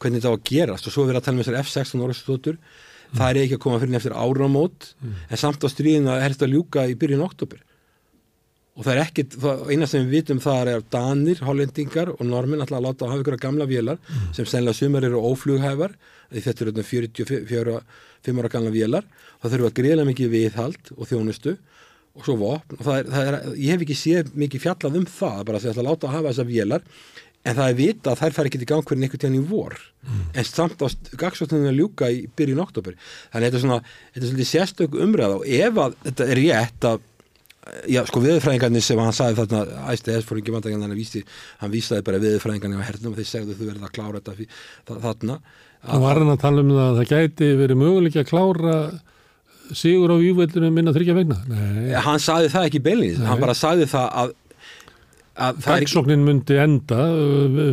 hvernig þetta á að gerast og svo við erum að tala með þessar F-16 orðstóttur mm. það er ekki að koma fyrir nefnir áramót mm. en samt á stríðina helst að ljúka í byrjun oktober og það er ekki, eina sem við vitum það er danir, hollendingar og normin alltaf að láta að hafa ykkur að gamla vélar mm. sem sennilega sumar eru óflughæfar þetta eru 44-5 ára gamla vélar það þurfa að greiðlega mikið viðhald og þjónustu og svo vopn og það er, það er, ég hef ekki séð mikið fjallað um það bara að það ætla að láta að hafa þessar vélar en það er vita að þær fær ekki til gang hvernig einhvern tíðan í vor mm. en samt á gagsvöldunum að ljúka í byrjun oktober þannig þetta er svona, þetta er svona að þetta er rétt að já sko viðfræðingarnir sem hann sagði þarna æsti þess fór ekki vandagann hann vísti hann vísaði bara viðfræðingarnir á hernum og þeir segðu þú verður að klára þetta þarna Það var hann að tala um það að það gæti verið möguleik að klára sigur á vývöldunum minna þryggja vegna? Nei. Hann saði það ekki beilinni, hann bara saði það að Gagsóknin ekki... myndi enda,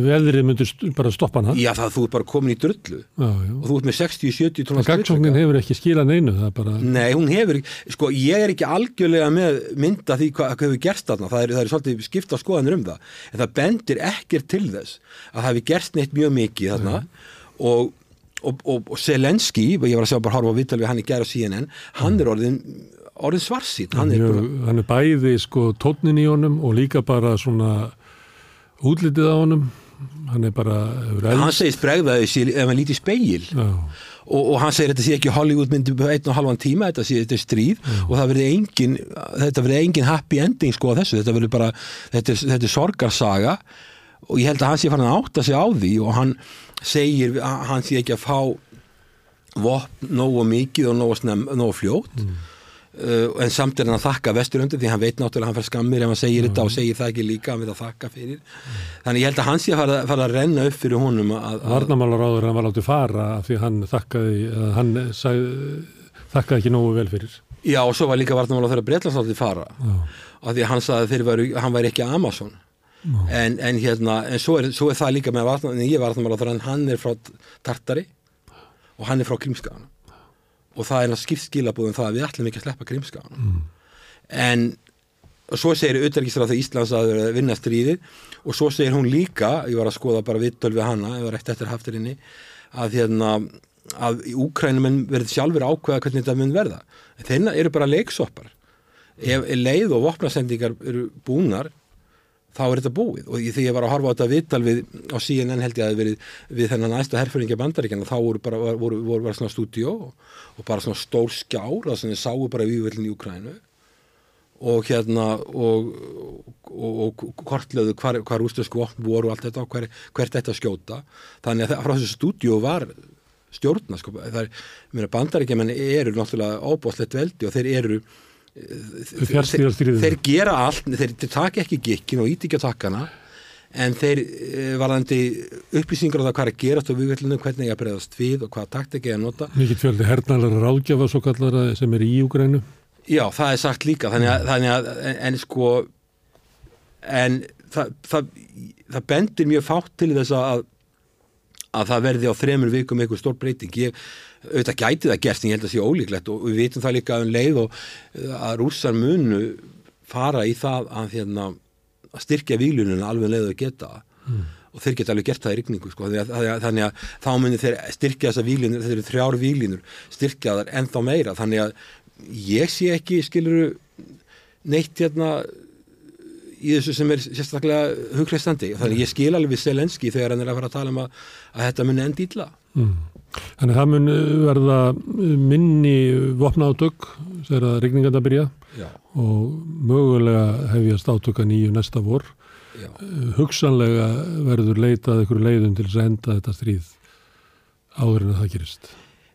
veðrið myndi bara stoppa hana. Já, það þú er bara komin í drullu já, já. og þú ert með 60-70 tónar styrka. Gagsóknin hefur ekki skilað neinu, það bara... Nei, hún hefur sko, ég er ekki algjörlega með mynda því hvað, hvað hefur gerst þarna, það er, það er svolítið skipta skoðanir um það, en það bendir ekkert til þess að það hefur gerst neitt mjög mikið þarna og og, og, og Selenski, ég var að sjá bara horfa á vittal við hann í gæra CNN, hann er orðin orðin svarsýtt hann, hann, hann er bæði sko tónin í honum og líka bara svona útlitið á honum. Hann er bara hann segist bregðaði ef hann líti speil Já. og, og hann segir þetta sé ekki Hollywood myndi einn og halvan tíma, þetta sé þetta er stríð. Og það verði engin, þetta verði engin happy ending sko á þessu, þetta verði bara þetta er, þetta er sorgarsaga. Og ég held að hann sé farin að átta sig á því og hann segir að hann sé ekki að fá vopn nógu mikið og nógu, snem, nógu fljótt. Uh, en samt er hann að þakka vesturöndu því hann veit náttúrulega að hann fær skammir ef hann segir þetta og segir það ekki líka hann veit að þakka fyrir. Þannig ég held að hann sé að fara, fara að renna upp fyrir honum að, að, Varnamálaráður hann var látið fara því hann þakkaði, hann sagði, þakkaði ekki nógu vel fyrir. já og svo var líka varnamála þeirra Breitlandslátti fara Já. af því að hann sagði að þeir væru, hann væri ekki Amazon. En, en hérna en svo er, svo er það líka með varnamála ég varnamála þeirra en hann er frá Tartari og hann er frá Krímskaðan og það er skipt skilabúðum það að við ætlum ekki að sleppa Krímskaðan mm. en svo segir auðvitaðisra þegar Íslands að vinna stríðið og svo segir hún líka, ég var að skoða bara vittöl við hana, ég var eftir eftir hafturinni að hérna að í Úkrænumenn verður sjálfur ákveða hvernig þetta mun verða. Þeirna eru bara leiksoppar. Ef leið og vopnasendingar eru búnar þá er þetta búið. Og því ég var að horfa á þetta viðtal við á CNN held ég að það verið við þennan næsta herföringja bandaríkjana þá voru bara voru, voru bara svona stúdíó og, og bara svona stór skjár sem þið sáu bara vývöldin í Ukrænu og hérna og, og, og kortlöðu hvar, hvar ústöðsku vopn voru og allt þetta og hver, hvert þetta skjóta. Þannig að frá þessu stúdíó var stjórna sko, það er, mér að bandaríkjaman eru náttúrulega óbóðslegt veldi og þeir eru þeir, gera allt, þeir, taka ekki gikkin og íti ekki að takkana en þeir eh, varðandi upplýsingar á það hvað er að gerast á viðvellinu, hvernig ég að breyðast við og hvaða takt ekki að nota. Mikið fjöldi hernalara ráðgjafa svo kallara sem er í Úgrænu. Já, það er sagt líka, þannig að, þannig að en, en sko en það, það, það bendir mjög fátt til þess að að það verði á þremur vikum eitthvað stór breyting. Ég auðvitað gæti það gerst en ég held að það sé ólíklegt og við vitum það líka um leið og að rússar munu fara í það að, hérna, að styrkja výlununa alveg leið að geta mm. og þeir geta alveg gert það í rigningu sko. þannig, að, að þá munir þeir styrkja þessa výlunur, þeir eru þrjár výlunur styrkja þar ennþá meira þannig að ég sé ekki skiluru neitt hérna í þessu sem er sérstaklega hugreistandi þannig ég skil alveg við Selenski þegar hann er að fara að tala um að, að þetta muni endi ítla mm. Þannig það mun verða minni vopna átök þegar að regninganda byrja Já. og mögulega hefjast átöka nýju næsta vor. Já. hugsanlega verður leitað ykkur leiðum til að enda þetta stríð áður en að það gerist.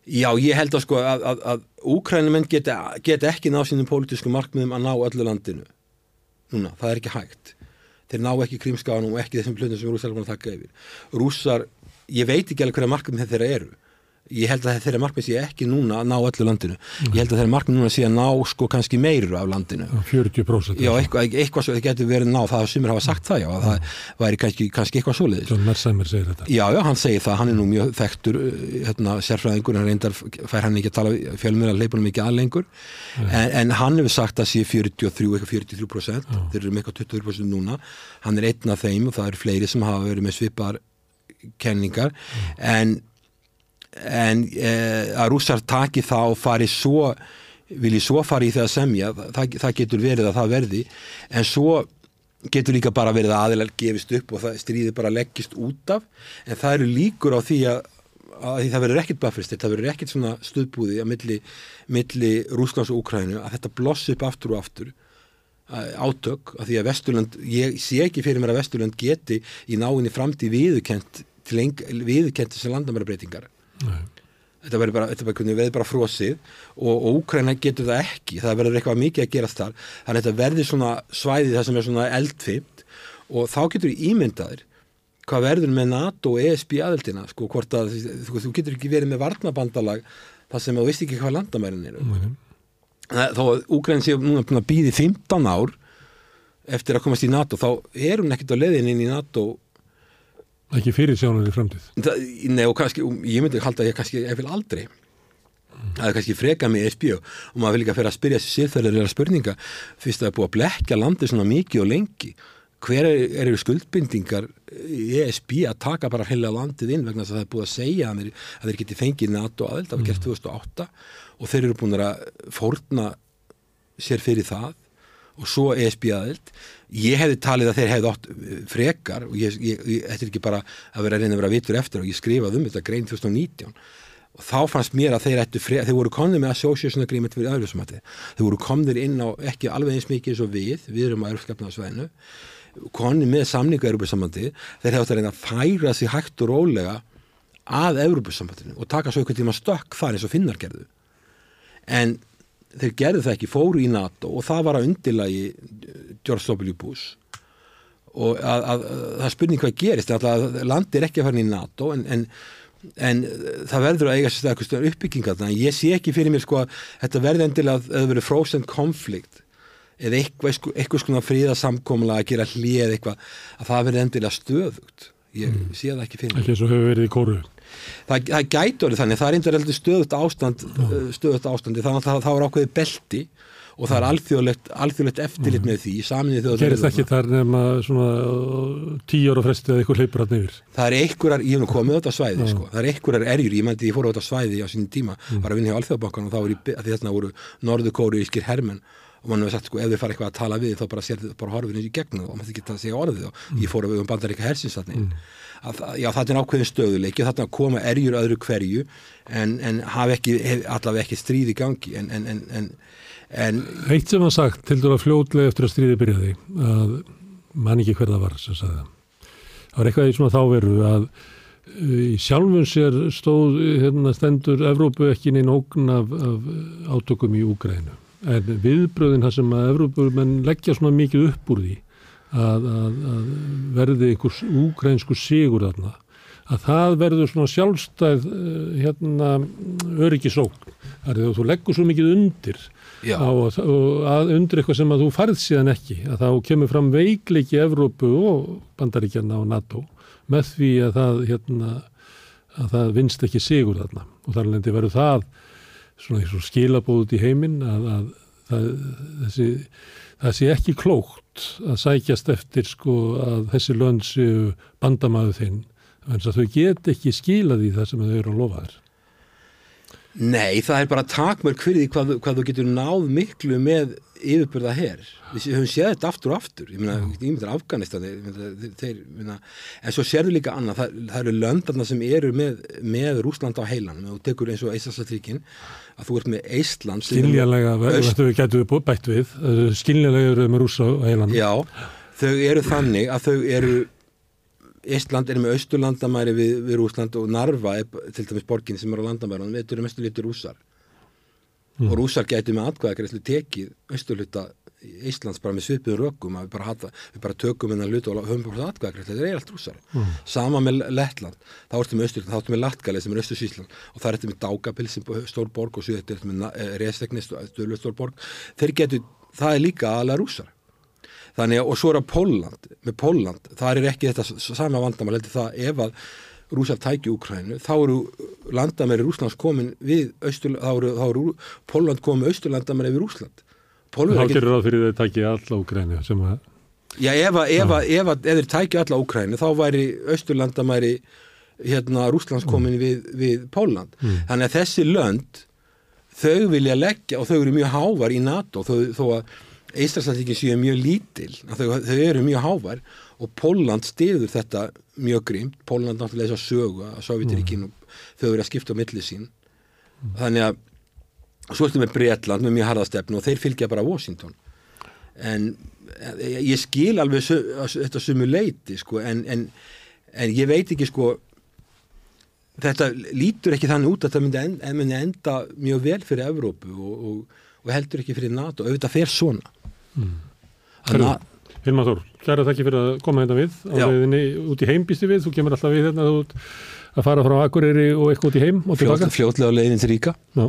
Já, ég held að sko að, að, að úkrænumenn geta, geta ekki ná sínum pólitísku markmiðum að ná öllu landinu núna, það er ekki hægt. Þeir ná ekki krímskáðan og ekki þessum plöndum sem rússar er búin að taka yfir. Rússar, ég veit ekki alveg hverja markmið þeirra eru ég held að þeirra markmið sé ekki núna að ná öllu landinu. Ég held að þeirra markmið núna sé að ná sko kannski meiru af landinu. 40% já, eitthvað, eitthvað svo, það getur verið ná það sem er hafa sagt það, já, að það væri kannski, kannski eitthvað svoleiðis. John Mersheimer segir þetta. Já, já, hann segir það, hann er nú mjög þekktur hérna, sérfræðingur, hann reyndar fær hann ekki að tala fjölmjöla leipunum ekki að lengur en, en hann hefur sagt að sé 43, eitthvað 43% þeir eru með eitthvað 23% núna en eh, að rússar taki það og fari svo vilji svo fari í það að semja það, það getur verið að það verði. En svo getur líka bara verið að aðilar gefist upp og það stríði bara leggist út af. En það eru líkur á því að, að það verður ekkert bafristir, það verður ekkert svona stuðbúði að milli, milli Rúslands og Úkrænu að þetta bloss upp aftur og aftur átök. Að því að Vesturland, ég sé ekki fyrir mér að Vesturland geti í náinni framtíð viðukent viðukent þessi landamærabreitingar Nei. þetta verður bara, þetta verður bara frosið og, og Úkræna getur það ekki það verður eitthvað mikið að gerast þar þannig að þetta verður svona svæðið það sem er svona eldfimt og þá getur þú ímyndaðir hvað verður með NATO og ESB aðeldina sko hvort að þú, þú getur ekki verið með varnabandalag þar sem þú veist ekki hvað landamærin eru Nei. þó að Úkræn sé núna búin að býði 15 ár eftir að komast í NATO þá er hún ekkert á leðin inn í NATO ekki fyrir sjónar í framtíð? Það, nei og kannski, ég myndi halda að ég kannski ég vil aldrei. Það er kannski freka með ESB og, og maður vil líka fyrir að spyrja sér siðferðilega spurninga. Fyrst að það er búið að blekja landi svona mikið og lengi. Hver eru er skuldbindingar í ESB að taka bara heila landið inn vegna þess að það er búið að segja að þeir, að þeir geti fengið NATO aðeld, það var gert 2008 og þeir eru búin að fórna sér fyrir það og svo ESB aðeld ég hefði talið að þeir hefði átt frekar og ég, ég, ég, er ekki bara að vera að reyna að vera vitur eftir og ég skrifaði um þetta grein 2019 og þá fannst mér að þeir ættu frið, þeir voru komnir með association agreement fyrir öðruvísumætti þeir voru komnir inn á ekki alveg eins mikið eins og við, við erum á Európskapnaðsvæðinu komnir með samningu Európusamandi, þeir hefðu að reyna að færa sig hægt og rólega að Európusamandinu og taka svo einhvern tíma stökk þar eins og finnar gerðu. En þeir gerðu það ekki, fóru í NATO og það var að undilagi George W. Bush. Og að, að, að það spurning hvað gerist að landi er ekki að fara í NATO en, en, en það verður að eiga sér eitthvað uppbygginga þannig ég sé ekki fyrir mér sko að þetta verður endilega að það verður frozen conflict eða eitthvað, eitthvað svona fríðasamkomla að gera hlið eitthvað að það verður endilega stöðugt ég mm. sé það ekki mér ekki eins og hefur verið í kóru það, það gætur þannig, það er einnig stöðut ástand stöðut ástandi, þannig að það var ákveði belti og það er alþjóðlegt, alþjóðlegt eftirlit mm. með því saminni þjóðar Gerist ekki þar nefna svona uh, tíu ára fresti eða eitthvað hleypur hann yfir Það er einhverjar, ég hef nú komið á þetta svæði sko. það er einhverjar erjur, ég mætti ég fór á þetta svæði á sínum tíma, mm. var að vinna hjá alþjóðbankan og þá voru, þessna voru norðukóriískir hermenn og mann hefur sagt sko ef þið fara eitthvað að tala við þá bara sér þið bara horfið í gegnum og maður þið geta að segja orðið og mm. ég fór að um bandaríka hersinsatni mm. já það er ákveðin stöðuleiki og þarna koma erjur öðru hverju en, en hafa ekki, allavega ekki stríð í gangi en, en, en En, Eitt sem var sagt til dæra fljóðlega eftir að stríði byrjaði að mann ekki hverða var sem sagði það. Var eitthvað í svona þáveru að uh, í sjálfun sér stóð hérna, stendur Evrópu ekki neina ógn af, af átökum í Úgrænu. En viðbröðin það sem að Evrópumenn leggja svona mikið upp úr því að, að, að verði einhvers úgrænsku sigur þarna að það verður svona sjálfstæð uh, hérna öryggisókn. Það því að þú leggur svo mikið undir á, að undir eitthvað sem að þú farð síðan ekki að þá kemur fram veikleiki Evrópu og bandaríkjana og NATO með því að það, hérna, að það vinst ekki sigur þarna og þar lendi verður það svona skilabóðut í heiminn að, að það, þessi, það sé ekki klókt að sækjast eftir sko að þessi lönd séu bandamæðu þinn þannig að þau get ekki skila því það sem þau eru að lofa þér Nei, það er bara takmörk fyrir því hvað, hvað þú getur náð miklu með yfirbyrða hér. Við höfum séð þetta aftur og aftur. Ég myndir Afganistan, þeir, myna, en svo sér við líka annað. Það, það eru löndarna sem eru með, með Rúsland á heilanum. Þú tekur eins og Íslandsatríkin, að þú ert með Ísland. Skiljanlega, þetta við getum bætt við. Skiljanlega eru með Rúsa á heilanum. Já, þau eru þannig að þau eru Ísland er með austurlandamæri við, við Rúsland og Narva er til dæmis borgin sem er á landamæri þetta eru mestu litur rúsar mm. og rúsar getur með atkvæðagreyslu tekið austurluta Íslands bara með svipið rökum við bara, hata, við bara tökum hennar hlut og höfum bara atkvæðagreyslu, þetta er allt rúsar mm. sama með Lettland, þá ertu með austurland þá ertu með Latgali sem er austur Sísland og það ertu með Daugapil sem er stór borg og svo ertu með eh, Resteknis, stór borg þeir getur, það er líka alveg rúsar þannig að og svo er að Póland með Póland, það er ekki þetta sama vandamál, heldur það ef að Rúsland tæki Úkrænu, þá eru landamæri Rúslands komin við Östur, þá eru, þá eru Póland komin austurlandamæri við Rúsland Þá gerir það fyrir þeir tæki alla Úkrænu sem að Já, ef, að, ef, að, ef, að, ef þeir tæki alla Úkrænu þá væri austurlandamæri hérna Rúslands komin mm. við, við Póland, mm. þannig að þessi lönd þau vilja leggja og þau eru mjög hávar í NATO þó, þó að Íslandslandíkin séu mjög lítil, þau, þau eru mjög hávar og Póland stiður þetta mjög grímt, Póland náttúrulega þess að sögu að Sovjetiríkin mm. þau eru að skipta á milli sín mm. þannig að svo ertu með Breitland með mjög harðastefnu og þeir fylgja bara Washington en ég skil alveg þetta sumu leiti sko en, en, en ég veit ekki sko þetta lítur ekki þannig út að það myndi enda, myndi enda mjög vel fyrir Evrópu og, og, og heldur ekki fyrir NATO, auðvitað fer svona Mm. Hilma Þór, kæra þakki fyrir að koma hérna við á veðinni út í heim býstu við, þú kemur alltaf við hérna að fara frá Akureyri og eitthvað út í heim og tilbaka. Fljótlega á leiðin til Ríka. Já,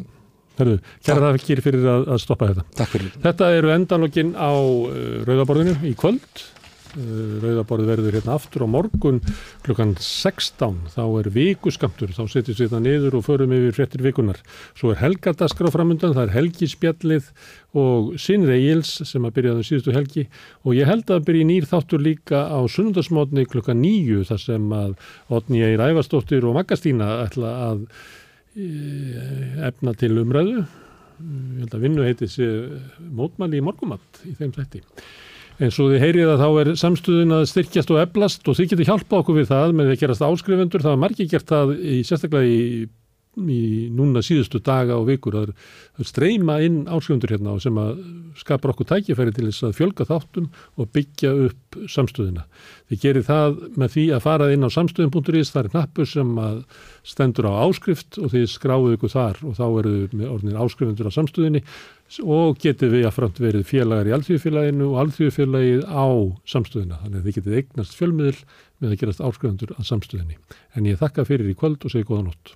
herru, kæra þakki fyrir að, að stoppa þetta. Takk fyrir. Þetta eru endanlokkin á uh, Rauðaborðinu í kvöld Eh, Rauðaborð verður hérna aftur á morgun klukkan 16 þá er vikuskamtur, þá setjum við það niður og förum yfir frettir vikunar svo er helgadaskra framundan, það er helgispjallið og Sinri Eils sem að byrjaði síðustu helgi. Og ég held að byrja nýr þáttur líka á sunnundasmótni klukkan 9 þar sem að Otni Eir Ævarstóttir og Maggastína ætla að eh, efna til umræðu. Ég held að vinnu heiti mótmæli í morgumatt í þeim þætti En svo þið heyrið að þá er samstöðun að styrkjast og eblast og þið getur hjálpað okkur við það með því að gerast áskrifendur. Það var margir gert það í, sérstaklega í í núna síðustu daga og vikur að streyma inn áskrifundur hérna og sem að skapar okkur tækifæri til þess að fjölga þáttum og byggja upp samstöðina. Þið gerir það með því að fara inn á samstöðum.is, það er knappur sem að stendur á áskrift og þið skráðu ykkur þar og þá eru með orðin áskrifundur á samstöðinni og getið við að framt verið félagar í alþjóðfélaginu og alþjóðfélagið á samstöðina. Þannig að þið getið eignast fjölmiðil með að gerast áskrifundur að samstöðinni. En ég þakka fyrir í kvöld og segi góða nótt.